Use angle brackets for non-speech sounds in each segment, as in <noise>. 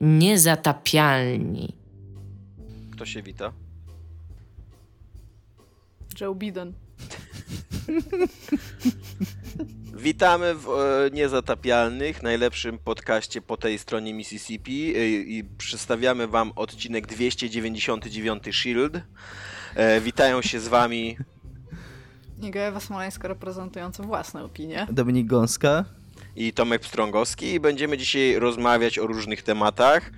Niezatapialni. Kto się wita? Joe Biden. <laughs> Witamy w e, Niezatapialnych, najlepszym podcaście po tej stronie Mississippi e, i przedstawiamy wam odcinek 299 Shield. E, witają się z wami Iga Ewa Smoleńska reprezentująca własne opinie. Dominik Gąska. I Tomek Pstrągowski i będziemy dzisiaj rozmawiać o różnych tematach.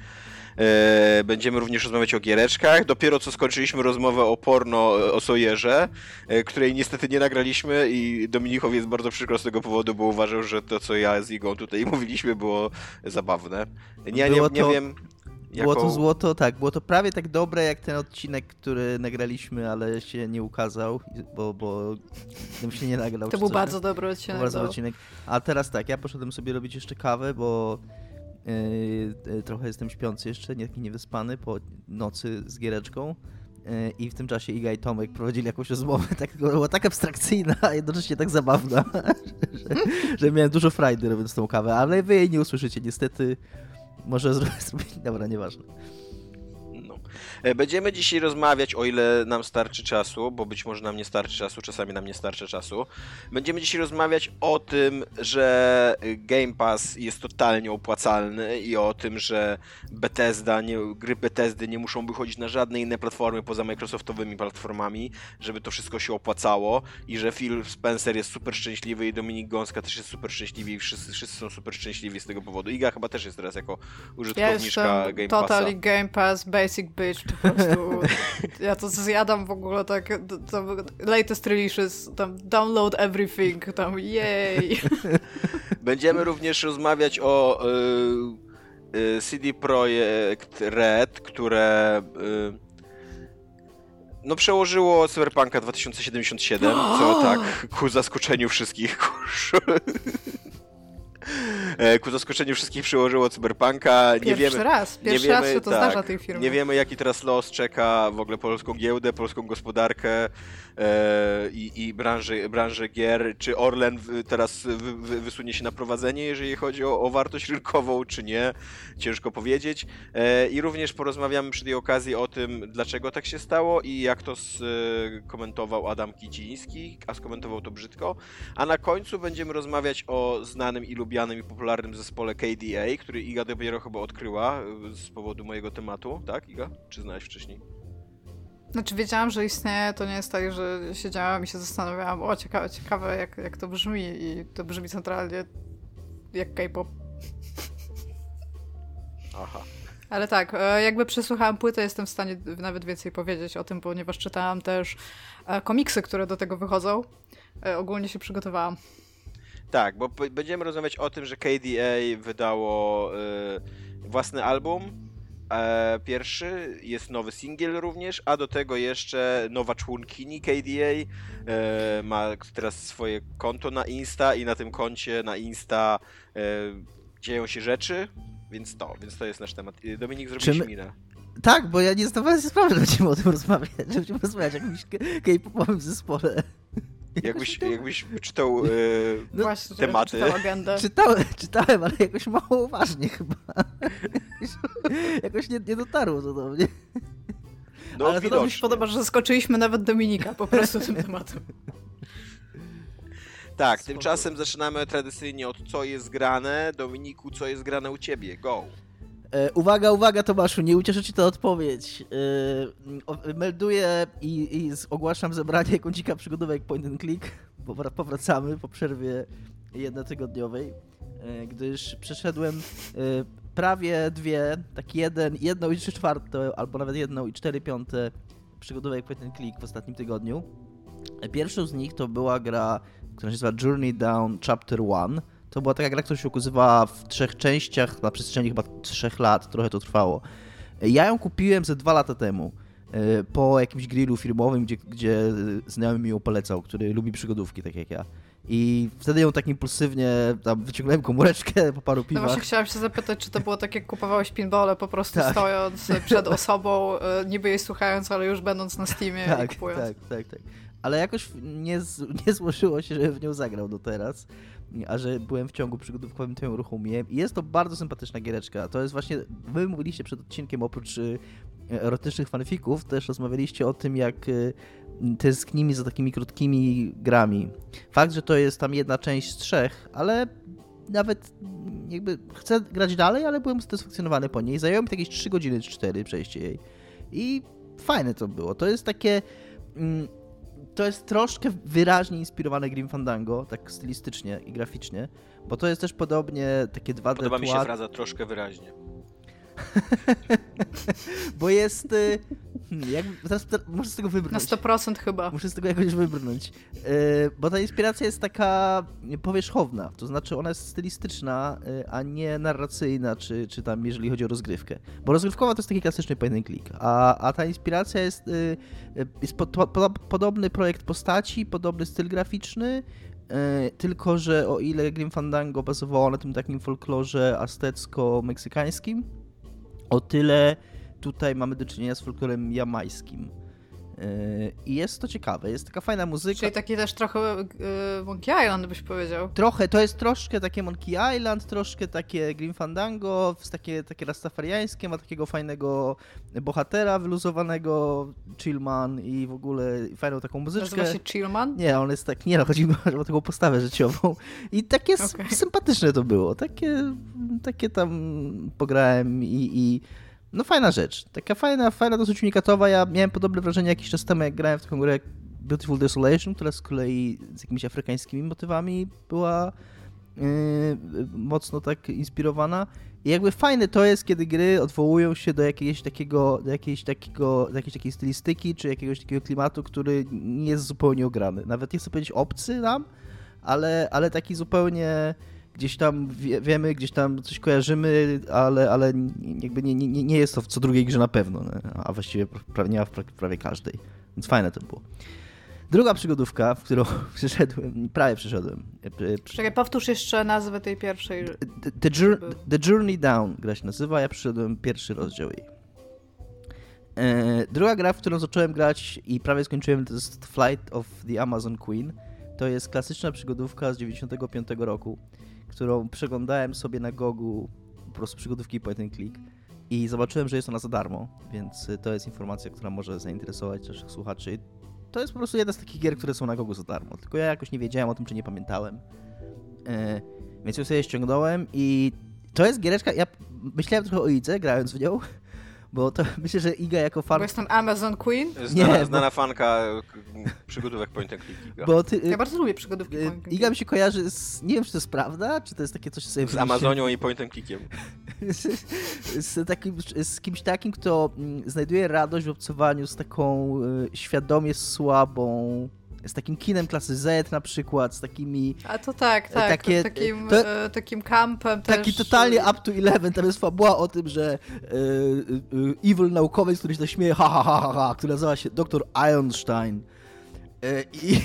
E, Będziemy również rozmawiać o giereczkach. Dopiero co skończyliśmy rozmowę o porno e, o Sojerze, e, której niestety nie nagraliśmy i Dominikowi jest bardzo przykro z tego powodu, bo uważał, że to co ja z Igą tutaj <laughs> mówiliśmy było zabawne. Ja nie, nie to- wiem... Było to złoto, tak, było to prawie tak dobre jak ten odcinek, który nagraliśmy, ale się nie ukazał, bo, bo tym się nie nagrał. To był coś. bardzo dobry To odcinek. był bardzo do- dobry odcinek. A teraz tak, ja poszedłem sobie robić jeszcze kawę, bo yy, yy, trochę jestem śpiący jeszcze, nie taki niewyspany po nocy z giereczką. Yy, I w tym czasie Iga i Tomek prowadzili jakąś rozmowę, <laughs> tak, była tak abstrakcyjna, a jednocześnie tak zabawna, <laughs> że, że miałem dużo frajdy robiąc tą kawę, ale wy jej nie usłyszycie niestety. Może <laughs> zrobię, dobra, nieważne. E, Będziemy dzisiaj rozmawiać, o ile nam starczy czasu, bo być może nam nie starczy czasu, czasami nam nie starczy czasu. Będziemy dzisiaj rozmawiać o tym, że Game Pass jest totalnie opłacalny i o tym, że Bethesda, nie, gry Bethesdy nie muszą wychodzić na żadne inne platformy poza Microsoftowymi platformami, żeby to wszystko się opłacało i że Phil Spencer jest super szczęśliwy i Dominik Gąska też jest super szczęśliwy i wszyscy, wszyscy są super szczęśliwi z tego powodu. Iga chyba też jest teraz jako Ja użytkowniczka jestem Game Passa. totally Game Pass, basic bitch, po prostu. <laughs> ja to zjadam w ogóle tak, to, latest releases, tam download everything, tam jej. <laughs> Będziemy również rozmawiać o y, y, CD Projekt Red, które y, no przełożyło Cyberpunka 2077, co <gasps> tak ku zaskoczeniu wszystkich e, <laughs> ku zaskoczeniu wszystkich przełożyło Cyberpunka. Nie Pierwszy wiemy, raz, pierwszy raz wiemy, się to tak, zdarza tej firmie. Nie wiemy, jaki teraz los czeka w ogóle polską giełdę, polską gospodarkę e, i, i branżę, branżę gier. Czy Orlen teraz wy, wy, wysunie się na prowadzenie, jeżeli chodzi o, o wartość rynkową, czy nie? Ciężko powiedzieć. E, I również porozmawiamy przy tej okazji o tym, dlaczego tak się stało i jak to skomentował Adam Kiciński, a skomentował to brzydko. A na końcu będziemy rozmawiać o znanym i lubianym i popularnym zespole KDA, który Iga dopiero chyba odkryła y, z powodu mojego tematu, tak Iga? Czy znałeś wcześniej? Znaczy wiedziałam, że istnieje, to nie jest tak, że siedziałam i się zastanawiałam, o ciekawe, ciekawe jak, jak to brzmi i to brzmi centralnie jak K-pop. Aha. Ale tak, e, jakby przesłuchałam płytę, jestem w stanie nawet więcej powiedzieć o tym, ponieważ czytałam też e, komiksy, które do tego wychodzą. E, Ogólnie się przygotowałam. Tak, bo będziemy rozmawiać o tym, że KDA wydało y, własny album. E, pierwszy, jest nowy singiel również, a do tego jeszcze nowa członkini KDA. E, ma teraz swoje konto na Insta i na tym koncie na Insta e, dzieją się rzeczy, więc to, więc to jest nasz temat. Y, Dominik zrobił Czy my- minę. Tak, bo ja nie zdawałem sobie sprawy, że będziemy o tym rozmawiać, że będziemy rozmawiać o jakimś k-popowym zespole. Jakbyś, jakbyś czytał y, No, Właśnie, tematy. agendę. Czytałem, czytałem, ale jakoś mało uważnie chyba. <laughs> jakoś nie, nie dotarło to do mnie. no Ale to mi się widocznie. podoba, że zaskoczyliśmy nawet Dominika po prostu tym <laughs> tematem. Tak, Spoko. tymczasem zaczynamy tradycyjnie od co jest grane. Dominiku, co jest grane u ciebie? Go! E, uwaga, uwaga Tomaszu, nie ucieszy ci to odpowiedź. E, melduję i, i ogłaszam zebranie kącika przygodówek point and click. Powra- Powracamy po przerwie jednotygodniowej, e, gdyż przeszedłem prawie dwie, tak jeden, jedną i trzy czwarte, albo nawet jedną i cztery piąte przygodówek point and click w ostatnim tygodniu. Pierwszą z nich to była gra, która się nazywa Journey Down Chapter 1. To była taka gra, która się ukazywała w trzech częściach na przestrzeni chyba trzech lat, trochę to trwało. Ja ją kupiłem ze dwa lata temu e, po jakimś grillu firmowym, gdzie, gdzie znajomy mi ją polecał, który lubi przygodówki, tak jak ja. I wtedy ją tak impulsywnie tam wyciągnąłem komóreczkę <laughs> po paru No piwach. właśnie chciałam się zapytać, czy to było tak, jak kupowałeś pinbole, po prostu Tak. stojąc <laughs> przed osobą, e, niby jej słuchając, ale już będąc na Steamie i tak, kupując. tak, tak, tak. ale jakoś nie, nie złożyło się, żebym w nią zagrał do teraz, a że byłem w ciągu przygodówkowym, to ją uruchomiłem. I jest to bardzo sympatyczna giereczka. To jest właśnie, wy mówiliście przed odcinkiem, oprócz y, erotycznych fanfików, też rozmawialiście o tym, jak y, tęsknimy za takimi krótkimi grami. Fakt, że to jest tam jedna część z trzech, ale nawet jakby chcę grać dalej, ale byłem usatysfakcjonowany po niej. Zajęło mi jakieś 3 godziny czy 4 przejście jej. I fajne to było. To jest takie. Mm, to jest troszkę wyraźnie inspirowane Grim Fandango, tak stylistycznie i graficznie, bo to jest też podobnie takie 2D Podoba mi się fraza troszkę wyraźnie. <laughs> bo jest... y, Hmm, jak, teraz muszę z tego Na wybrnąć. 100% chyba. Muszę z tego jakoś wybrnąć. Yy, bo ta inspiracja jest taka powierzchowna, to znaczy ona jest stylistyczna, yy, a nie narracyjna, czy, czy tam jeżeli chodzi o rozgrywkę. Bo rozgrywkowa to jest taki klasyczny point and click, a, a ta inspiracja jest, yy, jest po, po, podobny projekt postaci, podobny styl graficzny, tylko że o ile Grim Fandango bazowało na tym takim folklorze aztecko-meksykańskim, o tyle tutaj mamy do czynienia z folklorem jamańskim. Yy, I jest to ciekawe, jest taka fajna muzyka. Czyli taki też trochę y, Monkey Island byś powiedział. Trochę, to jest troszkę takie Monkey Island, troszkę takie Grim Fandango, takie, takie rastafariańskie, ma takiego fajnego bohatera wyluzowanego, chillman i w ogóle fajną taką muzyczkę. Nazywa się Chillman? Nie, on jest tak, nie no, chodzi mi o taką postawę życiową. I takie Okej. sympatyczne to było, takie, takie tam pograłem i, i no fajna rzecz, taka fajna, fajna dosyć unikatowa. Ja miałem podobne wrażenie jakiś czas temu, jak grałem w taką grę Beautiful Desolation, która z kolei z jakimiś afrykańskimi motywami była yy, mocno tak inspirowana. I jakby fajne to jest, kiedy gry odwołują się do jakiegoś takiego, do jakiejś, takiego, do jakiejś takiej stylistyki, czy jakiegoś takiego klimatu, który nie jest zupełnie ograny. Nawet nie chcę powiedzieć obcy nam, ale, ale taki zupełnie gdzieś tam wie, wiemy, gdzieś tam coś kojarzymy, ale, ale jakby nie, nie, nie jest to w co drugiej grze na pewno, a właściwie pra- nie ma w pra- prawie każdej. Więc fajne to było. Druga przygodówka, w którą <laughs> przyszedłem, prawie przyszedłem. e, e, Czekaj, powtórz jeszcze nazwę tej pierwszej. The, the, Jour- The Journey Down gra się nazywa, ja przyszedłem pierwszy rozdział jej. E, druga gra, w którą zacząłem grać i prawie skończyłem, to jest Flight of the Amazon Queen. To jest klasyczna przygodówka z 95 roku, którą przeglądałem sobie na Gogu, po prostu przygodówki point and click i zobaczyłem, że jest ona za darmo, więc y, to jest informacja, która może zainteresować naszych słuchaczy. To jest po prostu jedna z takich gier, które są na Gogu za darmo, tylko ja jakoś nie wiedziałem o tym, czy nie pamiętałem. E, więc ją sobie ściągnąłem i to jest giereczka, ja myślałem trochę o Idze, grając w nią, bo to <laughs> myślę, że Iga jako fan... Bo jestem Amazon Queen. Znana, Nie, bo- znana fanka k- przygodówek point and click. Bo ty, Ja bardzo lubię przygodówki. y, point and Iga mi się kojarzy z, nie wiem czy to jest prawda, czy to jest takie coś, co sobie Z. Amazonią i point and clickiem. z, <laughs> z, takim, z kimś takim, kto mm, znajduje radość w obcowaniu z taką y, świadomie słabą, z takim kinem klasy Z na przykład, z takimi A to tak, tak. Takie- takim, to- e, takim kampem też. Taki totalnie up to 11, tam jest fabuła o tym, że e, e, evil naukowiec, który się tak śmieje, ha, ha, ha, ha, ha, który nazywa się dr Einstein. E, I,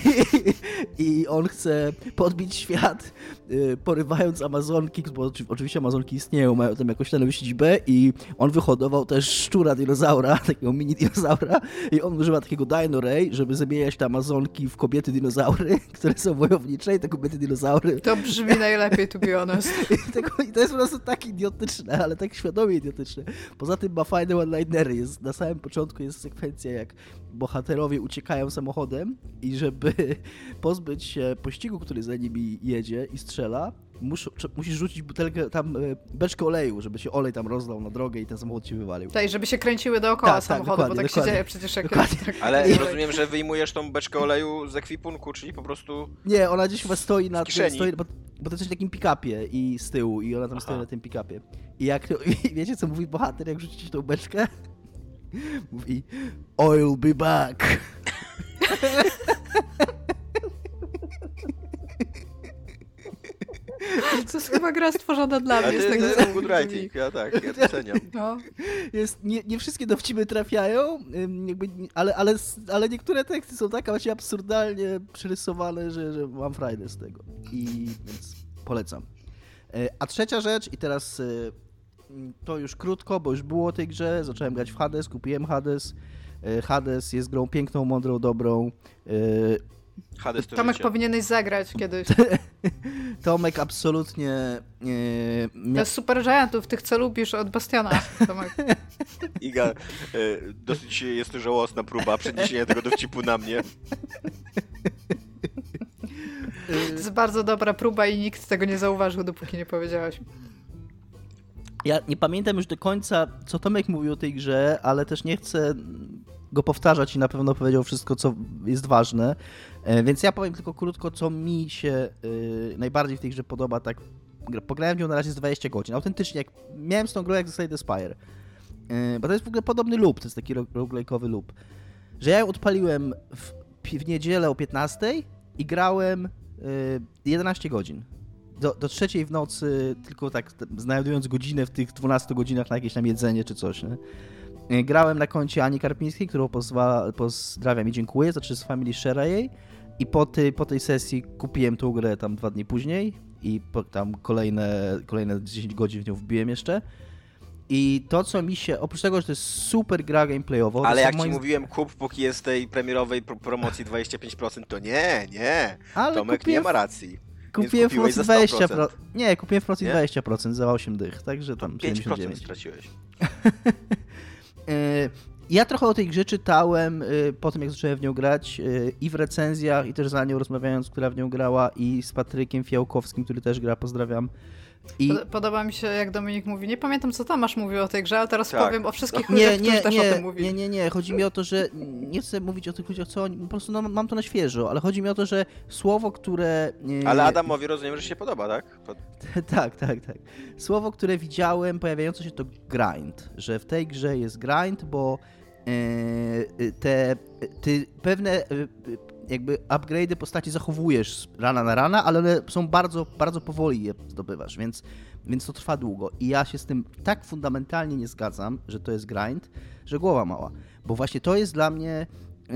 <laughs> I on chce podbić świat, e, porywając Amazonki, bo oczy- oczywiście Amazonki istnieją, mają tam jakąś tam siedzibę i on wyhodował też szczura dinozaura, <laughs> takiego mini dinozaura i on używa takiego Dino Ray, żeby zamieniać te Amazonki w kobiety dinozaury, <laughs> które są wojownicze i te kobiety dinozaury To brzmi najlepiej, to be honest. i, tego, I to jest po prostu tak idiotyczne, ale tak świadomie idiotyczne. Poza tym ma fajne one-linery. Jest, na samym początku jest sekwencja, jak bohaterowie uciekają samochodem i żeby <laughs> pozbyć się pościgu, który za nimi jedzie i strzela, musz, musisz rzucić butelkę, tam e, beczkę oleju, żeby się olej tam rozlał na drogę i ten samochód się wywalił. Tak, żeby się kręciły dookoła Tak, tak, samochodu, bo dokładnie, tak się dzieje przecież jak Dokładnie. tak, Ale tak. rozumiem, że wyjmujesz tą beczkę oleju z ekwipunku, czyli po prostu... Nie, ona gdzieś chyba stoi na kieszeni. Stoi, bo, bo to jest w takim pick-upie i z tyłu i ona tam Aha. stoi na tym pick-upie. I jak <laughs> i wiecie co mówi bohater, jak rzucicie tą beczkę? Mówi I'll be back. To jest chyba gra stworzona dla mnie. to, jest good writing, ja tak, ja <laughs> doceniam. No. Jest, nie, nie wszystkie dowcipy trafiają, jakby, ale, ale, ale niektóre teksty są tak właśnie absurdalnie przerysowane, że, że mam frajdę z tego. I więc polecam. E, A trzecia rzecz, i teraz e, to już krótko, bo już było o tej grze, zacząłem grać w Hades, kupiłem Hades. E, Hades jest grą piękną, mądrą, dobrą. E, Hades to Tomek życie. powinieneś zagrać kiedyś. <laughs> Tomek absolutnie e, To mia- jest super giantów, tych co lubisz od Bastiona, Tomek. <laughs> Iga, dosyć jest to żałosna próba przeniesienia tego dowcipu na mnie. To jest bardzo dobra próba i nikt tego nie zauważył, dopóki nie powiedziałeś. Ja nie pamiętam już do końca, co Tomek mówił o tej grze, ale też nie chcę go powtarzać i na pewno powiedział wszystko, co jest ważne. E, Więc ja powiem tylko krótko, co mi się y, najbardziej w tej grze podoba. Tak, gra- pograłem w nią na razie z 20 godzin. Autentycznie, jak miałem z tą grą jak ze The Spire. Y, Bo to jest w ogóle podobny loop, to jest taki ro- roguelike'owy loop. Że ja ją odpaliłem w, w niedzielę o 15 i grałem y, 11 godzin do, do trzeciej w nocy, tylko tak znajdując godzinę w tych 12 godzinach na jakieś tam jedzenie czy coś, nie? E, Grałem na koncie Ani Karpińskiej, którą pozwa, pozdrawiam i dziękuję, znaczy z Family Share'a jej i po, tej po tej sesji kupiłem tą grę tam dwa dni później i po, tam kolejne, kolejne 10 godzin w nią wbiłem jeszcze. I to, co mi się, oprócz tego, że to jest super gra gameplayowo, Ale jak ci moim- mówiłem, kup póki jest tej premierowej pro promocji 25%, to nie, nie. Ale Tomek kupiłem nie ma racji. Kupiłem w kupiłeś promocji za 100%. 20%. Nie, kupiłem w promocji Nie? 20% za 8 dych, także tam 5% 79. straciłeś. <laughs> E, Ja trochę o tej grze czytałem e, po tym, jak zacząłem w nią grać e, i w recenzjach, i też za nią rozmawiając, która w nią grała, i z Patrykiem Fiałkowskim, który też gra, pozdrawiam. I Pod- Podoba mi się, jak Dominik mówi. Nie pamiętam, co Tomasz mówił o tej grze, ale teraz Tak. powiem o wszystkich nie, ludziach, którzy nie, też o nie, tym mówili. nie, nie, nie, chodzi mi o to, że nie chcę mówić o tych ludziach, co oni, po prostu no, mam to na świeżo, ale chodzi mi o to, że słowo, które... e, Ale Adamowi rozumiem, że się podoba, tak? Pod... <laughs> tak, tak, tak. Słowo, które widziałem pojawiające się to grind, że w tej grze jest grind, bo e, te, ty pewne e, jakby upgrade'y postaci zachowujesz rana na rana, ale one są bardzo, bardzo powoli je zdobywasz, więc, więc to trwa długo. I ja się z tym tak fundamentalnie nie zgadzam, że to jest grind, że głowa mała. Bo właśnie to jest dla mnie,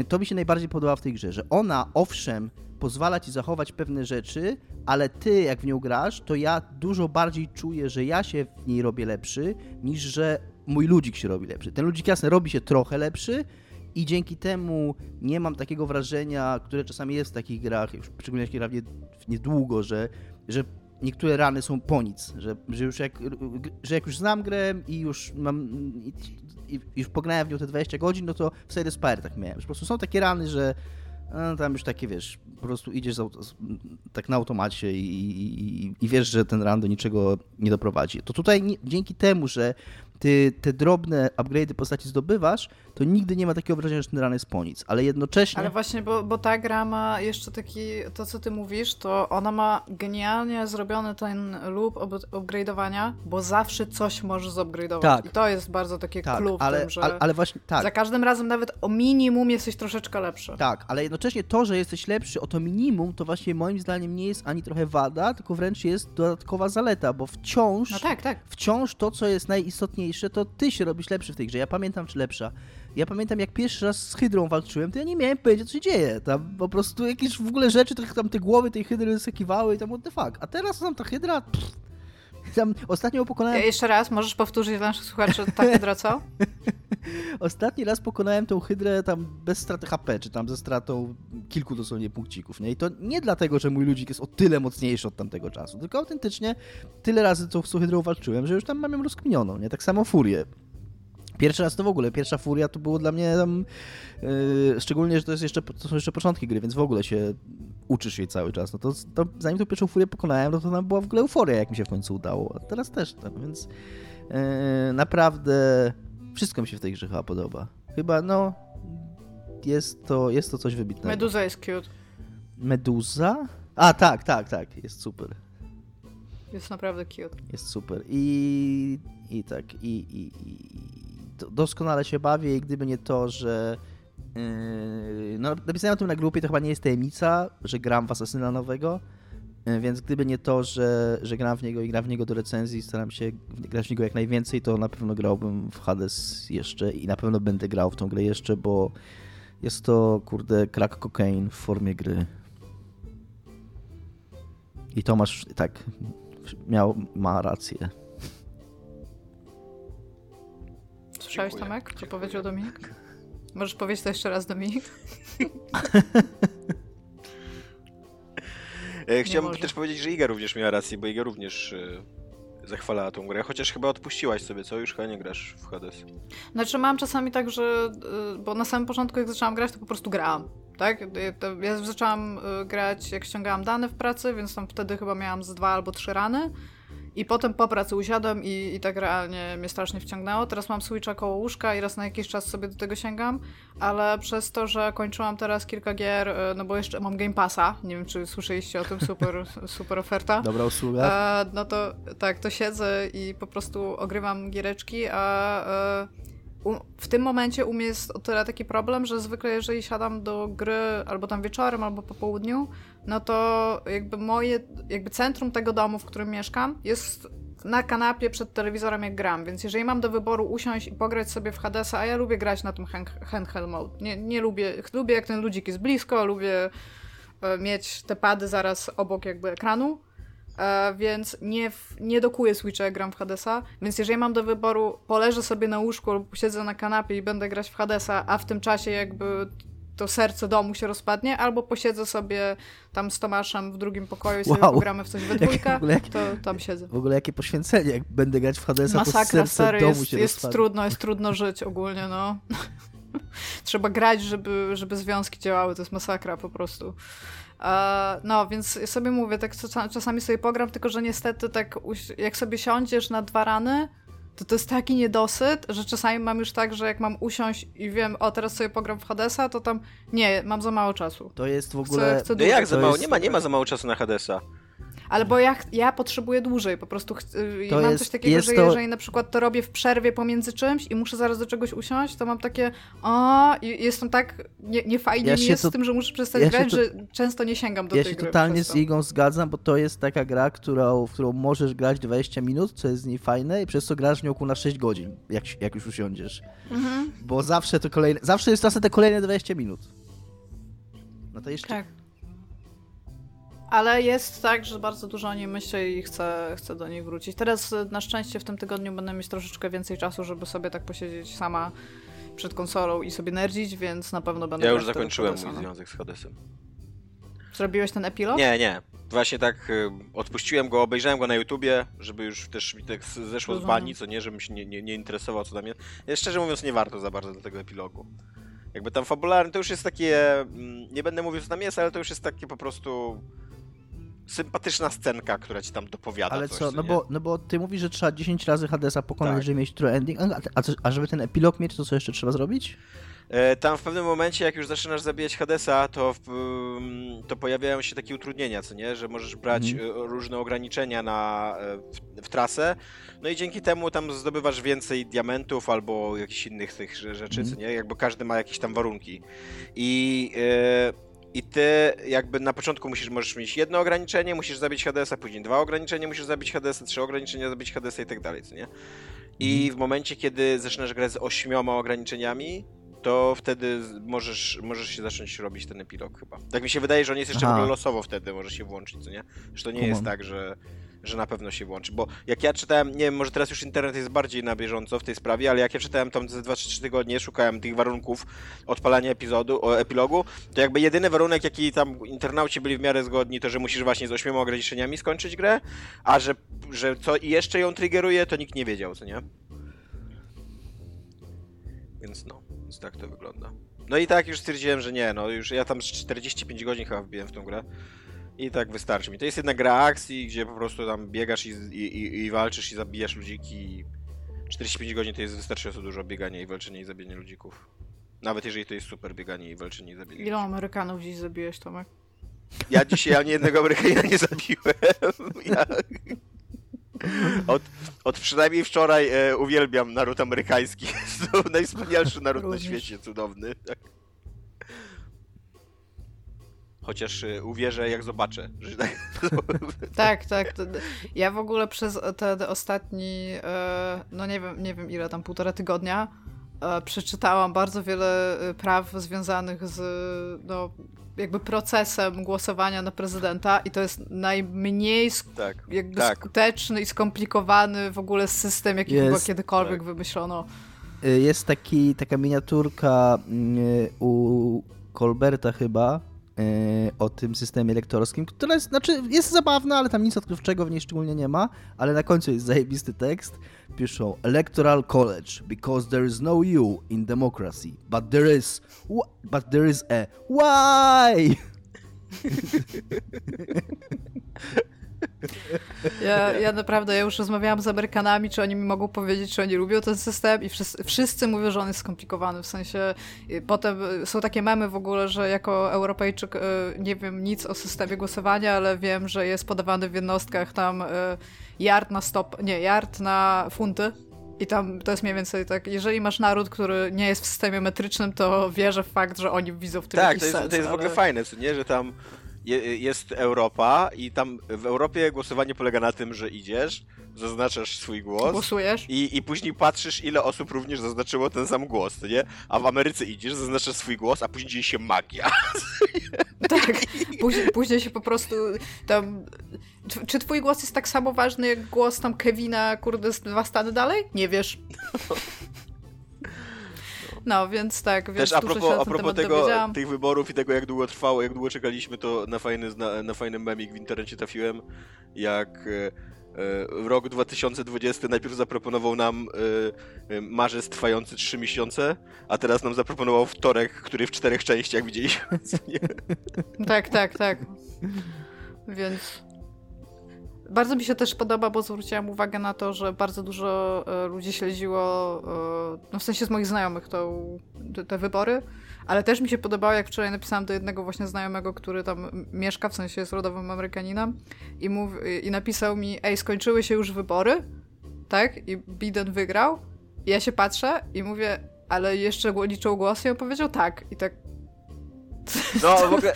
to mi się najbardziej podoba w tej grze, że ona owszem pozwala ci zachować pewne rzeczy, ale ty jak w nią grasz, to ja dużo bardziej czuję, że ja się w niej robię lepszy, niż że mój ludzik się robi lepszy. Ten ludzik jasne robi się trochę lepszy i dzięki temu nie mam takiego wrażenia, które czasami jest w takich grach, już szczególnie gram nie- niedługo, że, że niektóre rany są po nic, że, że już jak, że jak już znam grę i już mam i, i już pograłem w nią te 20 godzin, no to w Slay Spire tak miałem, że po prostu są takie rany, że no, tam już takie, wiesz, po prostu idziesz z auto, z- tak na automacie i, i, i wiesz, że ten run do niczego nie doprowadzi. To tutaj dzięki temu, że ty te drobne upgrade'y postaci zdobywasz, to nigdy nie ma takiego wrażenia, że ten run jest po nic, ale jednocześnie... Ale właśnie, bo, bo ta gra ma jeszcze taki, to co ty mówisz, to ona ma genialnie zrobiony ten loop up upgrade'owania, bo zawsze coś możesz zupgrade'ować. Tak. I to jest bardzo takie tak, clue w ale, tym, że ale, ale właśnie tak. za każdym razem nawet o minimum jesteś troszeczkę lepszy. Tak, ale jednocześnie to, że jesteś lepszy o to minimum, to właśnie moim zdaniem nie jest ani trochę wada, tylko wręcz jest dodatkowa zaleta, bo wciąż No tak, tak. wciąż to, co jest najistotniejsze, to ty się robisz lepszy w tej grze. Ja pamiętam, czy lepsza. Ja pamiętam, jak pierwszy raz z Hydrą walczyłem, to ja nie miałem pojęcia, co się dzieje. Tam po prostu jakieś w ogóle rzeczy, trochę tam te głowy tej Hydry wyskakiwały i tam what the fuck. A teraz tam ta Hydra... Pff, tam ostatnio pokonałem... Jeszcze raz, możesz powtórzyć dla naszych słuchaczy tak co? <laughs> Ostatni raz pokonałem tą hydrę tam bez straty HP, czy tam ze stratą kilku dosłownie punkcików, nie? I to nie dlatego, że mój ludzik jest o tyle mocniejszy od tamtego czasu, tylko autentycznie tyle razy tą hydrą walczyłem, że już tam mam ją rozkminioną, nie? Tak samo furię. Pierwszy raz to w ogóle, pierwsza furia to było dla mnie tam, yy, szczególnie, że to, jest jeszcze, to są jeszcze początki gry, więc w ogóle się uczysz jej cały czas. No to, to zanim tą pierwszą furię pokonałem, no to tam była w ogóle euforia, jak mi się w końcu udało, a teraz też, tak, więc yy, naprawdę wszystko mi się w tej grze chyba podoba. Chyba, no, jest to, jest to coś wybitnego. Meduza jest cute. Meduza? A, tak, tak, tak, jest super. Jest naprawdę cute. Jest super. I, i tak, i, i, i doskonale się bawię i gdyby nie to, że yy, no, napisałem o tym na grupie, to chyba nie jest tajemnica, że gram w Asasyna nowego, yy, więc gdyby nie to, że, że gram w niego i gram w niego do recenzji, staram się grać w niego jak najwięcej, to na pewno grałbym w Hades jeszcze i na pewno będę grał w tą grę jeszcze, bo jest to, kurde, crack cocaine w formie gry. I Tomasz, tak, miał, ma rację. Słyszałeś, Dziękuję. Tomek? Co powiedział Dominik? Możesz powiedzieć to jeszcze raz, Dominik? E, Chciałbym też powiedzieć, że Iga również miała rację, bo Iga również e, zachwalała tą grę, chociaż chyba odpuściłaś sobie, co? Już chyba nie grasz w Hades. Znaczy mam czasami tak, że... y, Bo na samym początku jak zaczęłam grać, to po prostu grałam. Tak? Ja zaczęłam grać, jak ściągałam dane w pracy, więc tam wtedy chyba miałam z dwa albo trzy rany. I potem po pracy usiadłem i, i tak realnie mnie strasznie wciągnęło. Teraz mam Switcha koło łóżka i raz na jakiś czas sobie do tego sięgam, ale przez to, że kończyłam teraz kilka gier, y, no bo jeszcze mam Game Passa, nie wiem czy słyszeliście o tym, super, <laughs> super oferta. Dobra usługa. E, no to tak, to siedzę i po prostu ogrywam giereczki, a e, w tym momencie u mnie jest o tyle taki problem, że zwykle jeżeli siadam do gry albo tam wieczorem, albo po południu, no to jakby moje, jakby centrum tego domu, w którym mieszkam, jest na kanapie przed telewizorem jak gram, więc jeżeli mam do wyboru usiąść i pograć sobie w Hadesa, a ja lubię grać na tym hand- handheld mode, nie, nie lubię, lubię jak ten ludzik jest blisko, lubię e, mieć te pady zaraz obok jakby ekranu, więc nie, w, nie dokuję Switcha, jak gram w Hadesa, więc jeżeli mam do wyboru, poleżę sobie na łóżku lub siedzę na kanapie i będę grać w Hadesa, a w tym czasie jakby to serce domu się rozpadnie, albo posiedzę sobie tam z Tomaszem w drugim pokoju i sobie Wow. pogramy w coś we <laughs> dwójkę, jak- to tam siedzę. W ogóle jakie poświęcenie, jak będę grać w Hadesa, to Masakra, serce stary, domu jest, się jest rozpadnie. trudno, jest trudno żyć ogólnie, no. <laughs> Trzeba grać, żeby, żeby związki działały, to jest masakra po prostu. E, no, więc ja sobie mówię, tak czas- czasami sobie pogram, tylko że niestety tak, jak sobie siądziesz na dwa rany, to to jest taki niedosyt, że czasami mam już tak, że jak mam usiąść i wiem, o teraz sobie pogram w Hadesa, to tam nie, mam za mało czasu. To jest w Chcę, ogóle... chcę No dłużej. jak za mało? jest- Nie ma, nie ma za mało czasu na Hadesa. Ale bo ja, ja potrzebuję dłużej, po prostu ch- y, To mam jest- coś takiego, jest że to- jeżeli na przykład to robię w przerwie pomiędzy czymś i muszę zaraz do czegoś usiąść, to mam takie o i jestem tak nie, niefajnie Ja mi się jest to- z tym, że muszę przestać ja się grać, to- że często nie sięgam do Ja tej się gry. totalnie przez z to. Igą zgadzam, bo to jest taka gra, którą, w którą możesz grać 20 minut, co jest z niej fajne i przez co grasz w nią na 6 godzin, jak, jak już usiądziesz. Mhm, Bo zawsze to kolejne, zawsze jest czasem te kolejne 20 minut. No to jeszcze... tak. Ale jest tak, że bardzo dużo o niej myślę i chcę, chcę do niej wrócić. Teraz y, na szczęście w tym tygodniu będę mieć troszeczkę więcej czasu, żeby sobie tak posiedzieć sama przed konsolą i sobie nerdzić, więc na pewno będę Ja już zakończyłem mój związek z Hadesem. Zrobiłeś ten epilog? Nie, nie. Właśnie tak y, odpuściłem go, obejrzałem go na YouTubie, żeby już też mi tak z- zeszło z Rozumiem. bani, co nie, żebym się nie, nie, nie interesował co tam jest. Ja, szczerze mówiąc nie warto za bardzo do tego epilogu. Jakby tam fabularny to już jest takie, mm, nie będę mówił co tam jest, ale to już jest takie po prostu sympatyczna scenka, która ci tam dopowiada Ale coś, co, no nie? bo, no bo ty mówisz, że trzeba 10 razy Hadesa pokonać, Tak. żeby mieć true ending, a, a, a żeby ten epilog mieć, to co jeszcze trzeba zrobić? E, Tam w pewnym momencie, jak już zaczynasz zabijać Hadesa, to, w, to pojawiają się takie utrudnienia, co nie? Że możesz brać Mhm. e, różne ograniczenia na, e, w, w trasę, no i dzięki temu tam zdobywasz więcej diamentów albo jakichś innych tych rze- rzeczy, Mhm. co nie? Jakby każdy ma jakieś tam warunki. I, e, I ty jakby na początku musisz, możesz mieć jedno ograniczenie, musisz zabić Hadesa, później dwa ograniczenia, musisz zabić Hadesa, trzy ograniczenia, zabić Hadesa i tak dalej, co nie? I w momencie, kiedy zaczynasz grać z ośmioma ograniczeniami, to wtedy możesz, możesz się zacząć robić ten epilog chyba. Tak mi się wydaje, że on jest jeszcze Aha. w ogóle losowo wtedy, może się włączyć, co nie? Że to nie jest tak, że, że na pewno się włączy, bo jak ja czytałem, nie wiem, może teraz już internet jest bardziej na bieżąco w tej sprawie, ale jak ja czytałem tam ze 2-3 tygodnie, szukałem tych warunków odpalania epizodu, epilogu, to jakby jedyny warunek, jaki tam internauci byli w miarę zgodni, to że musisz właśnie z ośmioma ograniczeniami skończyć grę, a że, że co jeszcze ją triggeruje, to nikt nie wiedział, co nie? Więc no, więc tak to wygląda. No i tak już stwierdziłem, że nie, no już ja tam z 45 godzin chyba wbiłem w tą grę. I tak wystarczy mi. To jest jedna gra akcji, gdzie po prostu tam biegasz i, i, i, walczysz i zabijasz ludziki. 45 godzin to jest wystarczająco dużo biegania i walczenia i zabijania ludzików. Nawet jeżeli to jest super bieganie i walczenie i zabijanie ludzików. Amerykanów dziś zabiłeś, Tomek? Ja dzisiaj ani jednego Amerykanina nie zabiłem. Ja... Od, od przynajmniej wczoraj e, uwielbiam naród amerykański. <laughs> Jest to najwspanialszy naród Również. na świecie, cudowny. Chociaż e, uwierzę, jak zobaczę. Że tak... <laughs> Tak, tak. to- Ja w ogóle przez te, te ostatni, e, no nie wiem, nie wiem ile tam, półtora tygodnia, e, przeczytałam bardzo wiele e, praw związanych z no, jakby procesem głosowania na prezydenta i to jest najmniej sk- tak. jakby Tak. skuteczny i skomplikowany w ogóle system, jaki Jest, chyba kiedykolwiek tak. wymyślono. y, jest taki, taka miniaturka y, u Colberta chyba y, o tym systemie elektorskim, która jest, znaczy jest zabawna, ale tam nic odkrywczego w niej szczególnie nie ma, ale na końcu jest zajebisty tekst. Piszą Electoral College, because there is no you in democracy, but there is, but there is a why! <laughs> Ja, ja naprawdę, ja już rozmawiałam z Amerykanami, czy oni mi mogą powiedzieć, czy oni lubią ten system i wszyscy, wszyscy mówią, że on jest skomplikowany, w sensie potem y, są takie memy w ogóle, że jako Europejczyk y, nie wiem nic o systemie głosowania, ale wiem, że jest podawany w jednostkach tam yard na stop, nie, yard na funty, i tam to jest mniej więcej tak, jeżeli masz naród, który nie jest w systemie metrycznym, to wierzę w fakt, że oni widzą w tym tak, to jest, sens. to jest w ogóle fajne, nie, że tam je, jest Europa i tam w Europie głosowanie polega na tym, że idziesz, zaznaczasz swój głos. Głosujesz. I, I później patrzysz, ile osób również zaznaczyło ten sam głos, nie? A w Ameryce idziesz, zaznaczasz swój głos, a później dzieje się magia. <laughs> Tak, później, później się po prostu tam... Czy twój głos jest tak samo ważny jak głos tam Kevina, kurde, z dwa stany dalej? Nie wiesz. No, <laughs> więc tak, więc Też a propos, a propos tego, tych wyborów i tego, jak długo trwało, jak długo czekaliśmy, to na fajny, na, na fajny memik w internecie trafiłem, jak e, e, rok 2020 najpierw zaproponował nam e, marzec trwający 3 miesiące, a teraz nam zaproponował wtorek, który w czterech częściach widzieliśmy. <laughs> tak, tak, tak. Więc bardzo mi się też podoba, bo zwróciłam uwagę na to, że bardzo dużo e, ludzi śledziło, e, no w sensie z moich znajomych, to, te, te wybory, ale też mi się podobało, jak wczoraj napisałam do jednego właśnie znajomego, który tam mieszka, w sensie jest rodowym Amerykaninem i, mów, i napisał mi, ej, skończyły się już wybory, tak? I Biden wygrał. I ja się patrzę i mówię, ale jeszcze liczą głosy? I on powiedział tak. I tak... No, w <laughs> ogóle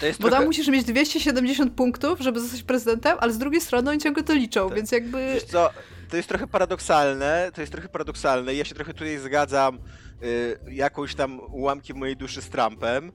bo trochę... tam musisz mieć 270 punktów, żeby zostać prezydentem, ale z drugiej strony oni ciągle to liczą, tak. więc jakby... Wiesz co, to jest trochę paradoksalne, to jest trochę paradoksalne ja się trochę tutaj zgadzam y, jakąś tam ułamkiem mojej duszy z Trumpem,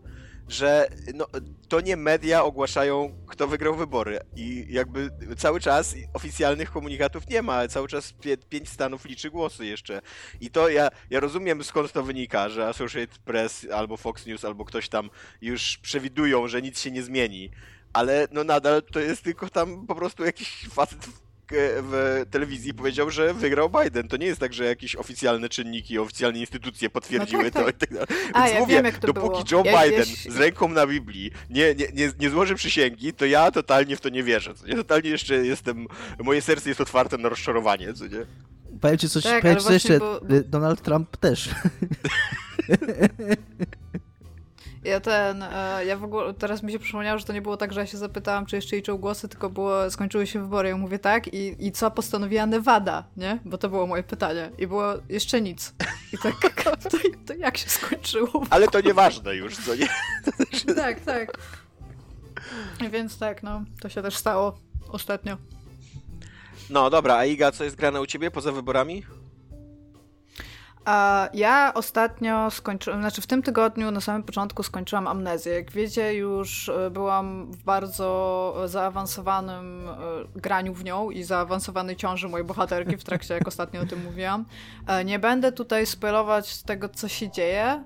że no, to nie media ogłaszają, kto wygrał wybory. I jakby cały czas oficjalnych komunikatów nie ma, cały czas pie, pięć stanów liczy głosy jeszcze. I to ja, ja rozumiem skąd to wynika, że Associated Press albo Fox News albo ktoś tam już przewidują, że nic się nie zmieni. Ale no nadal to jest tylko tam po prostu jakiś facet w telewizji powiedział, że wygrał Biden. To nie jest tak, że jakieś oficjalne czynniki, oficjalne instytucje potwierdziły no tak, tak. to i tak dalej. Więc A, ja mówię, wiem, jak to dopóki było. Joe ja, Biden z ręką na Biblii nie, nie, nie, nie złoży przysięgi, to ja totalnie w to nie wierzę. Nie? Totalnie jeszcze jestem, moje serce jest otwarte na rozczarowanie, co nie? Powiem ci coś, tak, powiem ci jeszcze, bo... Donald Trump też. <laughs> Ja ten, e, ja w ogóle, teraz mi się przypomniało, że to nie było tak, że ja się zapytałam, czy jeszcze liczą głosy, tylko było, skończyły się wybory. Ja mówię tak i, i co postanowiła Nevada, nie? Bo to było moje pytanie. I było jeszcze nic. I tak, <laughs> to, to jak się skończyło? Ale to nieważne już, co nie? <laughs> tak, tak. Więc tak, no, to się też stało ostatnio. No dobra, a Iga, co jest grane u ciebie poza wyborami? Ja ostatnio skończyłam, znaczy w tym tygodniu na samym początku skończyłam amnezję. Jak wiecie, już e, byłam w bardzo zaawansowanym e, graniu w nią i zaawansowanej ciąży mojej bohaterki w trakcie, jak ostatnio o tym mówiłam. E, nie będę tutaj spoilować tego, co się dzieje.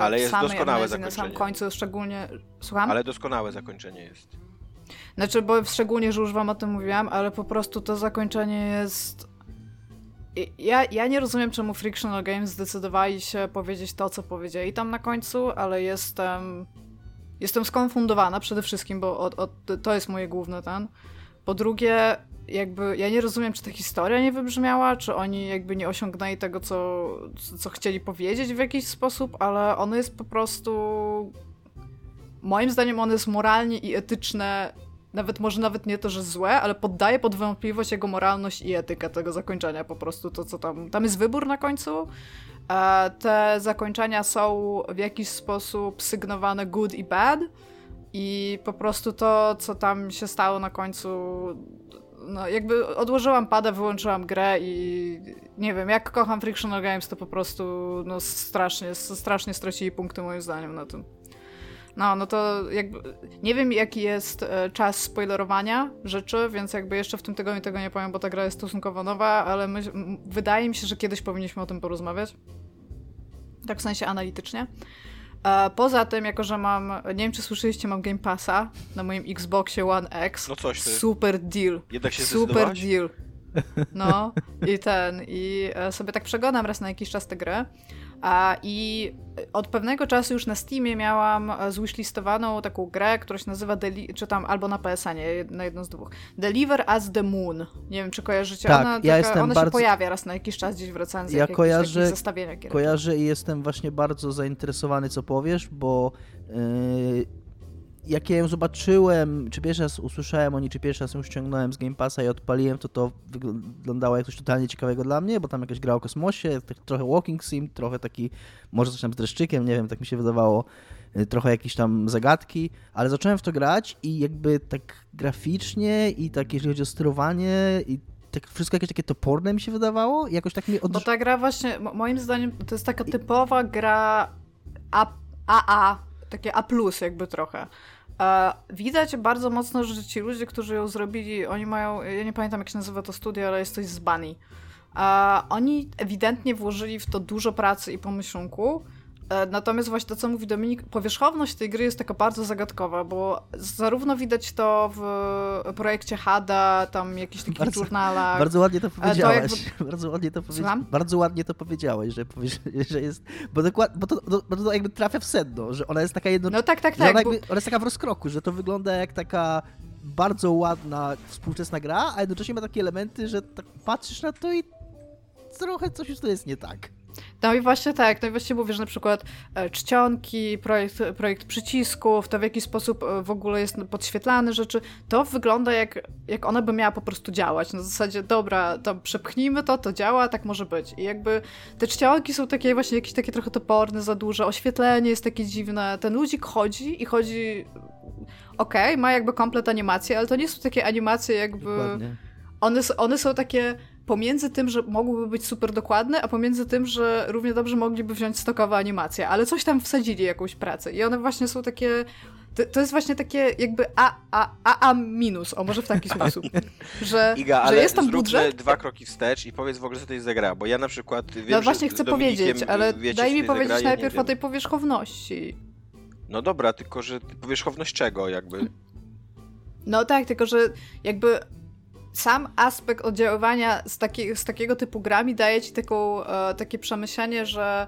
Ale jest doskonałe zakończenie. Na samym końcu szczególnie... Słucham? Ale doskonałe zakończenie jest. Znaczy, bo szczególnie, że już wam o tym mówiłam, ale po prostu to zakończenie jest ja, ja nie rozumiem, czemu Frictional Games zdecydowali się powiedzieć to, co powiedzieli tam na końcu, ale jestem. Jestem skonfundowana przede wszystkim, bo od, od, to jest moje główne ten. Po drugie, jakby ja nie rozumiem, czy ta historia nie wybrzmiała, czy oni jakby nie osiągnęli tego, co, co chcieli powiedzieć w jakiś sposób, ale ono jest po prostu. Moim zdaniem, ono jest moralnie i etyczne nawet może nawet nie to, że złe, ale poddaje pod wątpliwość jego moralność i etykę tego zakończenia, po prostu to, co tam... Tam jest wybór na końcu, e, te zakończenia są w jakiś sposób sygnowane good i bad. I po prostu to, co tam się stało na końcu no jakby odłożyłam pada, wyłączyłam grę i nie wiem, jak kocham Frictional Games, to po prostu no strasznie, strasznie stracili punkty moim zdaniem na tym. No, no to jakby nie wiem jaki jest e, czas spoilerowania rzeczy, więc jakby jeszcze w tym tygodniu tego nie powiem, bo ta gra jest stosunkowo nowa, ale my, wydaje mi się, że kiedyś powinniśmy o tym porozmawiać. Tak w sensie analitycznie. E, poza tym, jako że mam, nie wiem czy słyszeliście, mam Game Passa na moim Xboxie One X. No coś ty. Super deal. Jednak się Super deal. <laughs> No i ten, i e, sobie tak przeglądam raz na jakiś czas tę grę. A, I od pewnego czasu już na Steamie miałam e, zwishlistowaną taką grę, która się nazywa, Deli czy tam albo na PSN-ie, na jedno z dwóch. Deliver as the Moon. Nie wiem, czy kojarzycie. Tak, ona ja taka, jestem ona bardzo... się pojawia raz na jakiś czas gdzieś w recenzjach, ja kojarzę, zestawienia. Kojarzę i jestem właśnie bardzo zainteresowany, co powiesz, bo yy, jak ja ją zobaczyłem, czy pierwszy raz usłyszałem o niej, czy pierwszy raz ją ściągnąłem z Game Passa i odpaliłem, to to wyglądało jak coś totalnie ciekawego dla mnie, bo tam jakaś gra o kosmosie, tak trochę walking sim, trochę taki, może coś tam z dreszczykiem, nie wiem, tak mi się wydawało, y, trochę jakieś tam zagadki, ale zacząłem w to grać i jakby tak graficznie i tak jeżeli chodzi o sterowanie i tak wszystko jakieś takie toporne mi się wydawało jakoś tak mi od... Bo ta gra właśnie, moim zdaniem, to jest taka typowa gra AA, takie A+, jakby trochę. Widać bardzo mocno, że ci ludzie, którzy ją zrobili, oni mają, ja nie pamiętam jak się nazywa to studio, ale jest coś z Bunny. Oni ewidentnie włożyli w to dużo pracy i pomyślunku. E, natomiast właśnie to, co mówi Dominik, powierzchowność tej gry jest taka bardzo zagadkowa, bo zarówno widać to w projekcie Hada, tam jakichś takich bardzo, żurnalach. Bardzo ładnie to powiedziałeś. To jakby... <laughs> Bardzo ładnie to powiedziałeś. Bardzo ładnie to powiedziałeś, że, <laughs> że jest. Bo, dokład, bo, to, bo to jakby trafia w sedno, że ona jest taka jedno. No tak, tak, tak. Ona, jakby, ona jest taka w rozkroku, że to wygląda jak taka bardzo ładna, współczesna gra, a jednocześnie ma takie elementy, że tak patrzysz na to i trochę coś już to jest nie tak. No i właśnie tak, no i właśnie mówię, że na przykład e, czcionki, projekt, projekt przycisków, to w jaki sposób e, w ogóle jest podświetlane rzeczy, to wygląda jak, jak ona by miała po prostu działać. Na zasadzie, dobra, to przepchnijmy to, to działa, tak może być. I jakby te czcionki są takie właśnie jakieś takie trochę toporne, za duże, oświetlenie jest takie dziwne, ten ludzik chodzi i chodzi okej, okay, ma jakby komplet animacji, ale to nie są takie animacje jakby... One, one są takie pomiędzy tym, że mogłyby być super dokładne, a pomiędzy tym, że równie dobrze mogliby wziąć stokowe animacje, ale coś tam wsadzili jakąś pracę. I one właśnie są takie. To, to jest właśnie takie jakby A, A, A, A minus, o może w taki sposób. <laughs> Że, Iga, że jest tam budżet. dwa kroki wstecz i powiedz w ogóle, co to jest za gra, bo ja na przykład. Wiem, no właśnie chcę powiedzieć, ale wiecie, daj mi powiedzieć zagra, najpierw ja o tej powierzchowności. No dobra, tylko że powierzchowność czego jakby? No tak, tylko że jakby sam aspekt oddziaływania z, taki, z takiego typu grami daje ci taką, e, takie przemyślenie, że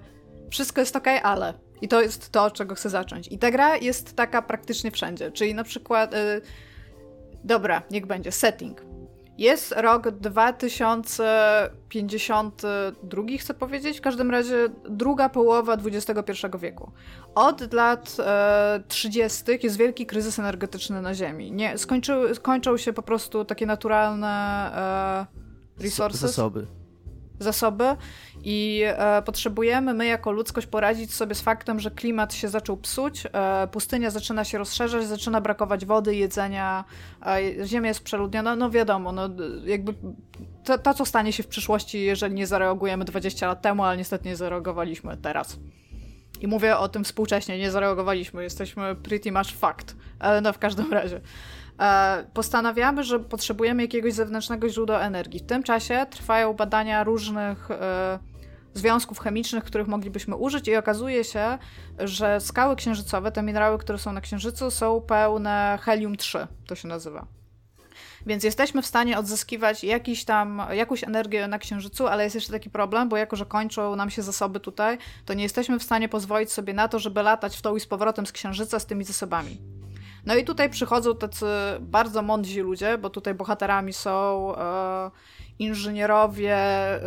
wszystko jest ok, ale. I to jest to, od czego chcę zacząć. I ta gra jest taka praktycznie wszędzie. Czyli na przykład. E, dobra, niech będzie setting. Jest rok 2052, chcę powiedzieć, w każdym razie druga połowa XXI wieku. Od lat e, 30. jest wielki kryzys energetyczny na Ziemi. Nie, skończyły, skończą się po prostu takie naturalne e, resources. Zasoby zasoby i e, potrzebujemy my jako ludzkość poradzić sobie z faktem, że klimat się zaczął psuć, e, pustynia zaczyna się rozszerzać, zaczyna brakować wody, jedzenia, e, ziemia jest przeludniona, no wiadomo, no jakby to, to, co stanie się w przyszłości, jeżeli nie zareagujemy 20 lat temu, ale niestety nie zareagowaliśmy teraz. I mówię o tym współcześnie, nie zareagowaliśmy, jesteśmy pretty much fucked, ale no w każdym razie. E, postanawiamy, że potrzebujemy jakiegoś zewnętrznego źródła energii. W tym czasie trwają badania różnych e, związków chemicznych, których moglibyśmy użyć i okazuje się, że skały księżycowe, te minerały, które są na księżycu, są pełne helium-3, to się nazywa. Więc jesteśmy w stanie odzyskiwać jakiś tam, jakąś energię na Księżycu, ale jest jeszcze taki problem, bo jako, że kończą nam się zasoby tutaj, to nie jesteśmy w stanie pozwolić sobie na to, żeby latać w tą i z powrotem z Księżyca z tymi zasobami. No i tutaj przychodzą tacy bardzo mądrzy ludzie, bo tutaj bohaterami są e, inżynierowie, e,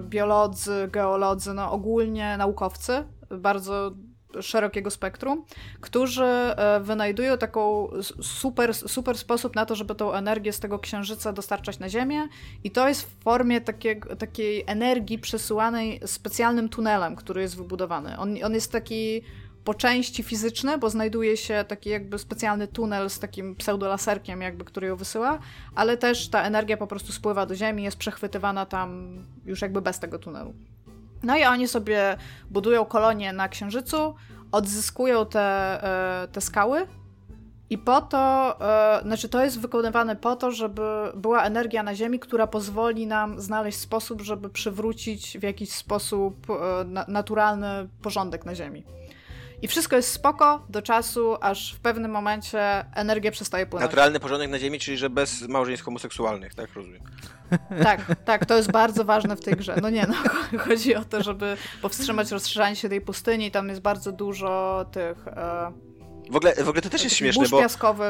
biolodzy, geolodzy, no ogólnie naukowcy, bardzo szerokiego spektrum, którzy e, wynajdują taką super, super sposób na to, żeby tą energię z tego księżyca dostarczać na Ziemię i to jest w formie takiego, takiej energii przesyłanej specjalnym tunelem, który jest wybudowany. On, on jest taki po części fizyczny, bo znajduje się taki jakby specjalny tunel z takim pseudolaserkiem jakby, który ją wysyła, ale też ta energia po prostu spływa do ziemi, jest przechwytywana tam już jakby bez tego tunelu. No i oni sobie budują kolonię na Księżycu, odzyskują te, e, te skały i po to, e, znaczy to jest wykonywane po to, żeby była energia na Ziemi, która pozwoli nam znaleźć sposób, żeby przywrócić w jakiś sposób e, na, naturalny porządek na Ziemi. I wszystko jest spoko do czasu, aż w pewnym momencie energia przestaje płynąć. Naturalny porządek na Ziemi, czyli że bez małżeństw homoseksualnych, tak? Rozumiem. <laughs> Tak, tak, to jest bardzo ważne w tej grze. No nie, no <laughs> chodzi o to, żeby powstrzymać rozszerzanie się tej pustyni. Tam jest bardzo dużo tych. E, w ogóle, w ogóle to też jest śmieszne, bo,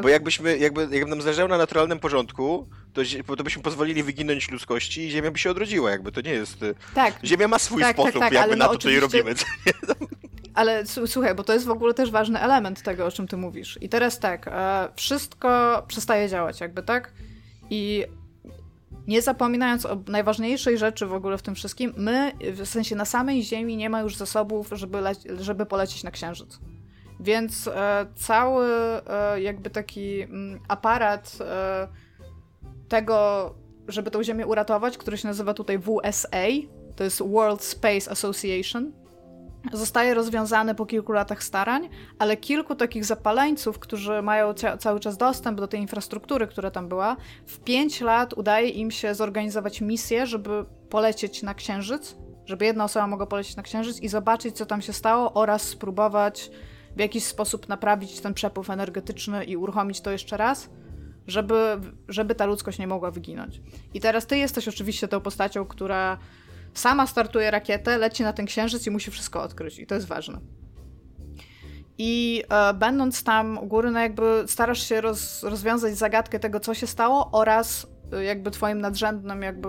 bo jakbyśmy, jakby, jakby nam zależało na naturalnym porządku, to, to byśmy pozwolili wyginąć ludzkości i Ziemia by się odrodziła, jakby to nie jest... Y, tak. Ziemia ma swój tak, tak sposób, tak, jakby na no to, co jej robimy. <laughs> Ale słuchaj, bo to jest w ogóle też ważny element tego, o czym ty mówisz. I teraz tak, e, wszystko przestaje działać, jakby tak? I nie zapominając o najważniejszej rzeczy w ogóle w tym wszystkim, my, w sensie na samej Ziemi nie ma już zasobów, żeby, żeby polecieć na Księżyc. Więc e, cały e, jakby taki m, mm, aparat e, tego, żeby tą Ziemię uratować, który się nazywa tutaj WSA, to jest World Space Association, zostaje rozwiązany po kilku latach starań, ale kilku takich zapaleńców, którzy mają cały czas dostęp do tej infrastruktury, która tam była, w pięć lat udaje im się zorganizować misję, żeby polecieć na Księżyc, żeby jedna osoba mogła polecieć na Księżyc i zobaczyć, co tam się stało oraz spróbować w jakiś sposób naprawić ten przepływ energetyczny i uruchomić to jeszcze raz, żeby, żeby ta ludzkość nie mogła wyginąć. I teraz ty jesteś oczywiście tą postacią, która sama startuje rakietę, leci na ten księżyc i musi wszystko odkryć. I to jest ważne. I e, będąc tam u góry, no jakby starasz się roz, rozwiązać zagadkę tego, co się stało oraz jakby twoim nadrzędnym jakby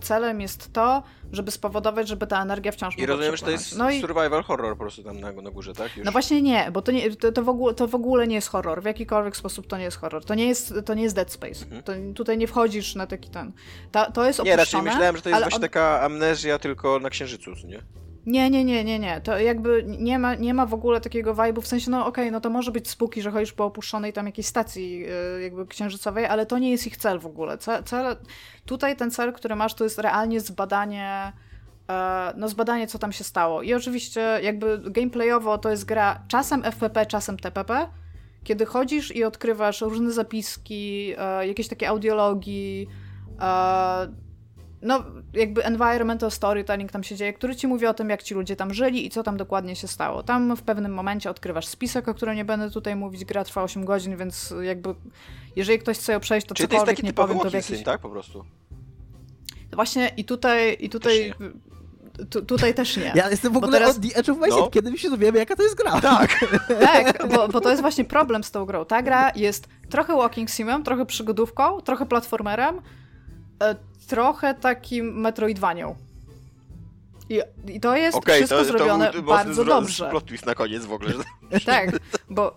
celem jest to, żeby spowodować, żeby ta energia wciąż I rozumiem, że to jest no survival i... horror po prostu tam na, na górze, tak? Już? No właśnie nie, bo to, nie, to, to, w ogóle, to w ogóle nie jest horror. W jakikolwiek sposób to nie jest horror. To nie jest, to nie jest Dead Space. Mhm. To, tutaj nie wchodzisz na taki ten... Ta, to jest opuszczone, Nie, raczej myślałem, że to jest właśnie on... taka amnezja tylko na Księżycu, nie? Nie, nie, nie, nie, nie. To jakby nie ma, nie ma w ogóle takiego vibe'u, w sensie, no okej, okay, no to może być spuki, że chodzisz po opuszczonej tam jakiejś stacji yy, jakby księżycowej, ale to nie jest ich cel w ogóle. Cel, cel, tutaj ten cel, który masz, to jest realnie zbadanie yy, no zbadanie, co tam się stało. I oczywiście jakby gameplayowo to jest gra czasem FPP, czasem TPP, kiedy chodzisz i odkrywasz różne zapiski, yy, jakieś takie audiologii, no, jakby environmental storytelling tam się dzieje, który ci mówi o tym, jak ci ludzie tam żyli i co tam dokładnie się stało. Tam w pewnym momencie odkrywasz spisek, o którym nie będę tutaj mówić. Gra trwa 8 godzin, więc jakby jeżeli ktoś chce ją przejść, to Czyli cokolwiek to jest taki nie powiem, to w jakiś... tak? Po prostu. Właśnie i tutaj, i tutaj tu, tutaj też nie. Ja jestem w ogóle teraz... od the edge of my no. kiedy mi się dowiemy, jaka to jest gra. Tak. <laughs> tak, bo, bo to jest właśnie problem z tą grą. Ta gra jest trochę walking simem, trochę przygodówką, trochę platformerem, e, trochę takim metroidvanią. I, I, to jest okay, wszystko to, zrobione to, bardzo dobrze. Plot twist na koniec w ogóle. <laughs> tak, bo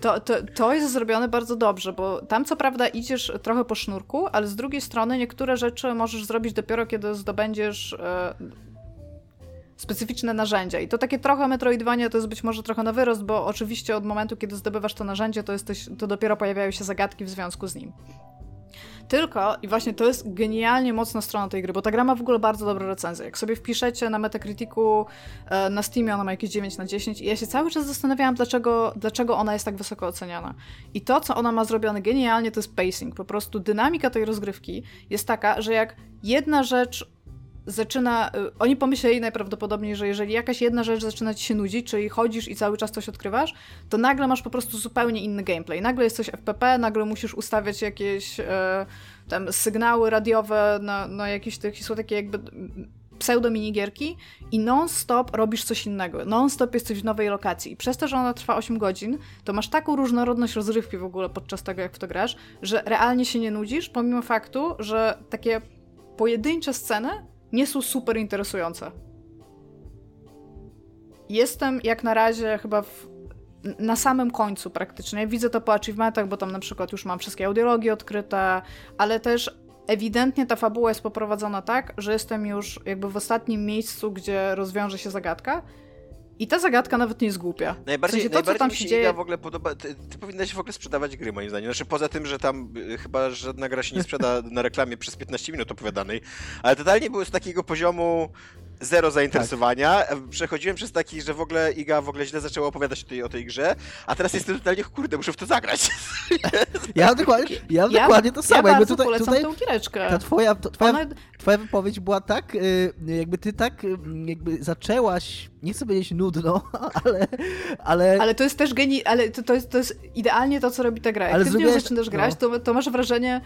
to, to, to jest zrobione bardzo dobrze, bo tam co prawda idziesz trochę po sznurku, ale z drugiej strony niektóre rzeczy możesz zrobić dopiero kiedy zdobędziesz e, specyficzne narzędzia. I to takie trochę metroidwanie to jest być może trochę na wyrost, bo oczywiście od momentu, kiedy zdobywasz to narzędzie, to, jesteś, to dopiero pojawiają się zagadki w związku z nim. Tylko, i właśnie to jest genialnie mocna strona tej gry, bo ta gra ma w ogóle bardzo dobre recenzje. Jak sobie wpiszecie na Metacriticu, e, na Steamie ona ma jakieś 9 na 10 i ja się cały czas zastanawiałam, dlaczego, dlaczego ona jest tak wysoko oceniana. I to, co ona ma zrobione genialnie, to jest pacing. Po prostu dynamika tej rozgrywki jest taka, że jak jedna rzecz zaczyna. Y, oni pomyśleli najprawdopodobniej, że jeżeli jakaś jedna rzecz zaczyna ci się nudzić, czyli chodzisz i cały czas coś odkrywasz, to nagle masz po prostu zupełnie inny gameplay. Nagle jest coś FPP, nagle musisz ustawiać jakieś e, tam sygnały radiowe na, na jakieś tych, są takie jakby pseudo minigierki i non-stop robisz coś innego. Non-stop jesteś w nowej lokacji. I przez to, że ona trwa 8 godzin, to masz taką różnorodność rozrywki w ogóle podczas tego, jak w to grasz, że realnie się nie nudzisz, pomimo faktu, że takie pojedyncze sceny nie są super interesujące. Jestem jak na razie chyba w, na samym końcu praktycznie. Widzę to po achievementach, bo tam na przykład już mam wszystkie audiologii odkryte, ale też ewidentnie ta fabuła jest poprowadzona tak, że jestem już jakby w ostatnim miejscu, gdzie rozwiąże się zagadka i ta zagadka nawet nie jest głupia. Najbardziej, w sensie to, najbardziej co tam się, się dzieje... w ogóle podoba... Ty, ty powinnaś w ogóle sprzedawać gry, moim zdaniem. Znaczy, poza tym, że tam y, chyba żadna gra się nie sprzeda <laughs> na reklamie przez 15 minut opowiadanej, ale totalnie było z takiego poziomu zero zainteresowania. Przechodziłem przez taki, że w ogóle Iga w ogóle źle zaczęła opowiadać o tej, o tej grze, a teraz jestem totalnie, kurde, muszę w to zagrać. <laughs> Ja mam dokładnie, ja mam dokładnie to samo. Ja jakby bardzo tutaj, polecam tutaj tą giereczkę. ta twoja, to, twoja, Ona, twoja wypowiedź była tak, y, jakby ty tak y, jakby zaczęłaś, nie chcę powiedzieć nudno, <laughs> ale, ale, ale to jest też geni... ale to, to, jest, to jest idealnie to, co robi ta gra. Jak Ale ty zrobiłaś- zaczynasz grać, to, to masz wrażenie,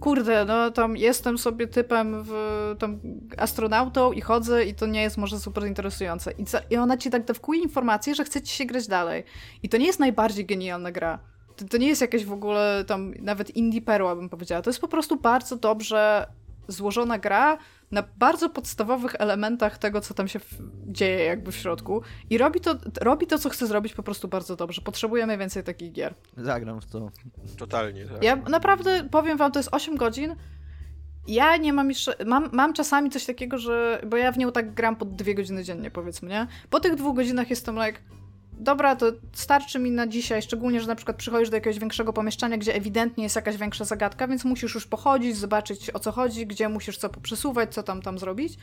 kurde, no tam jestem sobie typem w tam astronautą i chodzę i to nie jest może super interesujące. I, co, I ona ci tak dawkuje informację, że chce ci się grać dalej. I to nie jest najbardziej genialna gra. To, to nie jest jakaś w ogóle tam nawet indie perła, bym powiedziała. To jest po prostu bardzo dobrze złożona gra na bardzo podstawowych elementach tego, co tam się dzieje jakby w środku. I robi to, robi to, co chce zrobić po prostu bardzo dobrze. Potrzebujemy więcej takich gier. zagram w to. Totalnie, tak. Ja naprawdę powiem wam, to jest 8 godzin. Ja nie mam jeszcze. Mam, mam czasami coś takiego, że. Bo ja w nią tak gram po dwie godziny dziennie, powiedzmy, nie? Po tych dwóch godzinach jestem like. Dobra, to starczy mi na dzisiaj, szczególnie, że na przykład przychodzisz do jakiegoś większego pomieszczenia, gdzie ewidentnie jest jakaś większa zagadka, więc musisz już pochodzić, zobaczyć o co chodzi, gdzie musisz co przesuwać, co tam tam zrobić.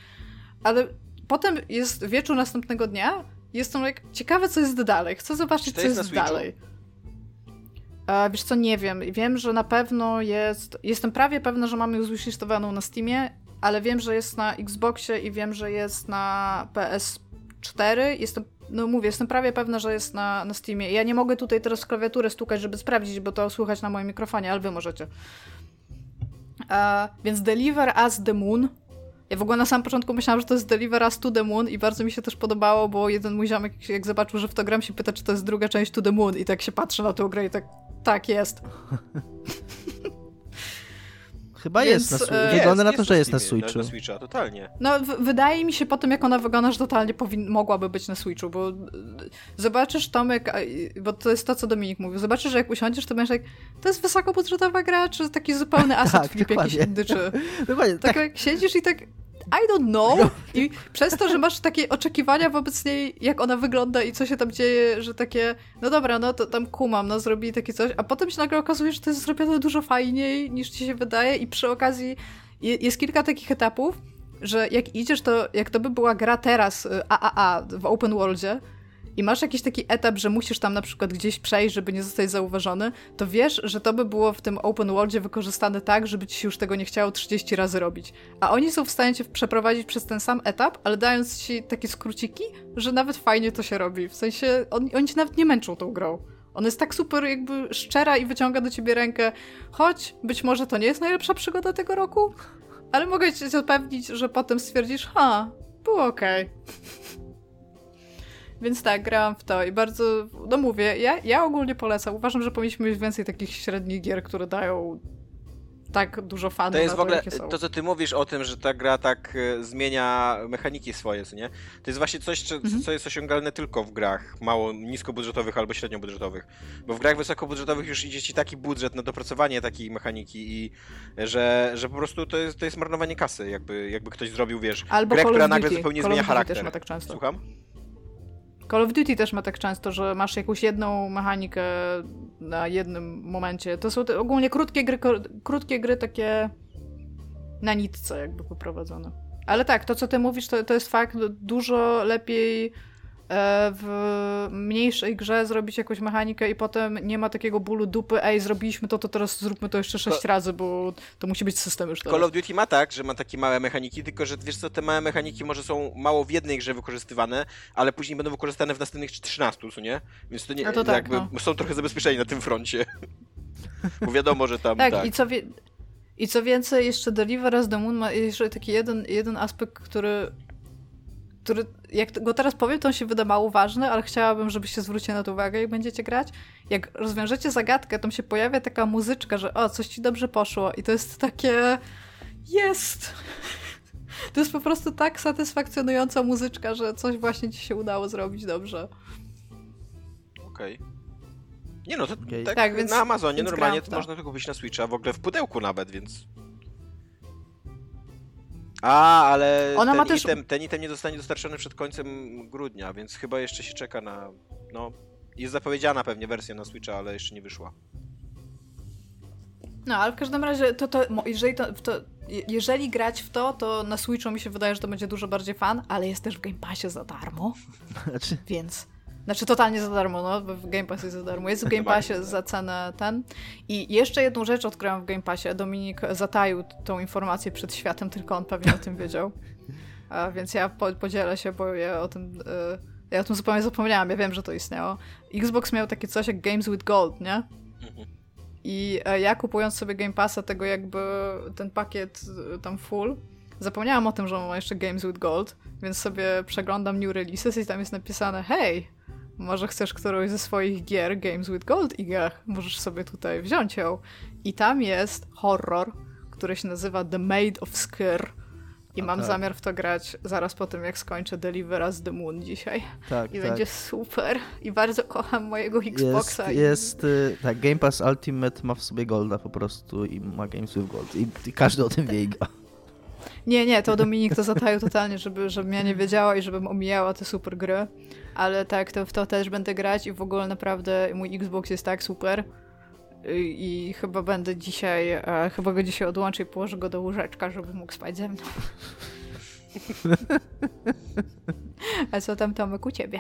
Ale potem jest wieczór następnego dnia jestem like, ciekawe co jest dalej, chcę zobaczyć co jest jest, dalej. E, wiesz co, nie wiem. Wiem, że na pewno jest. Jestem prawie pewna, że mamy ją zwishlistowaną na Steamie, ale wiem, że jest na Xboxie i wiem, że jest na PS4. Jestem. No mówię, jestem prawie pewna, że jest na, na Steamie. Ja nie mogę tutaj teraz klawiaturę stukać, żeby sprawdzić, bo to słychać na moim mikrofonie, ale wy możecie. E, więc Deliver Us the Moon. Ja w ogóle na samym początku myślałam, że to jest Deliver Us to the Moon i bardzo mi się też podobało, bo jeden mój ziomek, jak zobaczył, że w to gram, się pyta, czy to jest druga część To the Moon i tak się patrzy na tę grę i tak, tak jest. <laughs> Chyba Więc, jest na e, Switchu. Wygląda na to, że jest na Switchu. Na, na Switcha, totalnie. No, w- wydaje mi się po tym, jak ona wygląda, że totalnie powin- mogłaby być na Switchu, bo y, zobaczysz, Tomek, bo to jest to, co Dominik mówił, zobaczysz, że jak usiądziesz, to będziesz jak, to jest wysokobudżetowa gra, czy taki zupełny <laughs> asset Tak, flip jakiś dokładnie. inny, czy... <laughs> Dokładnie, Tak tak. jak siedzisz i tak I don't know. I przez to, że masz takie oczekiwania wobec niej, jak ona wygląda i co się tam dzieje, że takie, no dobra, no to tam kumam, no zrobili takie coś, a potem się nagle okazuje, że to jest zrobione dużo fajniej niż ci się wydaje i przy okazji je- jest kilka takich etapów, że jak idziesz, to jak to by była gra teraz y, AAA w open worldzie i masz jakiś taki etap, że musisz tam na przykład gdzieś przejść, żeby nie zostać zauważony, to wiesz, że to by było w tym open worldzie wykorzystane tak, żeby ci się już tego nie chciało 30 razy robić. A oni są w stanie cię przeprowadzić przez ten sam etap, ale dając ci takie skróciki, że nawet fajnie to się robi. W sensie oni, oni cię nawet nie męczą tą grą. Ona jest tak super jakby szczera i wyciąga do ciebie rękę. Choć być może to nie jest najlepsza przygoda tego roku, ale mogę cię zapewnić, że potem stwierdzisz, ha, było okej. <laughs> Więc tak, grałam w to i bardzo, no mówię, ja, ja ogólnie polecam. Uważam, że powinniśmy mieć więcej takich średnich gier, które dają tak dużo fanów To jest na w ogóle to, co ty mówisz o tym, że ta gra tak e, zmienia mechaniki swoje, nie? To jest właśnie coś, co, Mhm. co jest osiągalne tylko w grach mało niskobudżetowych albo średniobudżetowych. Bo w grach wysokobudżetowych już idzie ci taki budżet na dopracowanie takiej mechaniki i że, że po prostu to jest, to jest marnowanie kasy, jakby, jakby ktoś zrobił, wiesz, Albo grę, która nagle zupełnie Call zmienia charakter. też ma tak często. Słucham? Call of Duty też ma tak często, że masz jakąś jedną mechanikę na jednym momencie. To są te ogólnie krótkie gry, krótkie gry takie na nitce jakby poprowadzone. Ale tak, to co ty mówisz, to, to jest fakt, dużo lepiej w mniejszej grze zrobić jakąś mechanikę i potem nie ma takiego bólu dupy, ej, zrobiliśmy to, to teraz zróbmy to jeszcze sześć razy, bo to musi być system już teraz. Call of Duty ma tak, że ma takie małe mechaniki, tylko że wiesz co, te małe mechaniki może są mało w jednej grze wykorzystywane, ale później będą wykorzystane w następnych 13, co nie? Więc to nie, No to tak, jakby no. są trochę zabezpieczeni na tym froncie. Bo wiadomo, że tam <laughs> Tak, tak. I, co wie... i co więcej, jeszcze Deliver Us the Moon ma jeszcze taki jeden, jeden aspekt, który, który, jak go teraz powiem, to on się wyda mało ważny, ale chciałabym, żebyście zwrócili na to uwagę, jak będziecie grać. Jak rozwiążecie zagadkę, to się pojawia taka muzyczka, że o, coś ci dobrze poszło i to jest takie... Jest! <laughs> To jest po prostu tak satysfakcjonująca muzyczka, że coś właśnie ci się udało zrobić dobrze. Okej. Nie no, to Okej. tak, Tak, więc- na Amazonie więc normalnie to. można to kupić na Switcha, w ogóle w pudełku nawet, więc... A, ale Ona ten, ma też- item, ten item nie zostanie dostarczony przed końcem grudnia, więc chyba jeszcze się czeka na... No, jest zapowiedziana pewnie wersja na Switcha, ale jeszcze nie wyszła. No, ale w każdym razie, to, to, jeżeli, to, to, jeżeli grać w to, to na Switchu mi się wydaje, że to będzie dużo bardziej fan, ale jest też w Game Passie za darmo, <laughs> Znaczy, więc... Znaczy totalnie za darmo, no, bo w Game Passie jest za darmo. Jest w <laughs> Game Passie za cenę ten. I jeszcze jedną rzecz odkryłam w Game Passie. Dominik zataił tą informację przed światem, tylko on pewnie o tym wiedział. A, więc ja po, podzielę się, bo ja o tym... Y, ja o tym zupełnie zapomniałam, ja wiem, że to istniało. Xbox miał takie coś jak Games with Gold, nie? Mhm. I e, ja kupując sobie Game Passa, tego jakby ten pakiet e, tam full, zapomniałam o tym, że on ma jeszcze Games with Gold, więc sobie przeglądam new releases i tam jest napisane hej, może chcesz którąś ze swoich gier Games with Gold Iga, możesz sobie tutaj wziąć ją. I tam jest horror, który się nazywa The Maid of Skir. I A mam tak. zamiar w to grać zaraz po tym, jak skończę Deliver Us the Moon dzisiaj. tak, I tak. będzie super. I bardzo kocham mojego Xboxa. Jest, i- jest y, tak, Game Pass Ultimate ma w sobie Golda po prostu i ma Games with Gold. I, i każdy o tym wie. Iga. Nie, nie, to Dominik to zataił totalnie, żeby, żebym ja nie wiedziała i żebym omijała te super gry. Ale tak, to w to też będę grać i w ogóle naprawdę mój Xbox jest tak super. I, i chyba będę dzisiaj, e, chyba go dzisiaj odłączę i położę go do łóżeczka, żeby mógł spać ze mną. <laughs> A co tam Tomek u ciebie?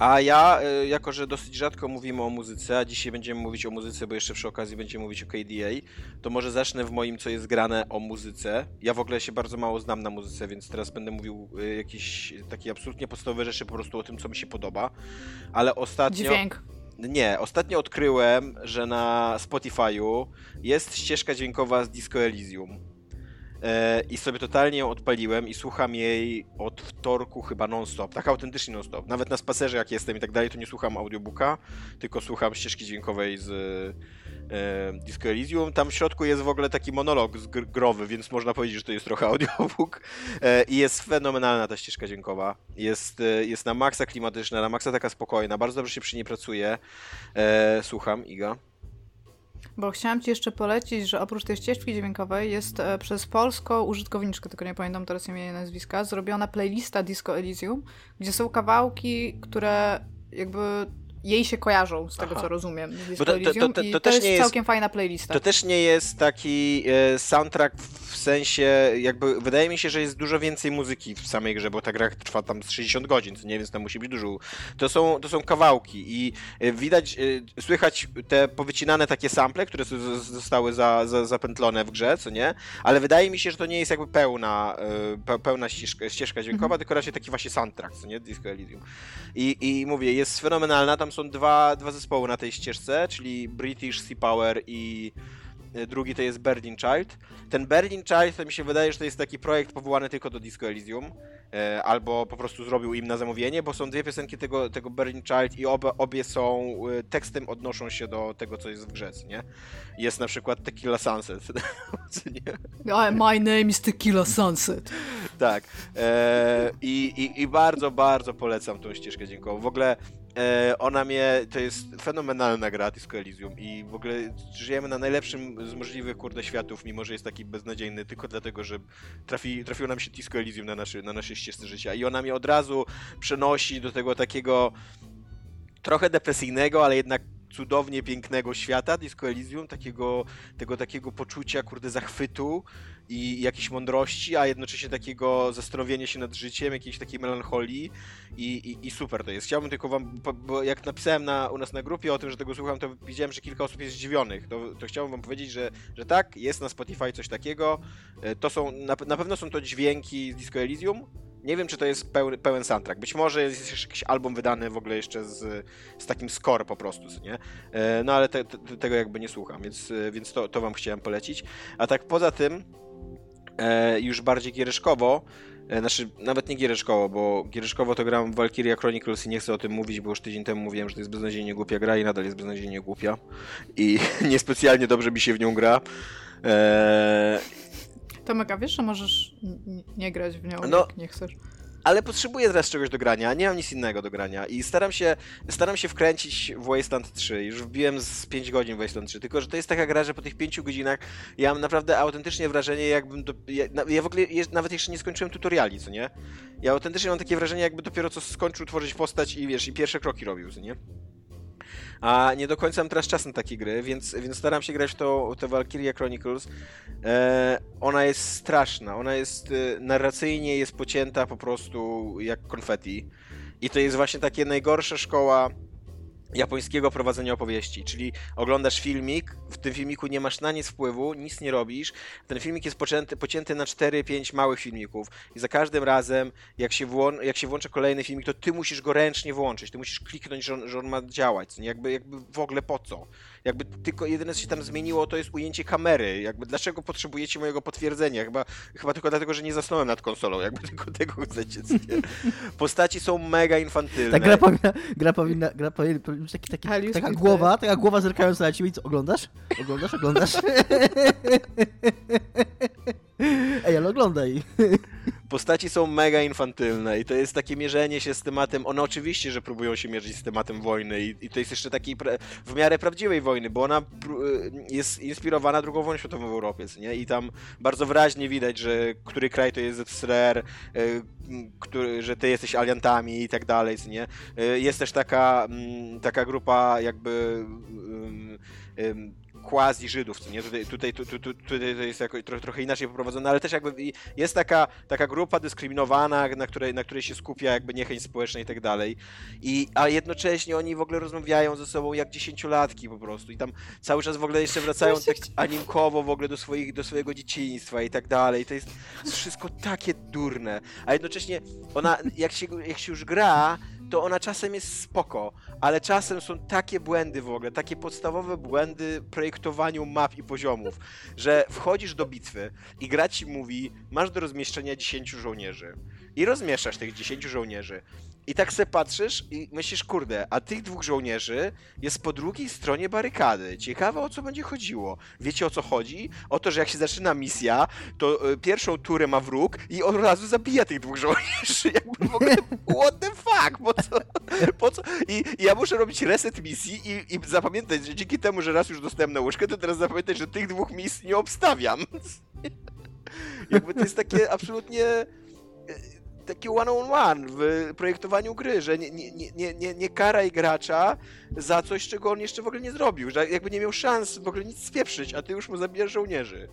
A ja, y, jako że dosyć rzadko mówimy o muzyce, a dzisiaj będziemy mówić o muzyce, bo jeszcze przy okazji będziemy mówić o KDA, to może zacznę w moim, co jest grane o muzyce. Ja w ogóle się bardzo mało znam na muzyce, więc teraz będę mówił y, jakieś takie absolutnie podstawowe rzeczy po prostu o tym, co mi się podoba. Ale ostatnio... Dźwięk. Nie, ostatnio odkryłem, że na Spotify'u jest ścieżka dźwiękowa z Disco Elysium. E, I sobie totalnie ją odpaliłem i słucham jej od wtorku chyba non-stop, tak autentycznie non-stop. Nawet na spacerze jak jestem i tak dalej, to nie słucham audiobooka, tylko słucham ścieżki dźwiękowej z e, Disco Elysium. Tam w środku jest w ogóle taki monolog z gr- growy, więc można powiedzieć, że to jest trochę <laughs> audiobook. E, I jest fenomenalna ta ścieżka dźwiękowa. Jest, e, jest na maksa klimatyczna, na maksa taka spokojna, bardzo dobrze się przy niej pracuje. E, słucham, Iga. Bo chciałam Ci jeszcze polecić, że oprócz tej ścieżki dźwiękowej jest e, przez polską użytkowniczkę, tylko nie pamiętam teraz imienia nazwiska, zrobiona playlista Disco Elysium, gdzie są kawałki, które jakby jej się kojarzą, z tego Aha. co rozumiem, to- to- to- i to to, też jest nie jest- całkiem fajna playlista. To też nie jest taki e, soundtrack w sensie, jakby wydaje mi się, że jest dużo więcej muzyki w samej grze, bo ta gra trwa tam z 60 godzin, co nie, więc tam musi być dużo. To są, to są kawałki i e, widać, e, słychać te powycinane takie sample, które zostały za, za, zapętlone w grze, co nie, ale wydaje mi się, że to nie jest jakby pełna, pe, pełna ścieżka, ścieżka dźwiękowa, tylko raczej taki właśnie soundtrack, co nie, Disco Elysium. I, I mówię, jest fenomenalna, tam są dwa, dwa zespoły na tej ścieżce, czyli British Sea Power i e, drugi to jest Berlin Child. Ten Berlin Child to mi się wydaje, że to jest taki projekt powołany tylko do Disco Elysium, e, albo po prostu zrobił im na zamówienie, bo są dwie piosenki tego, tego Berlin Child i oba, obie są, e, tekstem odnoszą się do tego, co jest w grze, nie? Jest na przykład Tequila Sunset, <laughs> nie? My name is Tequila Sunset. Tak. I, i, I bardzo, bardzo polecam tą ścieżkę dźwiękową. W ogóle ona mnie, to jest fenomenalna gra Disco Elysium i w ogóle żyjemy na najlepszym z możliwych kurde światów, mimo że jest taki beznadziejny, tylko dlatego, że trafi, trafiło nam się Disco Elysium na, naszy, na naszej ścieżce życia. I ona mnie od razu przenosi do tego takiego trochę depresyjnego, ale jednak cudownie pięknego świata Disco Elysium, takiego, tego takiego poczucia, kurde, zachwytu i jakiejś mądrości, a jednocześnie takiego zastanowienia się nad życiem, jakiejś takiej melancholii i, i, i super to jest. Chciałbym tylko wam, bo jak napisałem na, u nas na grupie o tym, że tego słucham, to widziałem, że kilka osób jest zdziwionych. To, to chciałbym wam powiedzieć, że, że tak, jest na Spotify coś takiego. E, To są, na, na pewno są to dźwięki z Disco Elysium. Nie wiem, czy to jest pełny, pełen soundtrack. Być może jest jeszcze jakiś album wydany w ogóle jeszcze z, z takim score po prostu, nie? E, No ale te, te, tego jakby nie słucham, więc, e, więc to, to wam chciałem polecić. A tak poza tym, e, już bardziej giereszkowo, e, znaczy nawet nie giereszkowo, bo giereszkowo to gram w Valkyria Chronicles i nie chcę o tym mówić, bo już tydzień temu mówiłem, że to jest beznadziejnie głupia gra i nadal jest beznadziejnie głupia. I <laughs> niespecjalnie dobrze mi się w nią gra. E, Tomek, a wiesz, że możesz nie grać w nią, No. jak nie chcesz? Ale potrzebuję teraz czegoś do grania, nie mam nic innego do grania i staram się, staram się wkręcić w Wasteland 3. Już wbiłem z 5 godzin w Wasteland 3, tylko że to jest taka gra, że po tych 5 godzinach ja mam naprawdę autentycznie wrażenie, jakbym. Do, ja, w ogóle je, nawet jeszcze nie skończyłem tutoriali, co nie? Ja autentycznie mam takie wrażenie, jakby dopiero co skończył tworzyć postać i wiesz, i pierwsze kroki robił, co nie? A nie do końca mam teraz czas na takie gry, więc, więc staram się grać w to, to Valkyria Chronicles. E, ona jest straszna, ona jest e, narracyjnie jest pocięta po prostu jak konfetti. I to jest właśnie takie najgorsza szkoła japońskiego prowadzenia opowieści, czyli oglądasz filmik, w tym filmiku nie masz na nic wpływu, nic nie robisz, ten filmik jest pocięty, pocięty na 4-5 małych filmików i za każdym razem, jak się, włą- jak się włącza kolejny filmik, to ty musisz go ręcznie włączyć, ty musisz kliknąć, że on, że on ma działać? Jakby, jakby w ogóle po co? Jakby tylko jedyne, co się tam zmieniło, to jest ujęcie kamery, jakby dlaczego potrzebujecie mojego potwierdzenia? Chyba, chyba tylko dlatego, że nie zasnąłem nad konsolą, jakby <laughs> tylko tego chcecie? Postaci są mega infantylne. Ta gra powinna, gra powinna, gra powinna, taki, taki, taka głowa, taka głowa zerkająca na ciebie i co, oglądasz? Oglądasz, oglądasz? <laughs> Ej, ale oglądaj. Postaci są mega infantylne i to jest takie mierzenie się z tematem. One oczywiście, że próbują się mierzyć z tematem wojny i, i to jest jeszcze takiej w miarę prawdziwej wojny, bo ona y, jest inspirowana II wojną światową w Europie, nie? I tam bardzo wyraźnie widać, że który kraj to jest ZSRR, y, który, że ty jesteś aliantami i tak dalej, nie? Y, Jest też taka, mm, taka grupa jakby quasi Żydów, co nie? Tutaj, tutaj, tu, tu, tu, tutaj to jest jako, tro, trochę inaczej poprowadzone, ale też jakby jest taka, taka grupa dyskryminowana, na której, na której się skupia jakby niechęć społeczna i tak dalej. I, a jednocześnie oni w ogóle rozmawiają ze sobą jak dziesięciolatki po prostu i tam cały czas w ogóle jeszcze wracają tak animkowo w ogóle do, swoich, do swojego dzieciństwa i tak dalej. To jest wszystko takie durne, a jednocześnie ona, jak się, jak się już gra, to ona czasem jest spoko, ale czasem są takie błędy w ogóle, takie podstawowe błędy w projektowaniu map i poziomów, że wchodzisz do bitwy i gra ci mówi, masz do rozmieszczenia 10 żołnierzy. I rozmieszczasz tych 10 żołnierzy. I tak se patrzysz i myślisz, kurde, a tych dwóch żołnierzy jest po drugiej stronie barykady. Ciekawe o co będzie chodziło. Wiecie o co chodzi? O to, że jak się zaczyna misja, to y, pierwszą turę ma wróg i od razu zabija tych dwóch żołnierzy. <laughs> Jakby w ogóle, what the fuck? Po co? Po co? I, i ja muszę robić reset misji i, i zapamiętać, że dzięki temu, że raz już dostałem nauczkę, to teraz zapamiętać, że tych dwóch misji nie obstawiam. <laughs> Jakby to jest takie absolutnie e, takie one on one w projektowaniu gry, że nie, nie, nie- nie, nie, karaj gracza za coś, czego on jeszcze w ogóle nie zrobił, że jakby nie miał szans w ogóle nic spieprzyć, a ty już mu zabijasz żołnierzy.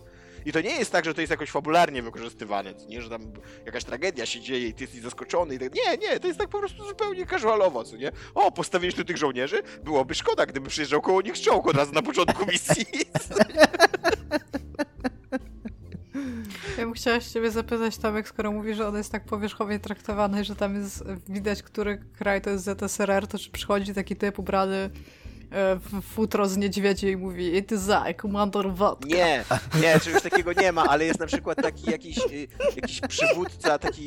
I to nie jest tak, że to jest jakoś fabularnie wykorzystywane, nie, że tam jakaś tragedia się dzieje i ty jesteś zaskoczony i tak. Nie, nie, to jest tak po prostu zupełnie casualowo, co nie? O, postawiłeś tu tych żołnierzy? Byłoby szkoda, gdyby przyjeżdżał koło nich czołg od razu na początku misji. <laughs> Ja bym chciała ciebie zapytać, Tomek, skoro mówisz, że on jest tak powierzchownie traktowany, że tam jest widać, który kraj to jest ZSRR, to czy przychodzi taki typ ubrany e, w futro z niedźwiedzie i mówi It is I, Commander Wodka. Nie, nie, czegoś takiego nie ma, ale jest na przykład taki jakiś, y, jakiś przywódca, taki,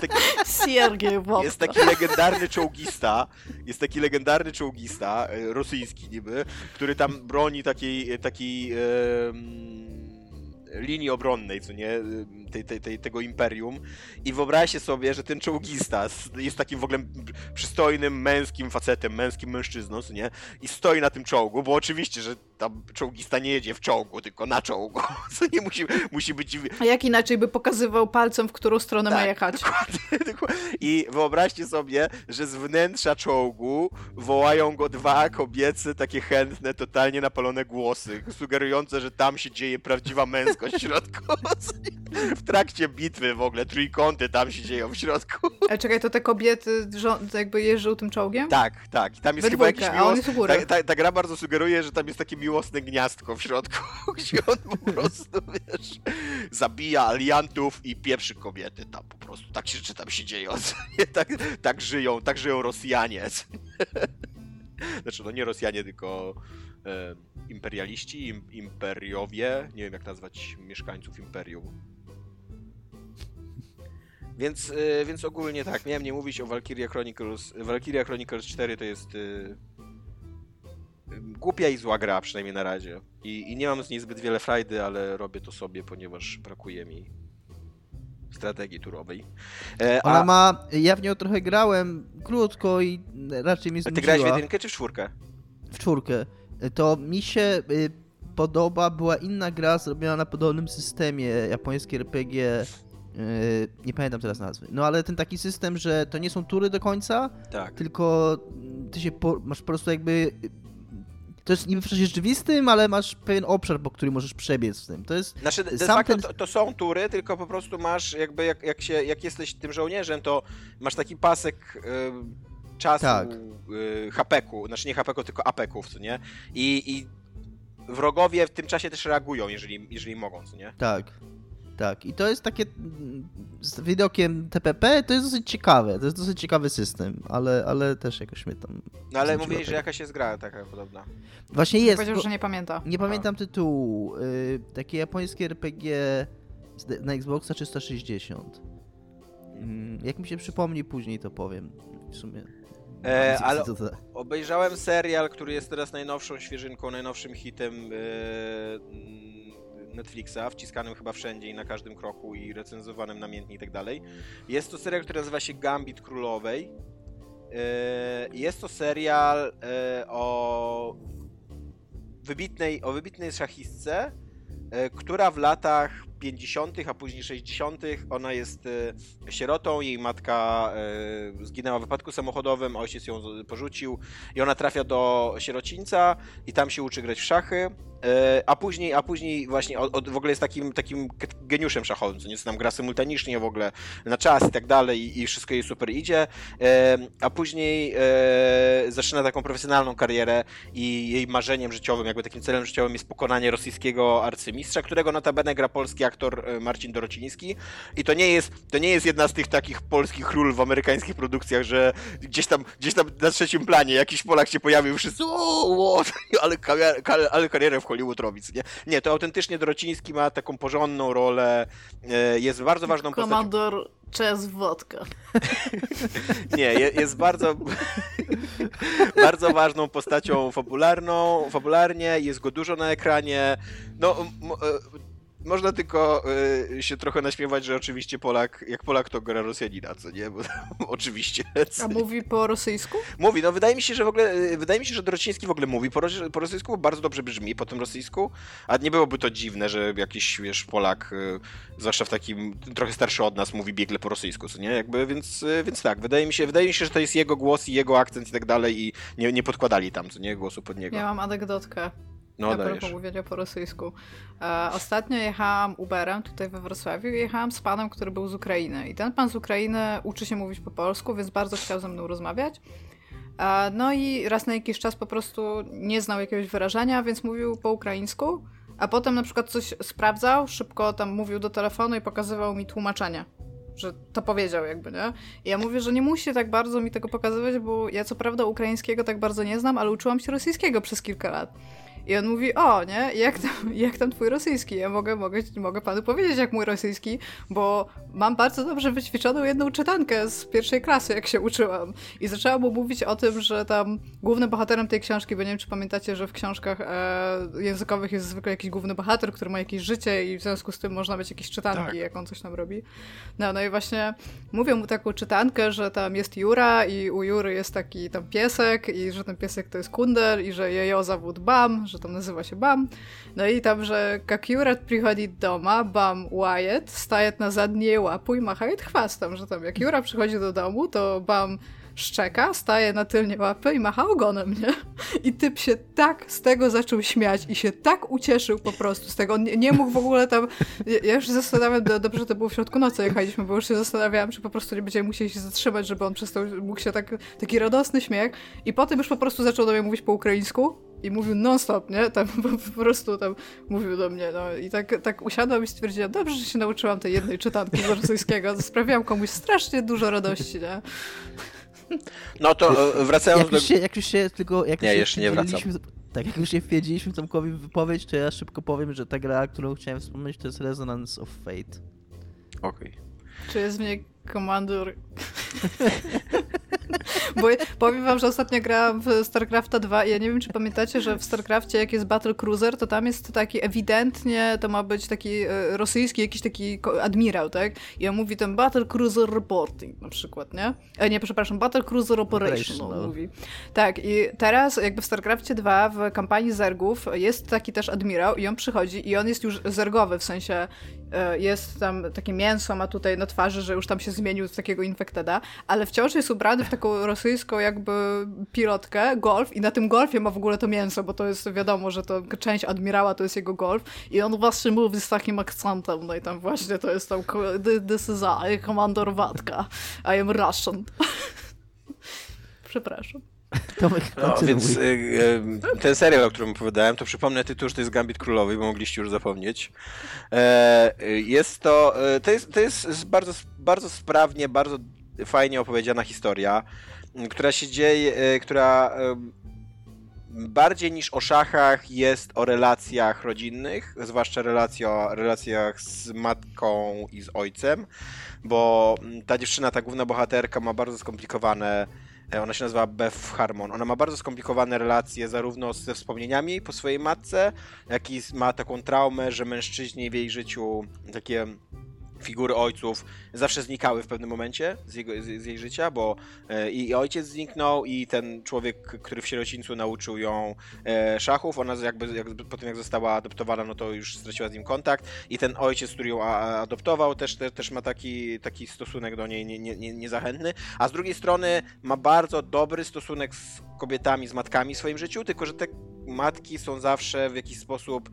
taki Siergiej Wodka. Jest taki legendarny czołgista, jest taki legendarny czołgista, e, rosyjski niby, który tam broni takiej, takiej linii obronnej, co nie, tej, tej, tej, tego imperium i wyobraźcie sobie, że ten czołgista jest takim w ogóle przystojnym, męskim facetem, męskim mężczyzną, co nie, i stoi na tym czołgu, bo oczywiście, że tam czołgista nie jedzie w czołgu, tylko na czołgu, <laughs> co nie musi, musi być A jak inaczej by pokazywał palcem, w którą stronę ma Tak, jechać? <laughs> Dokładnie, dokładnie. I wyobraźcie sobie, że z wnętrza czołgu wołają go dwa kobiece, takie chętne, totalnie napalone głosy, sugerujące, że tam się dzieje prawdziwa męskość w środku. <laughs> W trakcie bitwy w ogóle, trójkąty tam się dzieją w środku. Ale czekaj, to te kobiety jakby jeżdżą tym czołgiem? Tak, tak. I tam jest We chyba jakiś a on miłos... jest ta, ta, ta gra bardzo sugeruje, że tam jest takie miłosne gniazdko w środku, <laughs> gdzie on po prostu, wiesz, zabija aliantów i pieprzy kobiety tam po prostu. Tak się rzeczy tam się dzieją. <laughs> Tak, tak żyją, tak żyją Rosjanie. Znaczy, no nie Rosjanie, tylko e, imperialiści, im, imperiowie. Nie wiem, jak nazwać mieszkańców imperium. <laughs> Więc, e, więc ogólnie tak, miałem nie mówić o Valkyria Chronicles. Valkyria Chronicles 4 to jest e, głupia i zła gra, przynajmniej na razie. I, I nie mam z niej zbyt wiele frajdy, ale robię to sobie, ponieważ brakuje mi strategii turowej. E, Ona a, ma, ja w nią trochę grałem krótko i raczej mnie a ty grałeś w znudziła. jedynkę czy w czwórkę? w czwórkę. To mi się y, podoba, była inna gra zrobiona na podobnym systemie, japońskie RPG, y, nie pamiętam teraz nazwy. No ale ten taki system, że to nie są tury do końca, Tak. tylko ty się po, masz po prostu jakby to jest niby w czasie rzeczywistym, ale masz pewien obszar, po który możesz przebiec w tym. To jest. Znaczy, de sam facto ten- to, to są tury, tylko po prostu masz jakby, jak, jak, się, jak jesteś tym żołnierzem, to masz taki pasek y, czasu Tak. y, hapeku, znaczy nie hapeku, tylko apeków, co nie? I, I wrogowie w tym czasie też reagują, jeżeli, jeżeli mogą, co nie? Tak. Tak. I to jest takie. mm, Z widokiem TPP to jest dosyć ciekawe. To jest dosyć ciekawy system, ale, ale też jakoś mnie tam. No ale mówili, że jakaś jest gra taka podobna. Właśnie jest. Powiedział, bo- że nie pamięta. Nie pamiętam tytułu. Y, takie japońskie RPG na Xboxa 360. Mm, Jak mi się przypomni, później to powiem. W sumie. E, ale obejrzałem serial, który jest teraz najnowszą świeżynką, najnowszym hitem e, Netflixa, wciskanym chyba wszędzie i na każdym kroku i recenzowanym namiętnie i tak dalej. Jest to serial, który nazywa się Gambit Królowej. E, Jest to serial e, o wybitnej, o wybitnej szachistce, e, która w latach 50., a później 60., ona jest e, sierotą, jej matka e, zginęła w wypadku samochodowym, ojciec ją porzucił i ona trafia do sierocińca i tam się uczy grać w szachy. e, A później, a później właśnie od, od, w ogóle jest takim, takim geniuszem szachowym, co nieco tam gra symultanicznie w ogóle na czas i tak dalej i, i wszystko jej super idzie. A później zaczyna taką profesjonalną karierę i jej marzeniem życiowym, jakby takim celem życiowym jest pokonanie rosyjskiego arcymistrza, którego notabene gra polski aktor e, Marcin Dorociński. I to nie jest, to nie jest jedna z tych takich polskich ról w amerykańskich produkcjach, że gdzieś tam, gdzieś tam na trzecim planie jakiś Polak się pojawił, wszyscy o, <laughs> ale, karierę, ale karierę w Hollywood robi, co nie? Nie, to autentycznie Dorociński ma taką porządną rolę, e, jest bardzo ważną postacią. Komandor Czes Wodka. <laughs> Nie, je, jest bardzo, <laughs> bardzo ważną postacią fabularną, fabularnie, jest go dużo na ekranie. No, e, można tylko e, się trochę naśmiewać, że oczywiście Polak, jak Polak to gra Rosjanina, co nie? Bo <laughs> oczywiście. co A mówi po rosyjsku? Mówi, no wydaje mi się, że w ogóle, e, wydaje mi się, że Dorociński w ogóle mówi po, po rosyjsku, bo bardzo dobrze brzmi po tym rosyjsku, a nie byłoby to dziwne, że jakiś, wiesz, Polak, e, zwłaszcza w takim, trochę starszy od nas, mówi biegle po rosyjsku, co nie? Jakby, więc, e, więc tak, wydaje mi się, wydaje mi się, że to jest jego głos i jego akcent i tak dalej i nie, nie podkładali tam, co nie, głosu pod niego. Ja mam anegdotkę. No a dajesz. mówienia po rosyjsku. E, ostatnio jechałam Uberem tutaj we Wrocławiu i jechałam z panem, który był z Ukrainy. I ten pan z Ukrainy uczy się mówić po polsku, więc bardzo chciał ze mną rozmawiać. E, no i raz na jakiś czas po prostu nie znał jakiegoś wyrażenia, więc mówił po ukraińsku, a potem na przykład coś sprawdzał, szybko tam mówił do telefonu i pokazywał mi tłumaczenie. Że to powiedział, jakby, nie? I ja mówię, że nie musi tak bardzo mi tego pokazywać, bo ja co prawda ukraińskiego tak bardzo nie znam, ale uczyłam się rosyjskiego przez kilka lat. I on mówi, o, nie, jak tam, <laughs> jak tam twój rosyjski? Ja mogę, mogę, mogę panu powiedzieć, jak mój rosyjski, bo mam bardzo dobrze wyćwiczoną jedną czytankę z pierwszej klasy, jak się uczyłam. I zaczęłam mu mówić o tym, że tam głównym bohaterem tej książki, bo nie wiem, czy pamiętacie, że w książkach e, językowych jest zwykle jakiś główny bohater, który ma jakieś życie i w związku z tym można mieć jakieś czytanki, Tak. jak on coś tam robi. No, no i właśnie mówię mu taką czytankę, że tam jest Jura i u Jury jest taki tam piesek i że ten piesek to jest kundel i że jejo zawód Bam, że tam nazywa się Bam. No i tam, że jak Jura przychodzi doma, Bam łajet, staje na zadnie łapu i macha chwastem, że tam jak Jura przychodzi do domu, to Bam szczeka, staje na tylnie łapy i macha ogonem, nie? I typ się tak z tego zaczął śmiać i się tak ucieszył po prostu z tego. On nie, nie mógł w ogóle tam... Ja już się zastanawiam, do, dobrze to było w środku nocy jechaliśmy, bo już się zastanawiałam, czy po prostu nie będziemy musieli się zatrzymać, żeby on przestał, mógł się tak, taki radosny śmiech. I potem już po prostu zaczął do mnie mówić po ukraińsku i mówił non-stop, nie? Tam po prostu tam mówił do mnie, no i tak, tak usiadłam i stwierdziłam, dobrze, że się nauczyłam tej jednej czytanki z rosyjskiego, sprawiałam komuś strasznie dużo radości, nie? No to e, wracając Jak do... już, się, jak już się tylko. Jak Nie, już jeszcze nie wracam. Tak, jak już się wpierdziliśmy Tomkowi w wypowiedź, to ja szybko powiem, że ta gra, którą chciałem wspomnieć, to jest Resonance of Fate. Okej. Czy jest w niej komandor? <laughs> Bo powiem wam, że ostatnio grałam w StarCrafta 2 i ja nie wiem, czy pamiętacie, że w StarCrafcie jak jest Battle Cruiser, to tam jest taki ewidentnie, to ma być taki e, rosyjski, jakiś taki admirał, tak? I on mówi ten Battle Cruiser Reporting na przykład, nie? E, nie, przepraszam, Battle Cruiser Operation, Operational. on mówi. Tak, i teraz jakby w StarCraftie 2 w kampanii zergów jest taki też admirał i on przychodzi i on jest już zergowy, w sensie e, jest tam takie mięso, ma tutaj na twarzy, że już tam się zmienił z takiego infekteda, ale wciąż jest ubrany w taką rosyjską brytyjską jakby pilotkę, golf i na tym golfie ma w ogóle to mięso, bo to jest wiadomo, że to część admirała to jest jego golf i on właśnie mówi z takim akcentem, no i tam właśnie to jest tam this is I, Commander Watka, I am Russian. <laughs> Przepraszam. Tomek, No, więc y, y, ten serial, o którym opowiadałem, to przypomnę tytuł, że to jest Gambit Królowej, bo mogliście już zapomnieć. E, jest to, to jest, to jest bardzo, bardzo sprawnie, bardzo fajnie opowiedziana historia, która się dzieje, e, która bardziej niż o szachach jest o relacjach rodzinnych, zwłaszcza relacja, relacjach z matką i z ojcem, bo ta dziewczyna, ta główna bohaterka ma bardzo skomplikowane E, ona się nazywa Beth Harmon. Ona ma bardzo skomplikowane relacje zarówno ze wspomnieniami po swojej matce, jak i ma taką traumę, że mężczyźni w jej życiu takie figury ojców zawsze znikały w pewnym momencie z, jego, z, z jej życia, bo e, i ojciec zniknął i ten człowiek, który w sierocińcu nauczył ją e, szachów, ona jakby jak, po tym jak została adoptowana, no to już straciła z nim kontakt i ten ojciec, który ją a, adoptował też, te, też ma taki, taki stosunek do niej niezachętny, nie, nie, niezachętny, a z drugiej strony ma bardzo dobry stosunek z kobietami, z matkami w swoim życiu, tylko że te matki są zawsze w jakiś sposób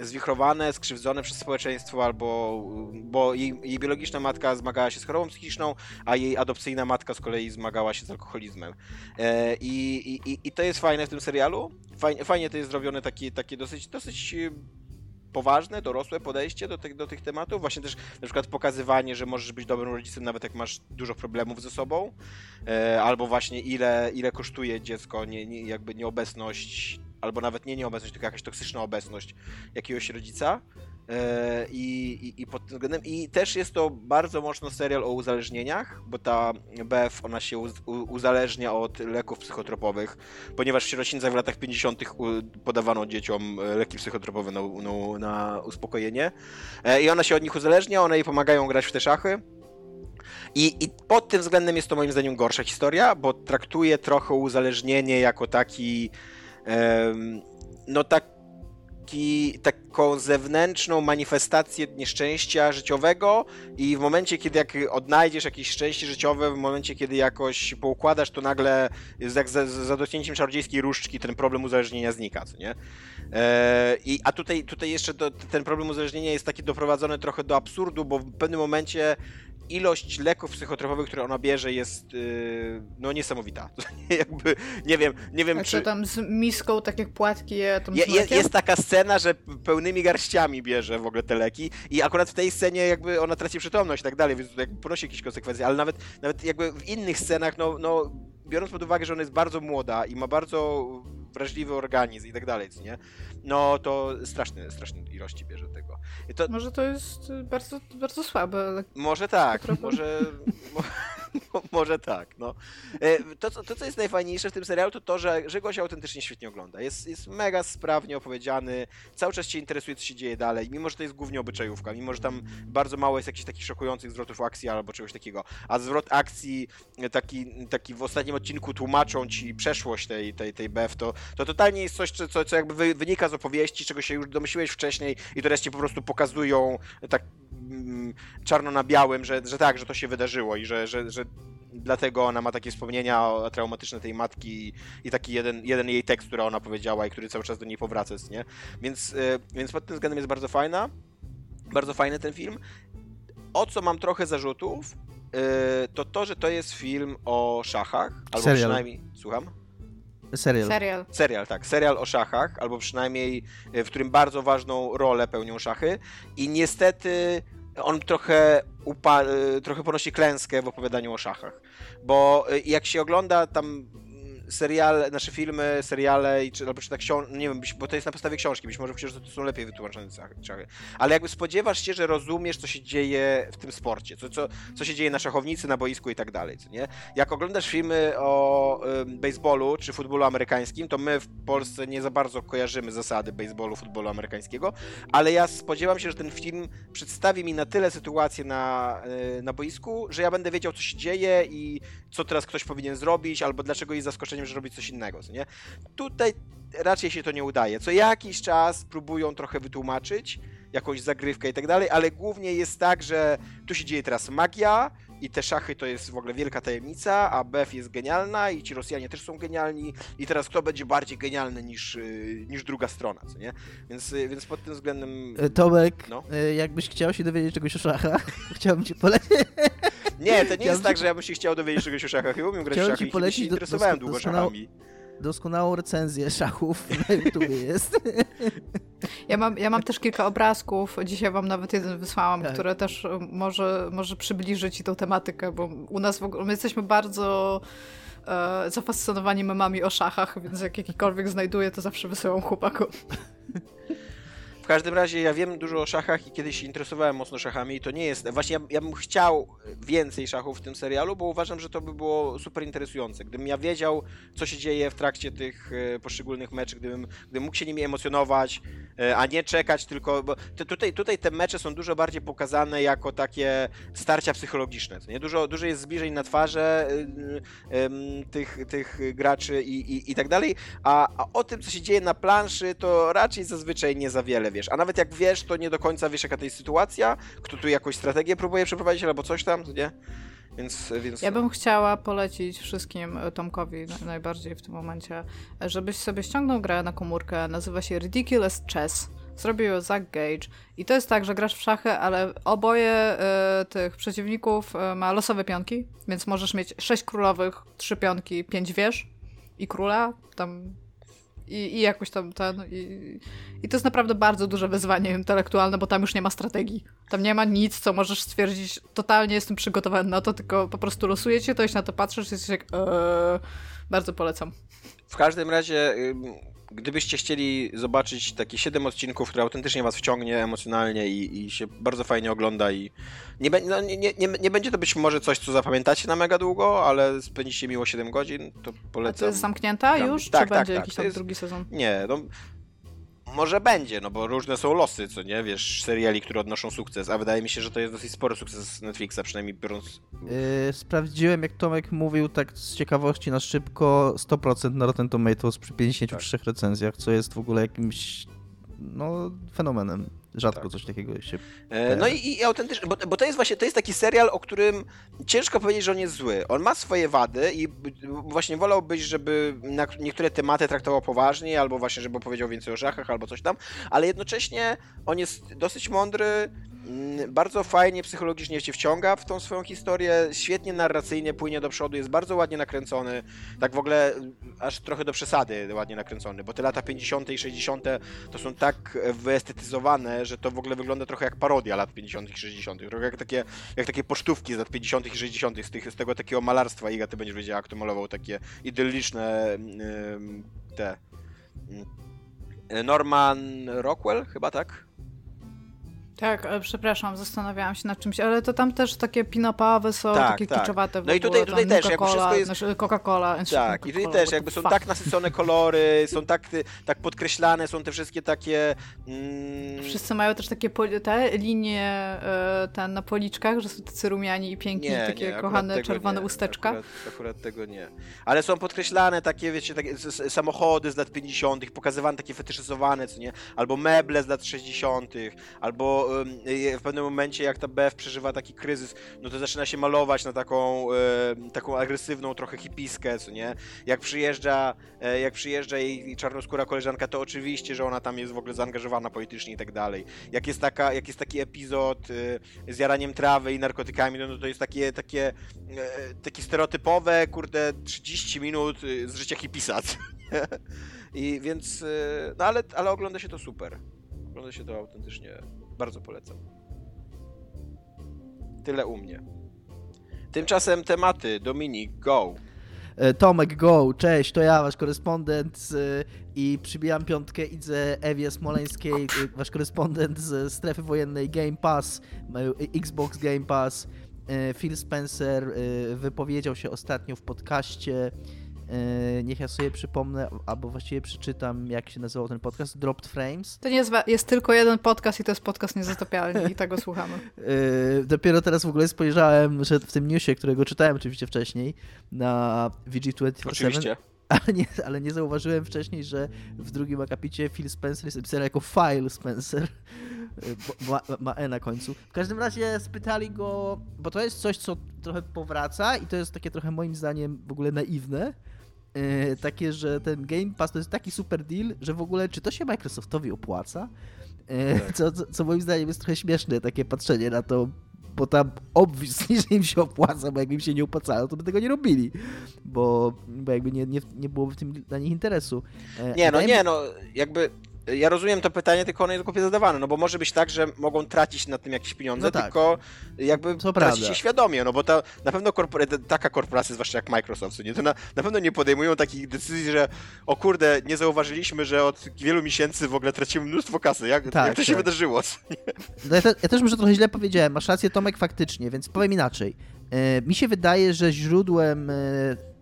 zwichrowane, skrzywdzone przez społeczeństwo, albo bo jej, jej, biologiczna matka zmagała się z chorobą psychiczną, a jej adopcyjna matka z kolei zmagała się z alkoholizmem. E, I, i, i to jest fajne w tym serialu. Fajnie, fajnie to jest zrobione takie, takie dosyć, dosyć poważne, dorosłe podejście do tych, do tych tematów. Właśnie też na przykład pokazywanie, że możesz być dobrym rodzicem nawet jak masz dużo problemów ze sobą, e, albo właśnie ile, ile kosztuje dziecko, nie, nie, jakby nieobecność, albo nawet nie nieobecność, tylko jakaś toksyczna obecność jakiegoś rodzica. E, I, i, i, pod tym względem. I też jest to bardzo mocno serial o uzależnieniach, bo ta BF ona się uz, uzależnia od leków psychotropowych, ponieważ w sierocińcach w latach 50. podawano dzieciom e, leki psychotropowe na, na, na uspokojenie. E, I ona się od nich uzależnia, one jej pomagają grać w te szachy. I, I pod tym względem jest to moim zdaniem gorsza historia, bo traktuje trochę uzależnienie jako taki. No tak taki, taką zewnętrzną manifestację nieszczęścia życiowego i w momencie, kiedy jak odnajdziesz jakieś szczęście życiowe, w momencie, kiedy jakoś poukładasz, to nagle jak za, za dotknięciem czarodziejskiej różdżki ten problem uzależnienia znika, co nie? E, i, a tutaj, tutaj jeszcze ten problem uzależnienia jest taki doprowadzony trochę do absurdu, bo w pewnym momencie ilość leków psychotropowych, które ona bierze jest yy, no niesamowita. <laughs> Jakby, nie wiem, nie wiem A czy... tam z miską, tak jak płatki je tam je, jest, jest taka scena, że pełnymi garściami bierze w ogóle te leki i akurat w tej scenie jakby ona traci przytomność i tak dalej, więc jakby ponosi jakieś konsekwencje, ale nawet, nawet jakby w innych scenach, no, no biorąc pod uwagę, że ona jest bardzo młoda i ma bardzo wrażliwy organizm i tak dalej, nie? No to straszne, straszne ilości bierze tego. To... Może to jest bardzo, bardzo słabe. Może tak, może, może tak, no. E, to, to, co jest najfajniejsze w tym serialu, to to, że, że go się autentycznie świetnie ogląda. Jest, jest mega sprawnie opowiedziany, cały czas cię interesuje, co się dzieje dalej, mimo, że to jest głównie obyczajówka, mimo, że tam bardzo mało jest jakichś takich szokujących zwrotów akcji albo czegoś takiego, a zwrot akcji taki, taki w ostatnim odcinku tłumaczą ci przeszłość tej, tej, tej BF, to, to totalnie jest coś, co, co jakby wynika z opowieści, czego się już domyśliłeś wcześniej i teraz ci po prostu pokazują tak mm, czarno na białym, że, że tak, że to się wydarzyło i że, że, że dlatego ona ma takie wspomnienia traumatyczne tej matki i taki jeden, jeden jej tekst, który ona powiedziała i który cały czas do niej powraca, nie? Więc, y, więc pod tym względem jest bardzo fajna. Bardzo fajny ten film. O co mam trochę zarzutów, y, to to, że to jest film o szachach, albo Serial. przynajmniej... Słucham? Serial. Serial. Serial, tak. Serial o szachach, albo przynajmniej y, w którym bardzo ważną rolę pełnią szachy. I niestety on trochę, upa- trochę ponosi klęskę w opowiadaniu o szachach. Bo jak się ogląda tam seriale, nasze filmy, seriale, czy, albo czyta książki, nie wiem, bo to jest na podstawie książki, być może przecież to są lepiej wytłumaczone czachy. Ale jakby spodziewasz się, że rozumiesz, co się dzieje w tym sporcie, co, co, co się dzieje na szachownicy, na boisku i tak dalej, co nie? Jak oglądasz filmy o y, baseballu czy futbolu amerykańskim, to my w Polsce nie za bardzo kojarzymy zasady baseballu, futbolu amerykańskiego, ale ja spodziewam się, że ten film przedstawi mi na tyle sytuację na, y, na boisku, że ja będę wiedział, co się dzieje i co teraz ktoś powinien zrobić, albo dlaczego jest zaskoczenie że robić coś innego, co nie? Tutaj raczej się to nie udaje. Co jakiś czas próbują trochę wytłumaczyć, jakąś zagrywkę i tak dalej, ale głównie jest tak, że tu się dzieje teraz magia, i te szachy to jest w ogóle wielka tajemnica, a BF jest genialna i ci Rosjanie też są genialni i teraz kto będzie bardziej genialny niż, y, niż druga strona, co nie? Więc, y, więc pod tym względem... Tomek, No. e, jakbyś chciał się dowiedzieć czegoś o szachach, <laughs> chciałbym ci polecić. Nie, to nie jest tak, że ja bym się chciał dowiedzieć czegoś o szachach. Ja umiem grać w szachy ci i się polecić do- interesowałem dosko- długo doskonałą- szachami. Doskonałą recenzję szachów <laughs> na YouTubie jest. Ja mam, ja mam też kilka obrazków, dzisiaj wam nawet jeden wysłałam, Tak. które też y, może, może przybliżyć ci tą tematykę, bo u nas w ogóle, my jesteśmy bardzo e, zafascynowani memami o szachach, więc jak jakikolwiek znajduję, to zawsze wysyłam chłopakom. <laughs> Każdym razie ja wiem dużo o szachach i kiedyś się interesowałem mocno szachami i to nie jest... Właśnie ja, ja bym chciał więcej szachów w tym serialu, bo uważam, że to by było super interesujące. Gdybym ja wiedział, co się dzieje w trakcie tych e, poszczególnych meczy, gdybym, gdybym mógł się nimi emocjonować, e, a nie czekać tylko... Bo te, tutaj, tutaj te mecze są dużo bardziej pokazane jako takie starcia psychologiczne. Nie? Dużo, dużo jest zbliżeń na twarze em, tych, tych graczy i, i, i tak dalej, a, a o tym, co się dzieje na planszy, to raczej zazwyczaj nie za wiele wiesz. A nawet jak wiesz, to nie do końca wiesz, jaka to jest sytuacja, kto tu jakąś strategię próbuje przeprowadzić albo coś tam, nie? Więc, więc Ja bym chciała polecić wszystkim e, Tomkowi na- najbardziej w tym momencie, e, żebyś sobie ściągnął grę na komórkę, nazywa się Ridiculous Chess. Zrobił ją Zach Gage. I to jest tak, że grasz w szachy, ale oboje e, tych przeciwników e, ma losowe pionki, więc możesz mieć sześć królowych, trzy pionki, pięć wież i króla, tam i, i jakoś tam ten. I, I to jest naprawdę bardzo duże wyzwanie intelektualne, bo tam już nie ma strategii. Tam nie ma nic, co możesz stwierdzić, totalnie jestem przygotowany na to, tylko po prostu losujecie to i na to patrzysz jesteś jak, eee, bardzo polecam. W każdym razie, gdybyście chcieli zobaczyć takie 7 odcinków, które autentycznie was wciągnie emocjonalnie i, i się bardzo fajnie ogląda i nie, no, nie, nie, nie, będzie to być może coś, co zapamiętacie na mega długo, ale spędzicie miło 7 godzin, to A polecam. to jest zamknięta już, tak, czy tak, będzie tak, jakiś jest- drugi sezon? Nie, no może będzie, no bo różne są losy, co nie, wiesz, seriali, które odnoszą sukces, a wydaje mi się, że to jest dosyć spory sukces Netflixa, przynajmniej biorąc... Yy, sprawdziłem, jak Tomek mówił, tak z ciekawości na szybko, 100% na Rotten Tomatoes przy 53 recenzjach, co jest w ogóle jakimś, no, fenomenem. Rzadko Tak. coś takiego się... E, No i, i autentycznie, bo, bo to jest właśnie, to jest taki serial, o którym ciężko powiedzieć, że on jest zły. On ma swoje wady i właśnie wolałbyś, żeby niektóre tematy traktował poważniej, albo właśnie, żeby opowiedział więcej o szachach, albo coś tam, ale jednocześnie on jest dosyć mądry, bardzo fajnie psychologicznie cię wciąga w tą swoją historię, świetnie narracyjnie płynie do przodu, jest bardzo ładnie nakręcony, tak w ogóle y, aż trochę do przesady ładnie nakręcony, bo te lata 50. i 60. to są tak wyestetyzowane, że to w ogóle wygląda trochę jak parodia lat 50. i 60. Trochę jak takie, jak takie pocztówki z lat 50. i 60. Z, tych, z tego takiego malarstwa. Iga, ty będziesz wiedziała, kto malował takie idylliczne ym, te... ym, Norman Rockwell, chyba tak? Tak, e, przepraszam, zastanawiałam się nad czymś, ale to tam też takie pinapawy są, Tak, takie tak. kiczowate w No i tutaj- tutaj też jakby wszystko jest- znaczy Coca-Cola. Tak, i tutaj też jakby są fuck. tak nasycone kolory, są tak, tak podkreślane, są te wszystkie takie... Mm, Wszyscy mają też takie te linie e, te na policzkach, że są tacy rumiani i piękni, takie akurat kochane czerwone nie, usteczka. Akurat, akurat tego nie. Ale są podkreślane takie, wiecie, takie samochody z lat 50., pokazywane takie fetyszyzowane, co nie? Albo meble z lat 60., albo w pewnym momencie, jak ta BF przeżywa taki kryzys, no to zaczyna się malować na taką, taką agresywną trochę hipiskę, co nie? Jak przyjeżdża, e, jak przyjeżdża jej czarnoskóra koleżanka, to oczywiście, że ona tam jest w ogóle zaangażowana politycznie i tak dalej. Jak jest, taka, jak jest taki epizod y, z jaraniem trawy i narkotykami, no, no to jest takie, takie, e, takie stereotypowe, kurde, 30 minut y, z życia hipisa. <laughs> I więc, y, no ale, ale ogląda się to super. Ogląda się to autentycznie, bardzo polecam. Tyle u mnie. Tymczasem tematy, Dominik, go. E, Tomek Go, cześć, to ja, wasz korespondent z, i przybijam piątkę Idze Ewie Smoleńskiej, wasz korespondent z strefy wojennej Game Pass, Xbox Game Pass. E, Phil Spencer e, wypowiedział się ostatnio w podcaście, niech ja sobie przypomnę, albo właściwie przeczytam, jak się nazywał ten podcast, Dropped Frames. To nie jest, jest tylko jeden podcast i to jest podcast niezatopialny i tego słuchamy. Yy, <laughs> dopiero teraz w ogóle spojrzałem, że w tym newsie, którego czytałem oczywiście wcześniej na VG247, Oczywiście. <laughs> ale nie, ale nie zauważyłem wcześniej, że w drugim akapicie Phil Spencer jest napisany jako File Spencer. bo ma, ma E na końcu. W każdym razie spytali go, bo to jest coś, co trochę powraca i to jest takie trochę moim zdaniem w ogóle naiwne. E, takie, że ten Game Pass to jest taki super deal, że w ogóle czy to się Microsoftowi opłaca? E, Tak. co, co, co moim zdaniem jest trochę śmieszne, takie patrzenie na to, bo tam obviously, że im się opłaca, bo jakby im się nie opłacało, to by tego nie robili, bo, bo jakby nie, nie, nie byłoby w tym dla nich interesu. E, Nie, no nie, no jakby ja rozumiem to pytanie, tylko ono jest głupie zadawane, no bo może być tak, że mogą tracić na tym jakieś pieniądze, No tak. tylko jakby To tracić prawda. świadomie, no bo ta, na pewno korpora- taka korporacja, zwłaszcza jak Microsoft, nie, to na, na pewno nie podejmują takich decyzji, że o kurde, nie zauważyliśmy, że od wielu miesięcy w ogóle tracimy mnóstwo kasy, jak, Tak, jak to się tak. wydarzyło? No ja, te, ja też może trochę źle powiedziałem, masz rację Tomek faktycznie, więc powiem inaczej. E, mi się wydaje, że źródłem e,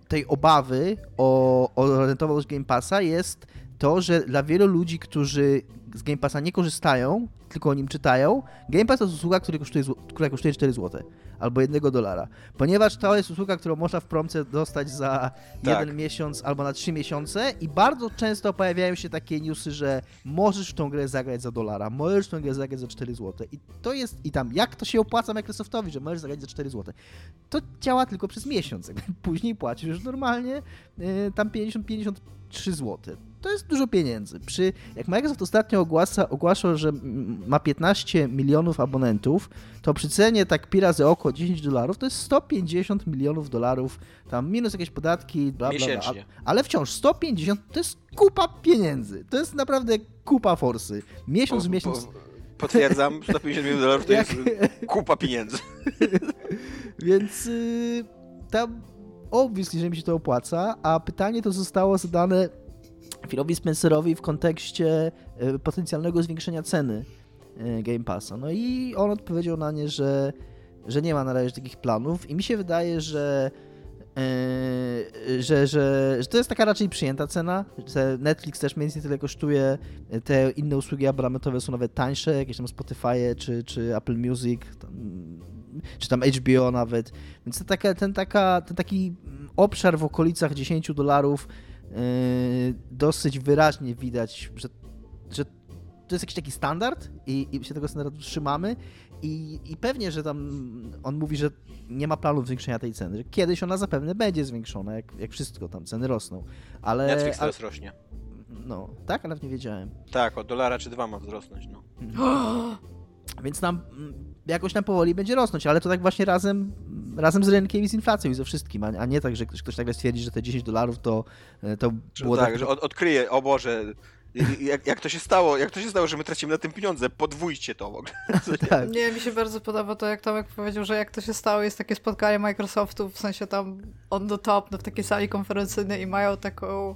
tej obawy o, o rentowność Game Passa jest to, że dla wielu ludzi, którzy z Game Passa nie korzystają, tylko o nim czytają, Game Pass to jest usługa, która kosztuje, która kosztuje 4 zł albo 1 dolara. Ponieważ to jest usługa, którą można w promce dostać za Tak. jeden miesiąc albo na 3 miesiące i bardzo często pojawiają się takie newsy, że możesz w tą grę zagrać za dolara, możesz w tą grę zagrać za 4 zł. I to jest, i tam, jak to się opłaca Microsoftowi, że możesz zagrać za 4 zł? To działa tylko przez miesiąc, <laughs> później płacisz już normalnie y, tam 50-53 zł. To jest dużo pieniędzy. Przy, jak Microsoft ostatnio ogłasa, ogłaszał, że ma 15 milionów abonentów, to przy cenie tak pi razy oko 10 dolarów to jest 150 milionów dolarów, tam minus jakieś podatki, bla bla bla. Miesięcznie. Ale wciąż 150 to jest kupa pieniędzy. To jest naprawdę kupa forsy. Miesiąc w Po- miesiąc. po- Potwierdzam, <laughs> 150 milionów dolarów to Jak- jest kupa pieniędzy. <laughs> Więc y, tam obviously, że mi się to opłaca, a pytanie to zostało zadane Philowi Spencerowi w kontekście y, potencjalnego zwiększenia ceny y, Game Passa. No i on odpowiedział na nie, że, że nie ma na razie takich planów i mi się wydaje, że y, że, że, że to jest taka raczej przyjęta cena, Netflix też mniej więcej tyle kosztuje, te inne usługi abonamentowe są nawet tańsze, jakieś tam Spotify czy, czy Apple Music, tam, czy tam HBO nawet, więc to taka, ten, taka, ten taki obszar w okolicach 10 dolarów dosyć wyraźnie widać, że, że to jest jakiś taki standard i, i się tego standardu trzymamy i, i pewnie, że tam on mówi, że nie ma planu zwiększenia tej ceny, że kiedyś ona zapewne będzie zwiększona, jak, jak wszystko, tam ceny rosną, ale... Netflix a, teraz rośnie. no, tak? Ale nie wiedziałem. Tak, o dolara czy dwa ma wzrosnąć, no. <gasps> <gasps> <gasps> Więc tam mm, jakoś tam powoli będzie rosnąć, ale to tak właśnie razem, razem z rynkiem i z inflacją i ze wszystkim, a, nie tak, że ktoś, ktoś nagle stwierdzi, że te 10 dolarów to, e, to było tak, tak, że od, odkryje, o Boże, jak, jak to się stało, jak to się stało, że my tracimy na tym pieniądze, podwójcie to w ogóle. <laughs> tak. Nie, mi się bardzo podoba to, jak Tomek powiedział, że jak to się stało, jest takie spotkanie Microsoftu, w sensie tam on the top, no, w takiej sali konferencyjnej i mają taką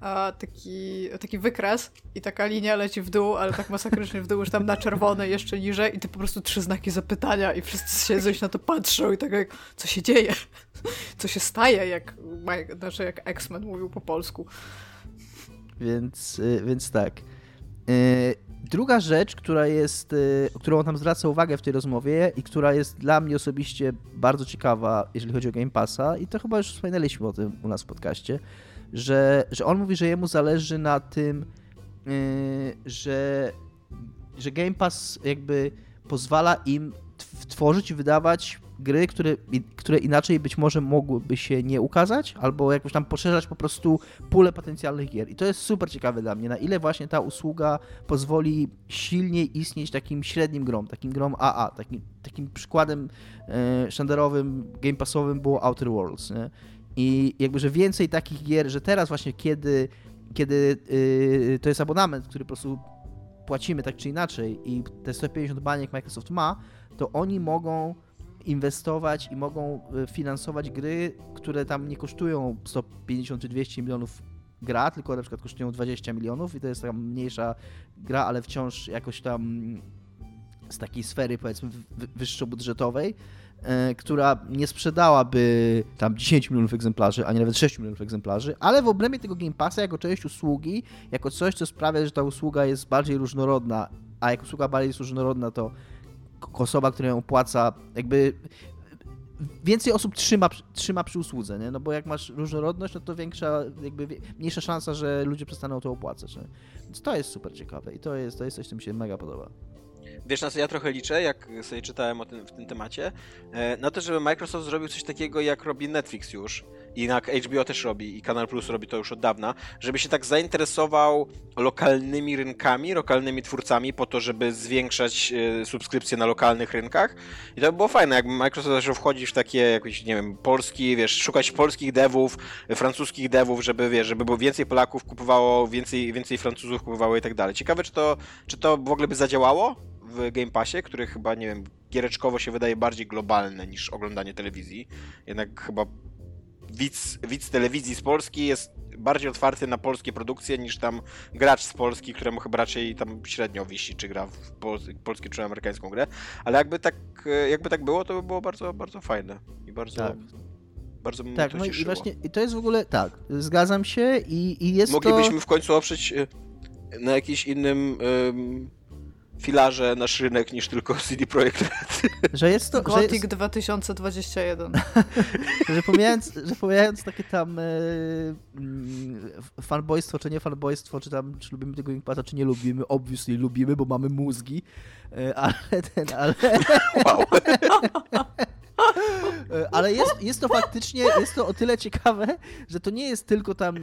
a, taki, taki wykres i taka linia leci w dół, ale tak masakrycznie w dół, już tam na czerwone jeszcze niżej i to po prostu trzy znaki zapytania i wszyscy się na to patrzą i tak jak, co się dzieje? Co się staje, jak, znaczy jak X-Men mówił po polsku. Więc, y, więc tak. Y, Druga rzecz, która jest, y, którą on tam zwraca uwagę w tej rozmowie i która jest dla mnie osobiście bardzo ciekawa, jeżeli chodzi o Game Passa, i to chyba już wspominaliśmy o tym u nas w podcaście, że, że on mówi, że jemu zależy na tym, y, że, że Game Pass jakby pozwala im tw- tworzyć i wydawać gry, które, które inaczej być może mogłyby się nie ukazać, albo jakoś tam poszerzać po prostu pulę potencjalnych gier. I to jest super ciekawe dla mnie, na ile właśnie ta usługa pozwoli silniej istnieć takim średnim grom, takim grom AA. Takim, takim przykładem e, sztandarowym, game passowym było Outer Worlds. Nie? I jakby, że więcej takich gier, że teraz właśnie kiedy, kiedy y, to jest abonament, który po prostu płacimy tak czy inaczej i te 150 baniek Microsoft ma, to oni mogą inwestować i mogą y, finansować gry, które tam nie kosztują 150 czy 200 milionów gra, tylko na przykład kosztują 20 milionów i to jest taka mniejsza gra, ale wciąż jakoś tam z takiej sfery powiedzmy wy- wyższobudżetowej, e, która nie sprzedałaby tam 10 milionów egzemplarzy, ani nawet 6 milionów egzemplarzy, ale w obrębie tego Game Passa jako część usługi, jako coś, co sprawia, że ta usługa jest bardziej różnorodna, a jak usługa bardziej jest różnorodna, to osoba, która ją opłaca, jakby więcej osób trzyma, trzyma przy usłudze, nie? No bo jak masz różnorodność, no to większa, jakby mniejsza szansa, że ludzie przestaną to opłacać, nie? Więc to jest super ciekawe i to jest, to jest coś, co mi się mega podoba. Wiesz na co ja trochę liczę, jak sobie czytałem o tym, w tym temacie? E, na to, żeby Microsoft zrobił coś takiego, jak robi Netflix już i na HBO też robi i Kanal Plus robi to już od dawna, żeby się tak zainteresował lokalnymi rynkami, lokalnymi twórcami po to, żeby zwiększać e, subskrypcje na lokalnych rynkach. I to by było fajne, jakby Microsoft zaczął wchodzić w takie jakieś, nie wiem, polski, wiesz, szukać polskich devów, francuskich devów, żeby, wiesz, żeby było więcej Polaków kupowało, więcej, więcej Francuzów kupowało i tak dalej. Ciekawe, czy to, czy to w ogóle by zadziałało w Game Passie, który chyba, nie wiem, giereczkowo się wydaje bardziej globalne niż oglądanie telewizji. Jednak chyba widz, widz telewizji z Polski jest bardziej otwarty na polskie produkcje niż tam gracz z Polski, któremu chyba raczej tam średnio wisi, czy gra w pol polską czy amerykańską grę. Ale jakby tak, jakby tak było, to by było bardzo, bardzo fajne i bardzo... Tak. Bardzo mnie tak, to no cieszyło. i właśnie i to jest w ogóle tak, zgadzam się i, i jest Moglibyśmy to... w końcu oprzeć na jakimś innym filarze nasz rynek niż tylko CD Projekt Red. Że jest to... Gothic że jest... 2021. <laughs> że, pomijając, że pomijając takie tam e, fanboystwo, czy nie fanboystwo, czy tam, czy lubimy tego Inkpata, czy nie lubimy, obviously lubimy, bo mamy mózgi, e, ale ten, ale... Wow. <laughs> E, ale jest, jest to faktycznie, jest to o tyle ciekawe, że to nie jest tylko tam,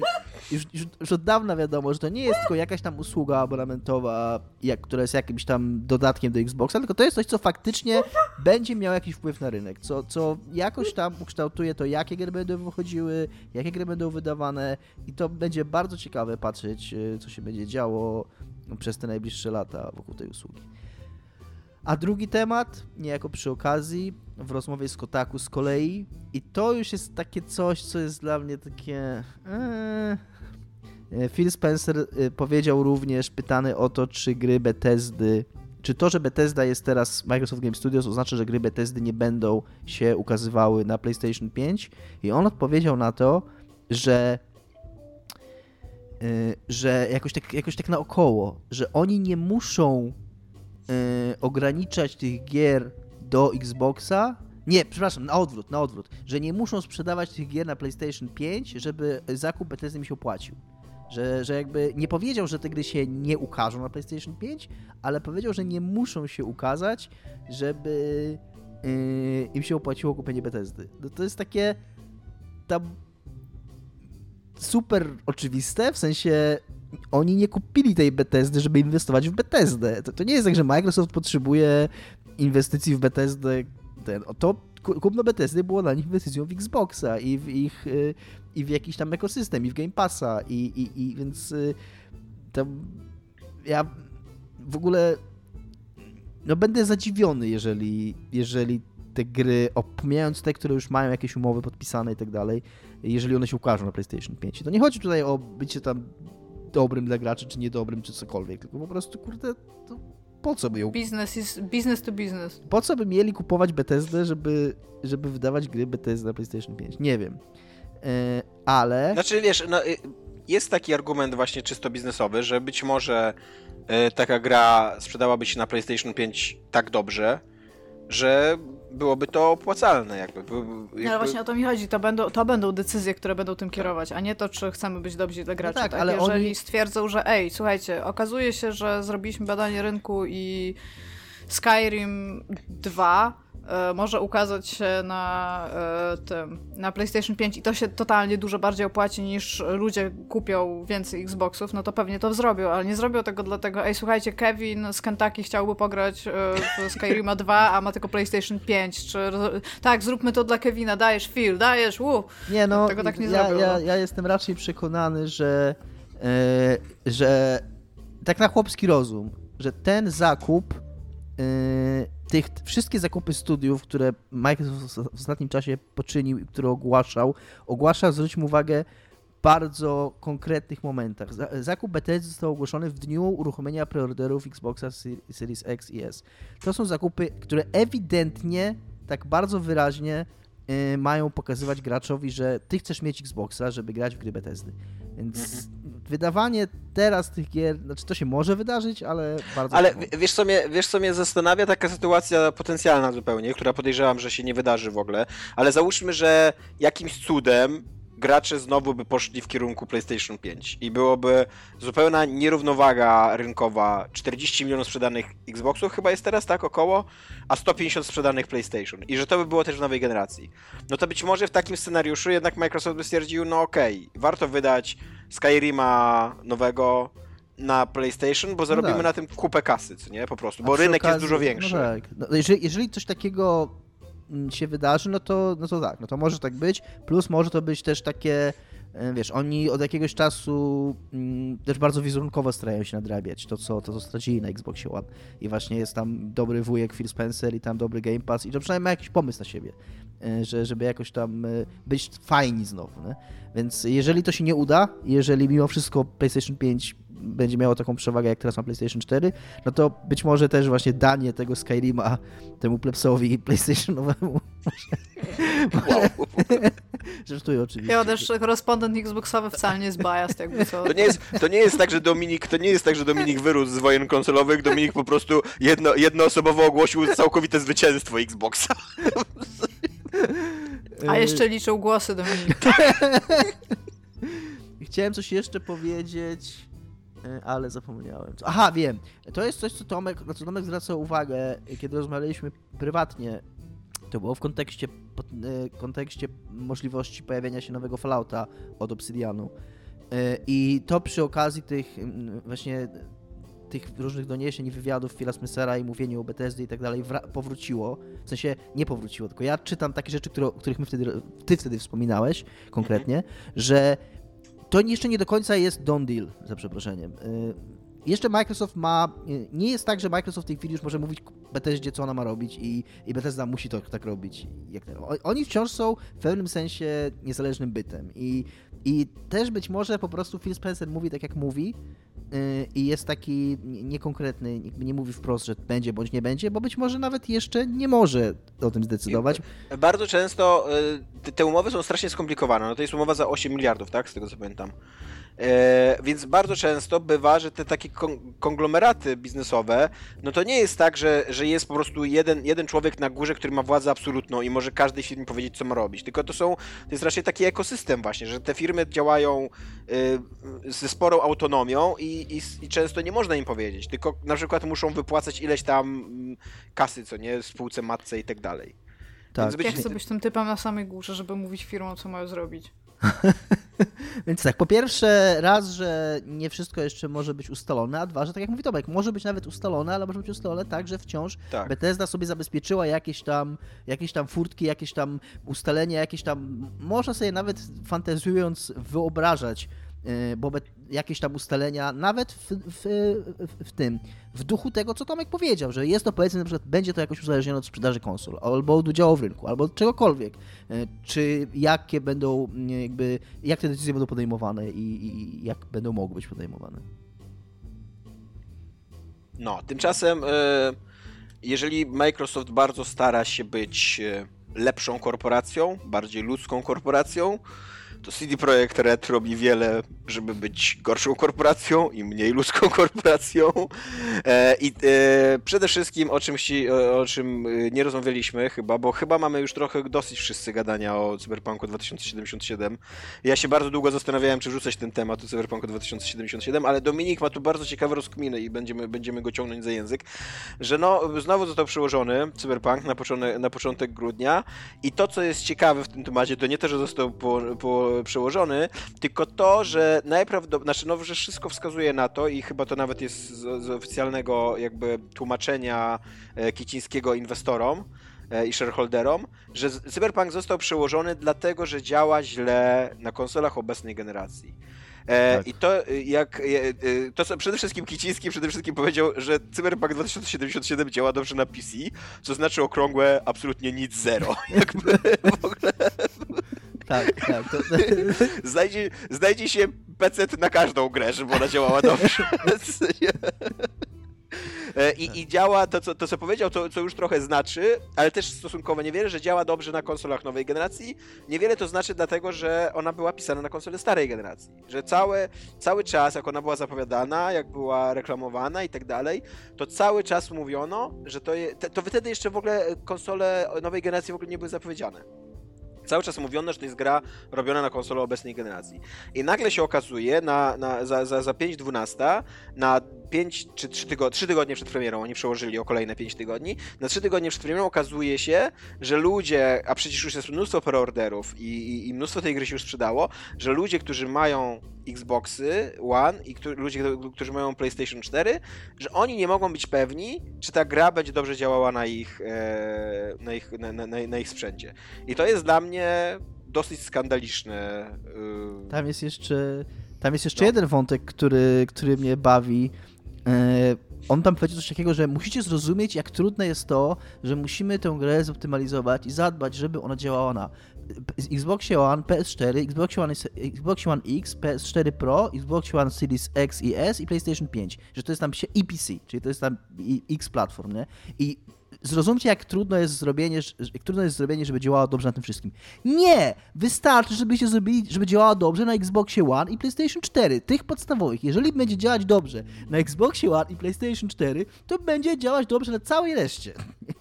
już, już, od dawna wiadomo, że to nie jest tylko jakaś tam usługa abonamentowa, jak, która jest jakimś tam dodatkiem do Xboxa, tylko to jest coś, co faktycznie będzie miało jakiś wpływ na rynek, co, co jakoś tam ukształtuje to, jakie gry będą wychodziły, jakie gry będą wydawane i to będzie bardzo ciekawe patrzeć, e, co się będzie działo przez te najbliższe lata wokół tej usługi. A drugi temat, niejako przy okazji, w rozmowie z Kotaku z kolei, i to już jest takie coś, co jest dla mnie takie. Ee. Phil Spencer e, powiedział również, pytany o to, czy gry Bethesdy, czy to, że Bethesda jest teraz Microsoft Game Studios, oznacza, że gry Bethesdy nie będą się ukazywały na PlayStation 5. I on odpowiedział na to, że e, że jakoś tak, jakoś tak naokoło, że oni nie muszą ograniczać tych gier do Xboxa. Nie, przepraszam, na odwrót, na odwrót. Że nie muszą sprzedawać tych gier na PlayStation 5, żeby zakup Bethesdy mi się opłacił. Że, że jakby nie powiedział, że te gry się nie ukażą na PlayStation 5, ale powiedział, że nie muszą się ukazać, żeby yy, im się opłaciło kupienie Bethesdy. No to jest takie tam super oczywiste, w sensie oni nie kupili tej Bethesdy, żeby inwestować w Bethesdę. To, to nie jest tak, że Microsoft potrzebuje inwestycji w Bethesdę. Ten, to kupno Bethesdy było dla nich inwestycją w Xboxa i w ich y, i w jakiś tam ekosystem i w Game Passa i, i, i więc y, tam ja w ogóle no będę zadziwiony, jeżeli, jeżeli te gry, pomijając te, które już mają jakieś umowy podpisane i tak dalej, jeżeli one się ukażą na PlayStation 5. To nie chodzi tutaj o bycie tam dobrym dla graczy, czy niedobrym, czy cokolwiek, tylko po prostu, kurde, to po co by ją... Business is business to business. Po co by mieli kupować Bethesdę, żeby, żeby wydawać gry Bethesda na PlayStation 5? Nie wiem. E, ale... Znaczy, wiesz, no, y, jest taki argument właśnie czysto biznesowy, że być może y, taka gra sprzedałaby się na PlayStation 5 tak dobrze, że byłoby to opłacalne. Jakby, jakby... No ale właśnie o to mi chodzi. To będą, to będą decyzje, które będą tym kierować, a nie to, czy chcemy być dobrzy dla graczy. No tak, tak, ale jeżeli oni... stwierdzą, że ej, słuchajcie, okazuje się, że zrobiliśmy badanie rynku i Skyrim 2 E, może ukazać się na e, tym, na PlayStation 5 i to się totalnie dużo bardziej opłaci niż ludzie kupią więcej Xboxów, no to pewnie to zrobią, ale nie zrobią tego dlatego, ej słuchajcie, Kevin z Kentucky chciałby pograć e, w Skyrima <laughs> 2, a ma tylko PlayStation 5, czy tak, zróbmy to dla Kevina, dajesz Phil, dajesz, wu. Nie no, tego tak nie ja, zrobią. Ja, no. ja jestem raczej przekonany, że że tak na chłopski rozum, że ten zakup tych wszystkie zakupy studiów, które Microsoft w ostatnim czasie poczynił i które ogłaszał, ogłaszał, zwróćmy uwagę, bardzo konkretnych momentach. Zakup Bethesdy został ogłoszony w dniu uruchomienia preorderów Xboxa Series X i S. To są zakupy, które ewidentnie, tak bardzo wyraźnie yy, mają pokazywać graczowi, że ty chcesz mieć Xboxa, żeby grać w gry Bethesdy. Więc mhm. wydawanie teraz tych gier, znaczy to się może wydarzyć, ale bardzo. Ale wiesz co, mnie, wiesz, co mnie zastanawia? Taka sytuacja potencjalna zupełnie, która podejrzewam, że się nie wydarzy w ogóle. Ale załóżmy, że jakimś cudem gracze znowu by poszli w kierunku PlayStation 5 i byłoby zupełna nierównowaga rynkowa. 40 milionów sprzedanych Xboxów chyba jest teraz, tak, około, a 150 sprzedanych PlayStation. I że to by było też w nowej generacji. No to być może w takim scenariuszu jednak Microsoft by stwierdził, no okej, okay, warto wydać Skyrima nowego na PlayStation, bo zarobimy tak. na tym kupę kasy, co nie? Po prostu, bo rynek jest okazji- dużo większy. No tak. No, jeżeli, jeżeli coś takiego się wydarzy, no to, no to tak, no to może tak być. Plus może to być też takie, e, wiesz, oni od jakiegoś czasu też bardzo wizerunkowo starają się nadrabiać to, co, to, co stracili na Xboxie One. I właśnie jest tam dobry wujek Phil Spencer i tam dobry Game Pass i to przynajmniej ma jakiś pomysł na siebie, że, żeby jakoś tam e, być fajni znowu, nie? Więc jeżeli to się nie uda, jeżeli mimo wszystko PlayStation 5 będzie miało taką przewagę, jak teraz ma PlayStation 4, no to być może też właśnie danie tego Skyrima temu plebsowi PlayStationowemu. Wow. <laughs> Żartuję oczywiście. Ja też korespondent Xboxowy wcale nie jest biased, jakby co. To nie, jest, to nie jest tak, że Dominik, to nie jest tak, że Dominik wyrósł z wojen konsolowych, Dominik po prostu jedno, jednoosobowo ogłosił całkowite zwycięstwo Xboxa. A jeszcze liczył głosy Dominik. <laughs> Chciałem coś jeszcze powiedzieć, e, ale zapomniałem. Aha, wiem. To jest coś, co Tomek, na co Tomek zwracał uwagę, kiedy rozmawialiśmy prywatnie. To było w kontekście, e, kontekście możliwości pojawienia się nowego Fallouta od Obsidianu. I to przy okazji tych mm, właśnie tych różnych doniesień i wywiadów Phila Spencera i mówieniu o Bethesdy i tak dalej powróciło. W sensie nie powróciło, tylko ja czytam takie rzeczy, które, o których my wtedy, ty wtedy wspominałeś konkretnie, że to jeszcze nie do końca jest done deal, za przeproszeniem. Y, Jeszcze Microsoft ma. y, Nie jest tak, że Microsoft w tej chwili już może mówić Bethesdzie, co ona ma robić, i, i Bethesda musi to tak robić. Jak ten. Oni wciąż są w pewnym sensie niezależnym bytem. I, I też być może po prostu Phil Spencer mówi tak, jak mówi, i jest taki nie- niekonkretny, nie mówi wprost, że będzie bądź nie będzie, bo być może nawet jeszcze nie może o tym zdecydować. Bardzo często y, te umowy są strasznie skomplikowane. No to jest umowa za 8 miliardów, tak? Z tego co pamiętam. E, więc bardzo często bywa, że te takie kon- konglomeraty biznesowe, no to nie jest tak, że, że jest po prostu jeden, jeden człowiek na górze, który ma władzę absolutną i może każdej firmie powiedzieć, co ma robić. Tylko to są, to jest raczej taki ekosystem właśnie, że te firmy działają y, ze sporą autonomią i, i, i często nie można im powiedzieć, tylko na przykład muszą wypłacać ileś tam mm, kasy, co nie, spółce matce i tak dalej. Tak. Więc być- Ja chcę być tym typem na samej górze, żeby mówić firmom, co mają zrobić. <laughs> Więc tak, po pierwsze, raz, że nie wszystko jeszcze może być ustalone, a dwa, że tak jak mówi Tomek, może być nawet ustalone, ale może być ustalone tak, że wciąż Tak. Bethesda sobie zabezpieczyła jakieś tam, jakieś tam furtki, jakieś tam ustalenia, jakieś tam, można sobie nawet fantazjując wyobrażać, bo be- jakieś tam ustalenia, nawet w, w, w, tym, w duchu tego, co Tomek powiedział, że jest to powiedzmy, na przykład będzie to jakoś uzależnione od sprzedaży konsol, albo od udziału w rynku, albo od czegokolwiek, Yy, czy jakie będą yy, jakby, jak te decyzje będą podejmowane i, i jak będą mogły być podejmowane. No, tymczasem, jeżeli Microsoft bardzo stara się być lepszą korporacją, bardziej ludzką korporacją, to CD Projekt Red robi wiele, żeby być gorszą korporacją i mniej ludzką <laughs> korporacją. E, I e, przede wszystkim o czymś, o, czym e, nie rozmawialiśmy chyba, bo chyba mamy już trochę dosyć wszyscy gadania o Cyberpunku 2077. Ja się bardzo długo zastanawiałem, czy rzucać ten temat o Cyberpunku 2077, ale Dominik ma tu bardzo ciekawe rozkminy i będziemy, będziemy go ciągnąć za język, że no, znowu został przyłożony Cyberpunk na, początek, na początek grudnia i to, co jest ciekawe w tym temacie, to nie to, że został po, po, przełożony, tylko to, że najprawdopodobniej, znaczy no, że wszystko wskazuje na to i chyba to nawet jest z, z oficjalnego jakby tłumaczenia e, Kicińskiego inwestorom, e, i shareholderom, że Cyberpunk został przełożony dlatego, że działa źle na konsolach obecnej generacji. E, Tak. I to y, jak e, to co przede wszystkim Kiciński przede wszystkim powiedział, że Cyberpunk 2077 działa dobrze na PC, co znaczy okrągłe absolutnie nic zero. <laughs> Jakby w ogóle Tak, tak. To, <laughs> znajdzie, znajdzie się PC na każdą grę, żeby ona działała dobrze. <laughs> E, I, I działa to co, to, co powiedział, to, co już trochę znaczy, ale też stosunkowo niewiele, że działa dobrze na konsolach nowej generacji. Niewiele to znaczy dlatego, że ona była pisana na konsole starej generacji. Że cały, cały czas, jak ona była zapowiadana, jak była reklamowana i tak dalej, to cały czas mówiono, że to, je, to wtedy jeszcze w ogóle konsole nowej generacji w ogóle nie były zapowiedziane. Cały czas mówiono, że to jest gra robiona na konsolę obecnej generacji. I nagle się okazuje, na, na, za, za, za 5.12, na 5 czy 3 tygodnie, 3 tygodnie przed premierą, oni przełożyli o kolejne 5 tygodni, na 3 tygodnie przed premierą okazuje się, że ludzie, a przecież już jest mnóstwo preorderów i, i, i mnóstwo tej gry się już sprzedało, że ludzie, którzy mają Xboxy One i którzy, ludzie, którzy mają PlayStation 4, że oni nie mogą być pewni, czy ta gra będzie dobrze działała na ich, e, na ich, na, na, na ich sprzęcie. I to jest dla mnie dosyć skandaliczne. y, Tam jest jeszcze, tam jest jeszcze No. jeden wątek, który, który mnie bawi. E, On tam powiedział coś takiego, że musicie zrozumieć, jak trudne jest to, że musimy tę grę zoptymalizować i zadbać, żeby ona działała na Xboxie One, PS4, Xboxie One, Xbox One X, PS4 Pro, Xbox One Series X i S i PlayStation 5. Że to jest tam się- i PC, czyli to jest tam i- X platform, nie? I zrozumcie, jak trudno jest zrobienie, jak trudno jest zrobienie, żeby działało dobrze na tym wszystkim. Nie! Wystarczy, żebyście zrobili, żeby działała dobrze na Xboxie One i PlayStation 4, tych podstawowych. Jeżeli będzie działać dobrze na Xboxie One i PlayStation 4, to będzie działać dobrze na całej reszcie.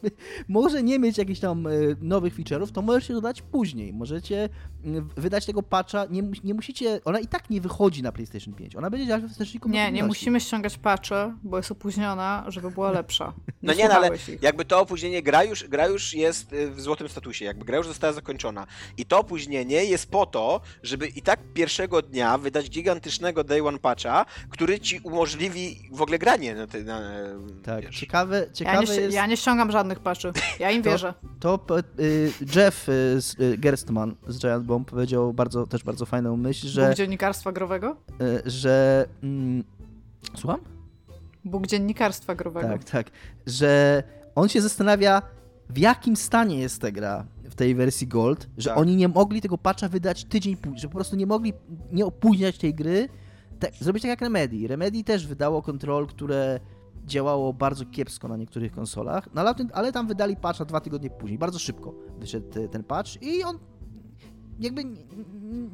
<laughs> Może nie mieć jakichś tam e, nowych feature'ów, to możecie dodać później. Możecie mm, wydać tego patcha, nie, nie musicie, ona i tak nie wychodzi na PlayStation 5, ona będzie działać we wsteczniku Nie, nie musimy ściągać patche, bo jest opóźniona, żeby była lepsza. No nie, no ale ich. jakby to opóźnienie, gra już, gra już jest y, w złotym statusie, jakby gra już została zakończona. I to opóźnienie jest po to, żeby i tak pierwszego dnia wydać gigantycznego day one patcha, który ci umożliwi w ogóle granie na te, na, Tak, wiesz. ciekawe, Ja ciekawe nie, ści- jest... ja nie ściągam żadnych patchy. Ja im To- wierzę. To po- y, Jeff y, z, y, Gerstmann z Giant Bomb powiedział bardzo, też bardzo fajną myśl, Bóg że, dziennikarstwa growego? y, że mm, słucham? Bóg dziennikarstwa growego. Tak, tak, że on się zastanawia w jakim stanie jest ta gra w tej wersji Gold, że Tak. oni nie mogli tego patcha wydać tydzień później, że po prostu nie mogli nie opóźniać tej gry, tak, zrobić tak jak Remedy. Remedy też wydało kontrol, które działało bardzo kiepsko na niektórych konsolach, no ale, ale tam wydali patcha dwa tygodnie później, bardzo szybko wyszedł te- ten patch i on jakby nie,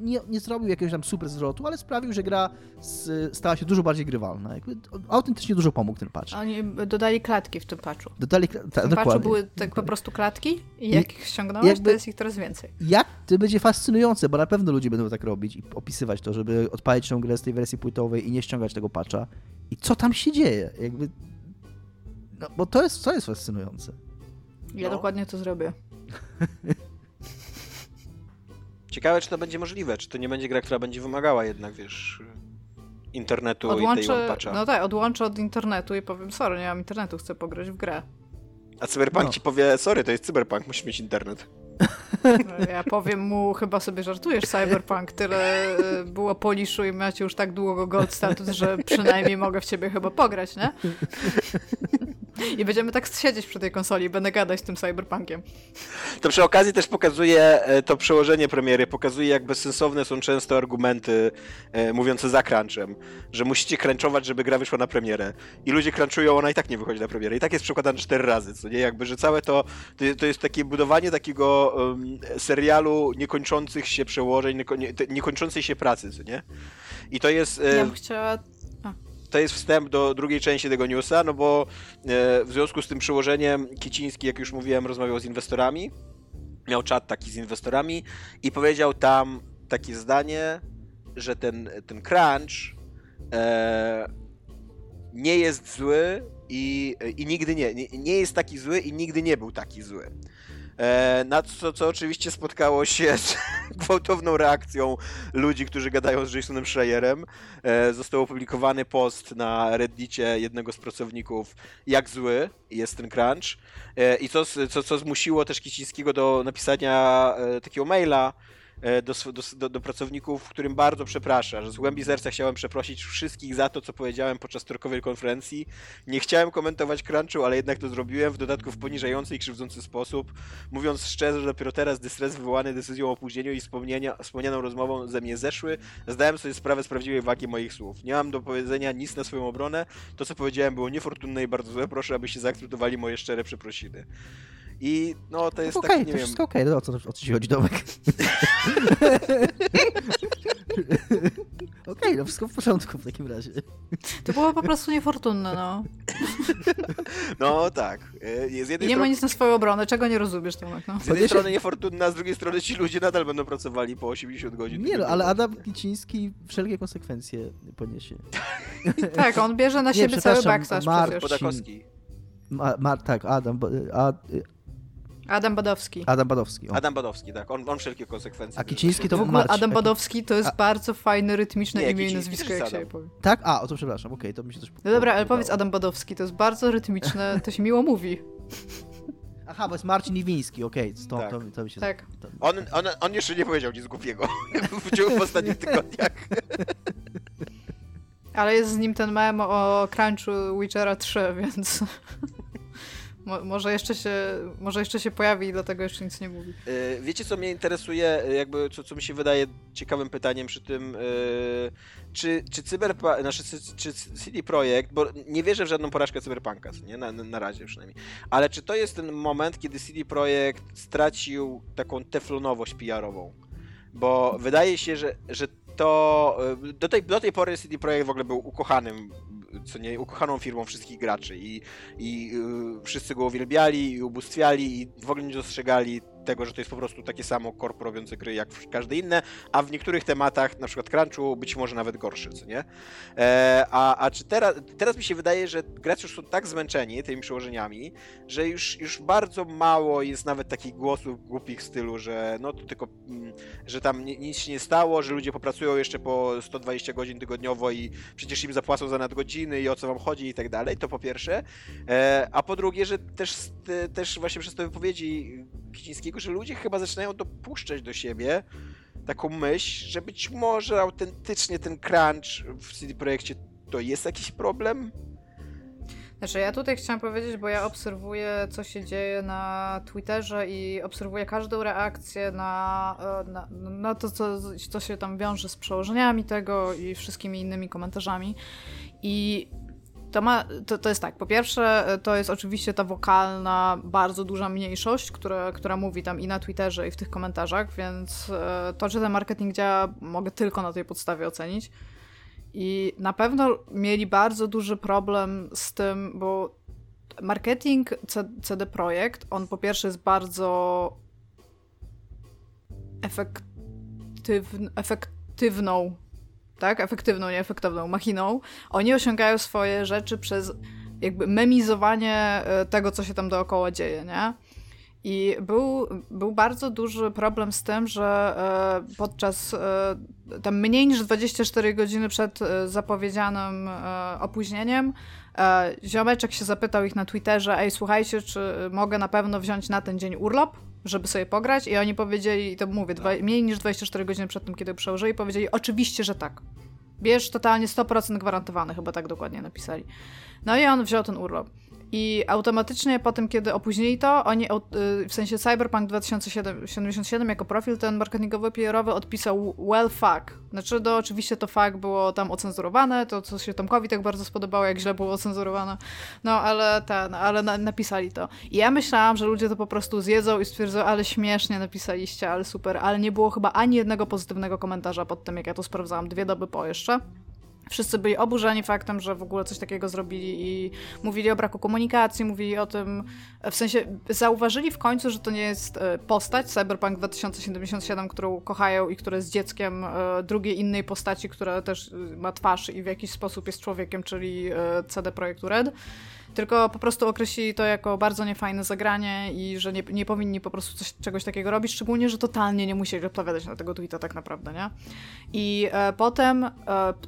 nie, nie zrobił jakiegoś tam super zwrotu, ale sprawił, że gra z, stała się dużo bardziej grywalna. Jakby autentycznie dużo pomógł ten patch. Oni dodali klatki w tym patchu. Dodali, ta, W tym patchu dokładnie. były tak po prostu klatki i I- jak ich ściągnąłeś, jakby- to jest ich coraz więcej. Jak to będzie fascynujące, bo na pewno ludzie będą tak robić i opisywać to, żeby odpalić tę grę z tej wersji płytowej i nie ściągać tego patcha. I co tam się dzieje? Jakby... No, bo to jest, co jest fascynujące. Ja No. dokładnie to zrobię. <laughs> Ciekawe, czy to będzie możliwe, czy to nie będzie gra, która będzie wymagała jednak, wiesz, internetu i tej one Odłączę, patcha. no tak, odłączę od internetu i powiem, sorry, nie mam internetu, chcę pograć w grę. A Cyberpunk No. ci powie, sorry, to jest Cyberpunk, musisz mieć internet. <laughs> Ja powiem mu, chyba sobie żartujesz, Cyberpunk, tyle y, było poliszu i macie już tak długo gold status, że przynajmniej mogę w ciebie chyba pograć, nie? I będziemy tak siedzieć przy tej konsoli i będę gadać tym Cyberpunkiem. To przy okazji też pokazuje e, to przełożenie premiery, pokazuje jak bezsensowne są często argumenty e, mówiące za crunchem, że musicie crunchować, żeby gra wyszła na premierę. I ludzie crunchują, ona i tak nie wychodzi na premierę. I tak jest przekładane cztery razy, co nie? Jakby, że całe to, to, jest takie budowanie takiego em, serialu niekończących się przełożeń, nieko, nie, te- niekończącej się pracy, co nie? I to jest... e, Ja bym chciała... to jest wstęp do drugiej części tego newsa, no bo e, w związku z tym przełożeniem Kiciński, jak już mówiłem, rozmawiał z inwestorami, miał czat taki z inwestorami i powiedział tam takie zdanie, że ten, ten crunch e, nie jest zły i, i nigdy nie, nie, nie jest taki zły i nigdy nie był taki zły. E, na co, co oczywiście spotkało się z <laughs> gwałtowną reakcją ludzi, którzy gadają z Jasonem Schreierem. E, został opublikowany post na reddicie jednego z pracowników, jak zły jest ten crunch. E, I co, co, co zmusiło też Kicińskiego do napisania takiego maila do, sw- do, do, do pracowników, którym bardzo przeprasza, że z głębi serca chciałem przeprosić wszystkich za to, co powiedziałem podczas torkowej konferencji. Nie chciałem komentować crunchu, ale jednak to zrobiłem, w dodatku w poniżający i krzywdzący sposób. Mówiąc szczerze, dopiero teraz, gdy stres wywołany decyzją o opóźnieniu i wspomnianą rozmową ze mnie zeszły, zdałem sobie sprawę z prawdziwej wagi moich słów. Nie mam do powiedzenia nic na swoją obronę. To, co powiedziałem, było niefortunne i bardzo złe. Proszę, abyście zaakceptowali moje szczere przeprosiny. I no, to jest Okej, tak, nie to wiem... wszystko okej, no o co, o co ci chodzi, Domek? <laughs> Okej, no wszystko w porządku w takim razie. To było po prostu niefortunne, no. No tak. E, Z jednej, nie ma nic na swoją obronę, czego nie rozumiesz, Tomek, no. z jednej strony niefortunna, a z drugiej strony ci ludzie nadal będą pracowali po 80 godzin. Nie no, ale Adam Kiciński wszelkie konsekwencje poniesie. <laughs> Tak, on bierze na Nie, siebie cały przepraszam, backstash Mark- przecież. Podakowski. Ma, ma, tak, Adam, a, Adam Badowski. Adam Badowski. O. Adam Badowski, tak. On, on wszelkie konsekwencje. A Kiciński to W ogóle Marcin. Adam Badowski to jest A- bardzo fajne, rytmiczne Nie, imię i nazwisko, też jak się je Adam. powie. Tak? A, o to przepraszam, okej, to mi się coś No dobra, ale powiedz Adam Badowski, to jest bardzo rytmiczne, to się miło mówi. Aha, bo jest Marcin Iwiński, okej, to, Tak. to, to mi się... Tak. To, On, on, on jeszcze nie powiedział nic głupiego <laughs> w ciągu w ostatnich tygodniach. Ale jest z nim ten mem o crunchu Witchera 3, więc... Mo- może, jeszcze się, może jeszcze się pojawi i dlatego jeszcze nic nie mówi. E, Wiecie, co mnie interesuje, e, jakby, co, co mi się wydaje ciekawym pytaniem przy tym, e, czy, czy Cyberpunk, znaczy, czy, CD Projekt, bo nie wierzę w żadną porażkę Cyberpunka, nie? Na, na, razie przynajmniej, ale czy to jest ten moment, kiedy CD Projekt stracił taką teflonowość PR-ową? Bo wydaje się, że, że to do tej, do tej pory CD Projekt w ogóle był ukochanym, co nie, ukochaną firmą wszystkich graczy i, i y, wszyscy go uwielbiali i ubóstwiali i w ogóle nie dostrzegali tego, że to jest po prostu takie samo korpo robiące gry jak każde inne, a w niektórych tematach, na przykład crunchu, być może nawet gorszy, co nie? E, a, a czy teraz, teraz mi się wydaje, że gracze już są tak zmęczeni tymi przełożeniami, że już, już bardzo mało jest nawet takich głosów głupich w stylu, że no to tylko, mm, że tam ni- nic się nie stało, że ludzie popracują jeszcze po 120 godzin tygodniowo i przecież im zapłacą za nadgodziny i o co wam chodzi i tak dalej, to po pierwsze. E, a po drugie, że też, te- też właśnie przez te wypowiedzi Kicińskiego, że ludzie chyba zaczynają dopuszczać do siebie taką myśl, że być może autentycznie ten crunch w CD Projekcie to jest jakiś problem? Znaczy, ja tutaj chciałam powiedzieć, bo ja obserwuję, co się dzieje na Twitterze i obserwuję każdą reakcję na, e, na, na to, co, co się tam wiąże z przełożeniami tego i wszystkimi innymi komentarzami. I to, ma, to, to jest tak, po pierwsze, e, to jest oczywiście ta wokalna, bardzo duża mniejszość, która, która mówi tam i na Twitterze, i w tych komentarzach, więc e, to, czy ten marketing działa, mogę tylko na tej podstawie ocenić. I na pewno mieli bardzo duży problem z tym, bo marketing CD Projekt, on po pierwsze jest bardzo efektywn, efektywną, tak? Efektywną, nie efektywną machiną. Oni osiągają swoje rzeczy przez jakby memizowanie e, tego, co się tam dookoła dzieje, nie? I był, był bardzo duży problem z tym, że e, podczas e, tam mniej niż 24 godziny przed zapowiedzianym opóźnieniem ziomeczek się zapytał ich na Twitterze, ej słuchajcie, czy mogę na pewno wziąć na ten dzień urlop, żeby sobie pograć i oni powiedzieli, i to mówię, dwa, mniej niż 24 godziny przed tym, kiedy przełożyli, powiedzieli oczywiście, że tak. Bierz totalnie 100% gwarantowany, chyba tak dokładnie napisali. No i on wziął ten urlop. I automatycznie po tym, kiedy opóźnili to, oni, y, w sensie Cyberpunk 2077 jako profil ten marketingowy PR-owy odpisał well fuck. Znaczy, no oczywiście to fuck było tam ocenzurowane, to co się Tomkowi tak bardzo spodobało, jak źle było ocenzurowane. No, ale ten, ale na, napisali to. I ja myślałam, że ludzie to po prostu zjedzą i stwierdzą, ale śmiesznie napisaliście, ale super. Ale nie było chyba ani jednego pozytywnego komentarza pod tym, jak ja to sprawdzałam dwie doby po jeszcze. Wszyscy byli oburzeni faktem, że w ogóle coś takiego zrobili i mówili o braku komunikacji, mówili o tym, w sensie zauważyli w końcu, że to nie jest e, postać Cyberpunk 2077, którą kochają i która jest dzieckiem e, drugiej innej postaci, która też e, ma twarz i w jakiś sposób jest człowiekiem, czyli CD Projektu Red. Tylko po prostu określili to jako bardzo niefajne zagranie i że nie, nie powinni po prostu coś, czegoś takiego robić, szczególnie, że totalnie nie musieli odpowiadać na tego tweeta tak naprawdę, nie? I e, potem, e,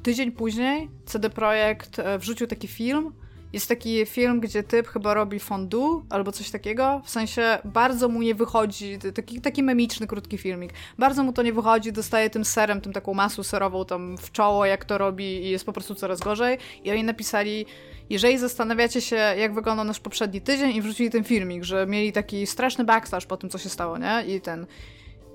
tydzień później, CD Projekt e, wrzucił taki film. Jest taki film, gdzie typ chyba robi fondue albo coś takiego. W sensie bardzo mu nie wychodzi, taki, taki memiczny, krótki filmik. Bardzo mu to nie wychodzi, dostaje tym serem, tym taką masą serową tam w czoło, jak to robi i jest po prostu coraz gorzej. I oni napisali, jeżeli zastanawiacie się, jak wyglądał nasz poprzedni tydzień i wrzucili ten filmik, że mieli taki straszny backstash po tym, co się stało, nie? I ten...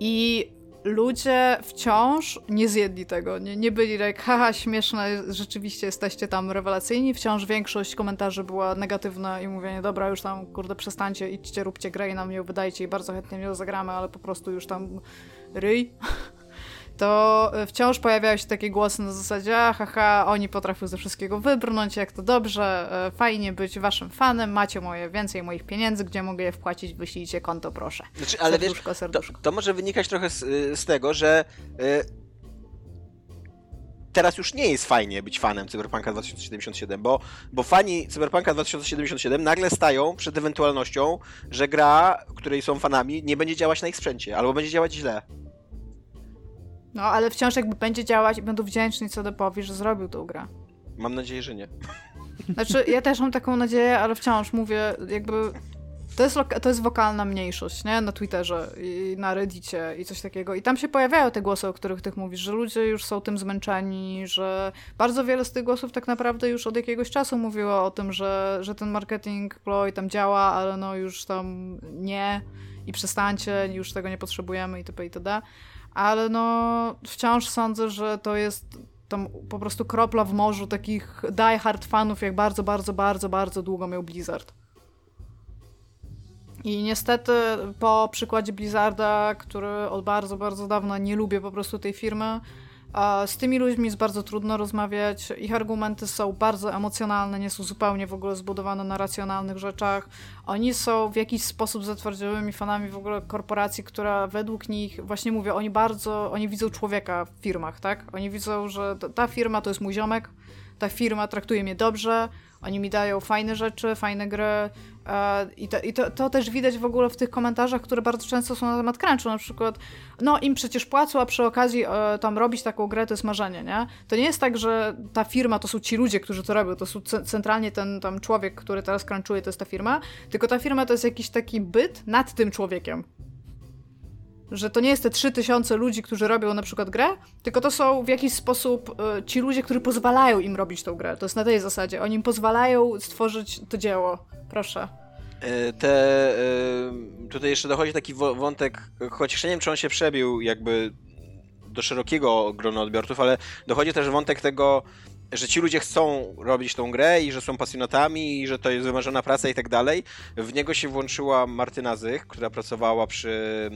I ludzie wciąż nie zjedli tego. Nie, nie byli jak, haha, śmieszne, rzeczywiście jesteście tam rewelacyjni. Wciąż większość komentarzy była negatywna i mówienie, dobra, już tam, kurde, przestańcie, idźcie, róbcie grę i nam ją wydajcie i bardzo chętnie ją zagramy, ale po prostu już tam ryj. <laughs> to wciąż pojawiają się takie głosy na zasadzie, a haha, oni potrafią ze wszystkiego wybrnąć, jak to dobrze, y, fajnie być waszym fanem, macie moje więcej moich pieniędzy, gdzie mogę je wpłacić, wyślijcie konto, proszę. Znaczy, ale serduszko, wiesz, serduszko. To, to może wynikać trochę z, z tego, że y, teraz już nie jest fajnie być fanem Cyberpunka 2077, bo, bo fani Cyberpunka 2077 nagle stają przed ewentualnością, że gra, której są fanami, nie będzie działać na ich sprzęcie, albo będzie działać źle. No, ale wciąż jakby będzie działać i będą wdzięczni CD-powi, że zrobił tą grę. Mam nadzieję, że nie. <laughs> Znaczy, ja też mam taką nadzieję, ale wciąż mówię, jakby to jest, to jest wokalna mniejszość, nie? Na Twitterze i na Reddicie i coś takiego. I tam się pojawiają te głosy, o których ty mówisz, że ludzie już są tym zmęczeni, że bardzo wiele z tych głosów tak naprawdę już od jakiegoś czasu mówiło o tym, że, że ten marketing ploy tam działa, ale no już tam nie i przestańcie, już tego nie potrzebujemy itp. itd. Ale no wciąż sądzę, że to jest tam po prostu kropla w morzu takich die hard fanów, jak bardzo, bardzo, bardzo, bardzo długo miał Blizzard. I niestety po przykładzie Blizzarda, który od bardzo, bardzo dawna nie lubię po prostu tej firmy, z tymi ludźmi jest bardzo trudno rozmawiać. Ich argumenty są bardzo emocjonalne, nie są zupełnie w ogóle zbudowane na racjonalnych rzeczach. Oni są w jakiś sposób zatwardziałymi fanami w ogóle korporacji, która według nich, właśnie mówię, oni bardzo, oni widzą człowieka w firmach, tak? Oni widzą, że ta firma to jest mój ziomek, ta firma traktuje mnie dobrze, oni mi dają fajne rzeczy, fajne gry i, to, i to, to, też widać w ogóle w tych komentarzach, które bardzo często są na temat crunchu, na przykład no im przecież płacą, a przy okazji e, tam robić taką grę to jest marzenie, nie? To nie jest tak, że ta firma to są ci ludzie, którzy to robią, to są centralnie ten tam człowiek, który teraz crunchuje, to jest ta firma, tylko ta firma to jest jakiś taki byt nad tym człowiekiem że to nie jest te 3000 ludzi, którzy robią na przykład grę, tylko to są w jakiś sposób y, ci ludzie, którzy pozwalają im robić tą grę. To jest na tej zasadzie. Oni im pozwalają stworzyć to dzieło. Proszę. E, te, e, tutaj jeszcze dochodzi taki wątek, choć nie wiem, czy on się przebił jakby do szerokiego grona odbiorców, ale dochodzi też wątek tego, że ci ludzie chcą robić tą grę i że są pasjonatami i że to jest wymarzona praca i tak dalej. W niego się włączyła Martyna Zych, która pracowała przy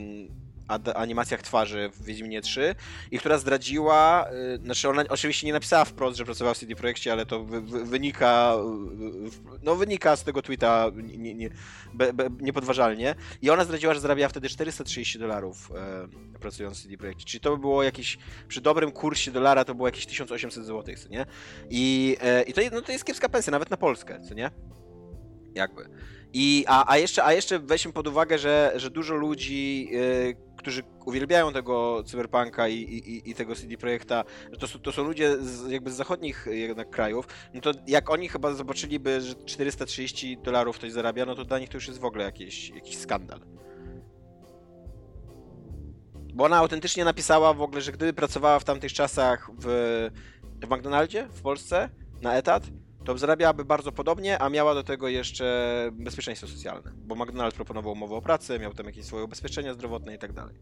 animacjach twarzy w Wiedźminie 3 i która zdradziła, y, znaczy ona oczywiście nie napisała wprost, że pracowała w CD Projekcie, ale to wy, wy, wynika, no wynika z tego tweeta nie, nie, be, be, niepodważalnie i ona zdradziła, że zarabiała wtedy 430 dolarów e, pracując w CD Projekcie, czyli to by było jakieś, przy dobrym kursie dolara to było jakieś 1800 zł, co nie? I, i to, no, to jest kiepska pensja, nawet na Polskę, co nie? Jakby. I, a, a, jeszcze, a jeszcze weźmy pod uwagę, że, że dużo ludzi, yy, którzy uwielbiają tego cyberpunka i, i, i tego CD Projekta, to, to są ludzie z, jakby z zachodnich jednak krajów, no to jak oni chyba zobaczyliby, że 430 dolarów ktoś zarabia, no to dla nich to już jest w ogóle jakiś, jakiś skandal. Bo ona autentycznie napisała w ogóle, że gdyby pracowała w tamtych czasach w, w McDonaldzie w Polsce na etat, to zarabiałaby bardzo podobnie, a miała do tego jeszcze bezpieczeństwo socjalne, bo McDonald's proponował umowę o pracę, miał tam jakieś swoje ubezpieczenia zdrowotne i tak dalej.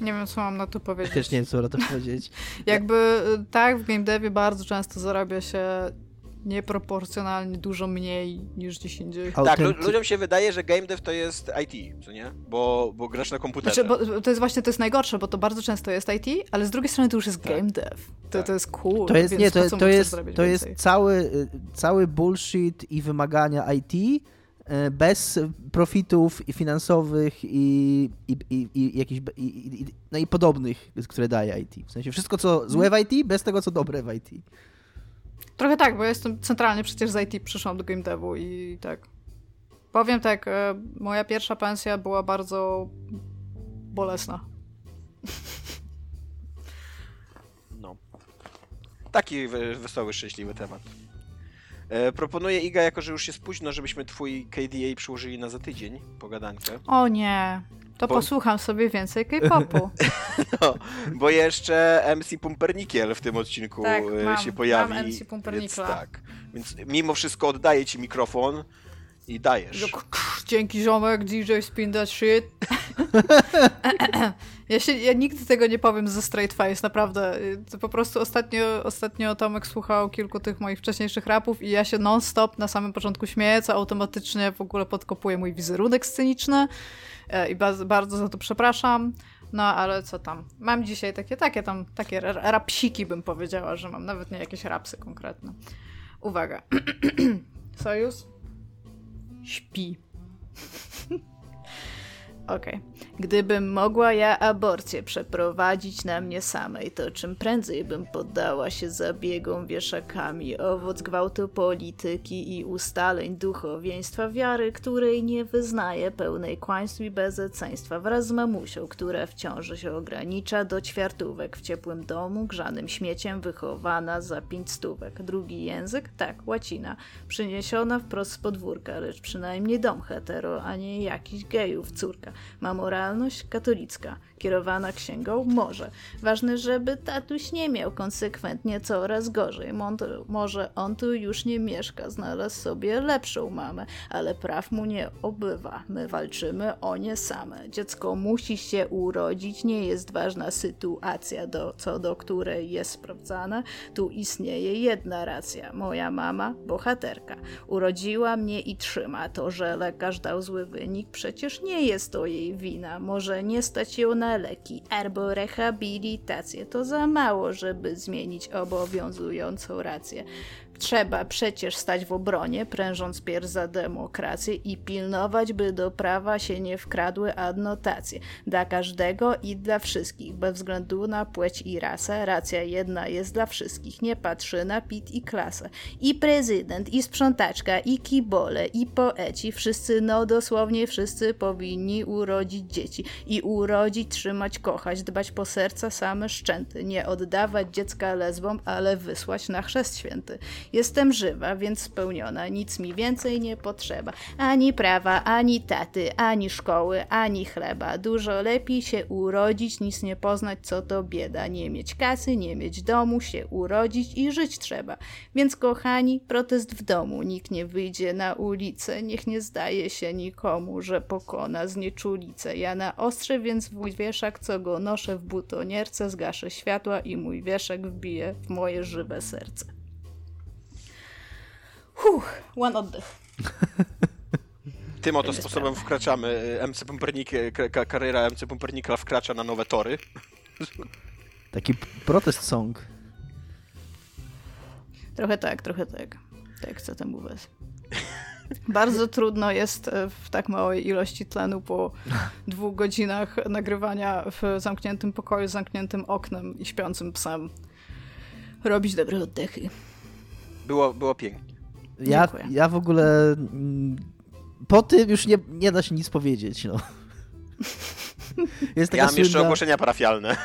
Nie wiem, co mam na to powiedzieć. Też nie wiem, co na to powiedzieć. <laughs> Jakby y, tak, w game devie bardzo często zarabia się nieproporcjonalnie dużo mniej niż gdzieś indziej. Tak, ludziom się wydaje, że game dev to jest IT, co nie? Bo, bo grasz na komputerze. Znaczy, bo to jest właśnie to jest najgorsze, bo to bardzo często jest IT, ale z drugiej strony to już jest tak. game dev. To, tak. to jest cool. To jest, nie, to, to jest, to jest cały, y, cały bullshit i wymagania IT y, bez profitów finansowych i, i, i, i jakichś i, i, no i podobnych, które daje IT. W sensie wszystko, co złe w IT, bez tego, co dobre w IT. Trochę tak, bo ja jestem centralnie przecież z IT przyszłam do game devu i tak. Powiem tak, e, moja pierwsza pensja była bardzo bolesna. <laughs> No. Taki wesoły, szczęśliwy temat. E, proponuję Iga, jako że już jest późno, żebyśmy twój KDA przyłożyli na za tydzień, pogadankę. O nie. To bo... posłucham sobie więcej K-popu. <laughs> no, bo jeszcze MC Pumpernikiel w tym odcinku tak, e, mam, się pojawi. Mam MC Pumpernikla. Więc, tak. Więc mimo wszystko oddaję ci mikrofon i dajesz. Dzięki ziomek, DJ spin that shit. <laughs> Ja, się, ja nigdy tego nie powiem ze straight face, naprawdę. To po prostu ostatnio, ostatnio Tomek słuchał kilku tych moich wcześniejszych rapów i ja się non-stop na samym początku śmieję, co automatycznie w ogóle podkopuje mój wizerunek sceniczny i bardzo, za to przepraszam. No, ale co tam? Mam dzisiaj takie, takie tam, takie rapsiki bym powiedziała, że mam, nawet nie jakieś rapsy konkretne. Uwaga. <clears throat> Sojusz? Śpi. <laughs> Okej. Okay. Gdybym mogła ja aborcję przeprowadzić na mnie samej, to czym prędzej bym poddała się zabiegom wieszakami, owoc gwałtu polityki i ustaleń duchowieństwa wiary, której nie wyznaje pełnej kłaństw i bezeceństwa, wraz z mamusią, która wciąż się ogranicza do ćwiartówek w ciepłym domu, grzanym śmieciem, wychowana za pięć stówek. Drugi język? Tak, łacina. Przyniesiona wprost z podwórka, lecz przynajmniej dom hetero, a nie jakiś gejów córka. Ma moralność katolicka, kierowana księgą może. Ważne, żeby tatuś nie miał konsekwentnie coraz gorzej. może on tu już nie mieszka, znalazł sobie lepszą mamę, ale praw mu nie obywa. My walczymy o nie same. Dziecko musi się urodzić, nie jest ważna sytuacja, do, co do której jest sprawdzana. Tu istnieje jedna racja. Moja mama, bohaterka, urodziła mnie i trzyma. To, że lekarz dał zły wynik, przecież nie jest to jej wina. Może nie stać ją na leki albo rehabilitację. To za mało, żeby zmienić obowiązującą rację. Trzeba przecież stać w obronie, prężąc pierś za demokrację i pilnować, by do prawa się nie wkradły adnotacje. Dla każdego i dla wszystkich, bez względu na płeć i rasę. Racja jedna jest dla wszystkich, nie patrzy na pit i klasę. I prezydent, i sprzątaczka, i kibole, i poeci, wszyscy, no dosłownie wszyscy powinni urodzić dzieci. I urodzić, trzymać, kochać, dbać po serca same szczęty. Nie oddawać dziecka lesbom, ale wysłać na chrzest święty. Jestem żywa, więc spełniona, nic mi więcej nie potrzeba. Ani prawa, ani taty, ani szkoły, ani chleba. Dużo lepiej się urodzić, nic nie poznać, co to bieda. Nie mieć kasy, nie mieć domu, się urodzić i żyć trzeba. Więc kochani, protest w domu, nikt nie wyjdzie na ulicę, niech nie zdaje się nikomu, że pokona znieczulicę. Ja na ostrze, więc mój wieszak, co go noszę w butonierce, zgaszę światła i mój wieszak wbije w moje żywe serce. Huch, one oddech. <laughs> Tym oto sposobem wkraczamy. MC Pumpernik, kariera MC Pumpernika wkracza na nowe tory. <laughs> Taki protest song. Trochę tak, trochę tak. Tak chcę temu mówić. Bardzo trudno jest e, w tak małej ilości tlenu po <laughs> dwóch godzinach nagrywania w zamkniętym pokoju, z zamkniętym oknem i śpiącym psem robić dobre oddechy. Było, było pięknie. Ja, ja w ogóle mm, po tym już nie, nie da się nic powiedzieć. No. <laughs> Jest taka ja mam jeszcze ogłoszenia parafialne.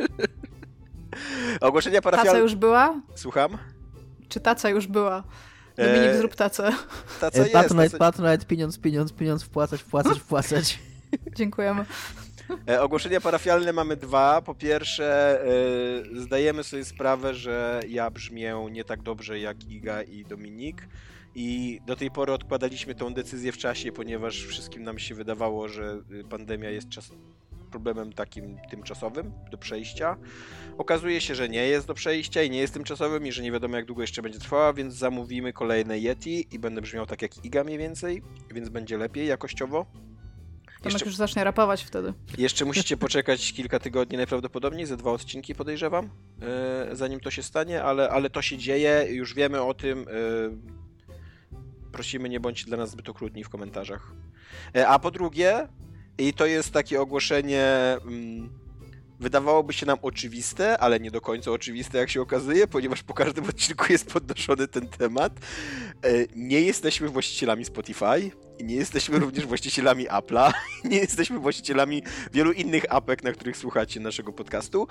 <laughs> ogłoszenia parafialne. Taca już była? Słucham? Czy taca już była? Dominik, e... zrób tacę. Taca jest. Patronite, taca... Patronite, pieniądz, pieniądz, pieniądz, wpłacać, wpłacać, <laughs> wpłacać. Dziękujemy. E, ogłoszenia parafialne mamy dwa. Po pierwsze, e, zdajemy sobie sprawę, że ja brzmię nie tak dobrze jak Iga i Dominik. I do tej pory odkładaliśmy tą decyzję w czasie, ponieważ wszystkim nam się wydawało, że y, pandemia jest czas problemem takim tymczasowym do przejścia. Okazuje się, że nie jest do przejścia i nie jest tymczasowym i że nie wiadomo jak długo jeszcze będzie trwała, więc zamówimy kolejne Yeti i będę brzmiał tak jak Iga mniej więcej, więc będzie lepiej jakościowo. Tomek jeszcze... już zacznie rapować wtedy. Jeszcze <laughs> musicie poczekać kilka tygodni najprawdopodobniej, ze dwa odcinki podejrzewam, yy, zanim to się stanie, ale, ale to się dzieje, już wiemy o tym. Yy, prosimy, nie bądźcie dla nas zbyt okrutni w komentarzach. Yy, a po drugie, i to jest takie ogłoszenie. Mm, wydawałoby się nam oczywiste, ale nie do końca oczywiste, jak się okazuje, ponieważ po każdym odcinku jest podnoszony ten temat. Nie jesteśmy właścicielami Spotify, nie jesteśmy również właścicielami Apple'a, <laughs> nie jesteśmy właścicielami wielu innych apek, na których słuchacie naszego podcastu.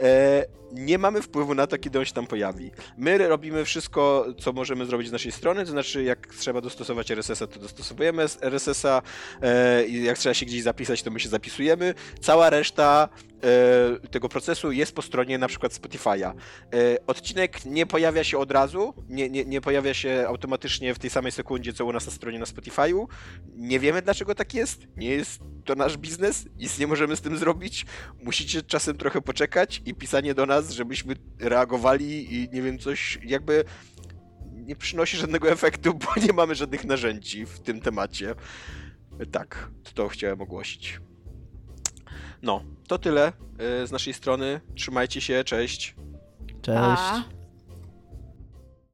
E, nie mamy wpływu na to, kiedy on się tam pojawi. My robimy wszystko, co możemy zrobić z naszej strony, to znaczy jak trzeba dostosować RSS-a, to dostosowujemy RSS-a, e, jak trzeba się gdzieś zapisać, to my się zapisujemy. Cała reszta e, tego procesu jest po stronie na przykład Spotify'a. Odcinek nie pojawia się od razu, nie, nie, nie pojawia się automatycznie w tej samej sekundzie, co u nas na stronie na Spotify'u, Nie wiemy, dlaczego tak jest. Nie jest to nasz biznes, nic nie możemy z tym zrobić. Musicie czasem trochę poczekać i pisanie do nas, żebyśmy reagowali i nie wiem, coś jakby nie przynosi żadnego efektu, bo nie mamy żadnych narzędzi w tym temacie. Tak, to chciałem ogłosić. No, to tyle y, z naszej strony. Trzymajcie się, cześć. Cześć.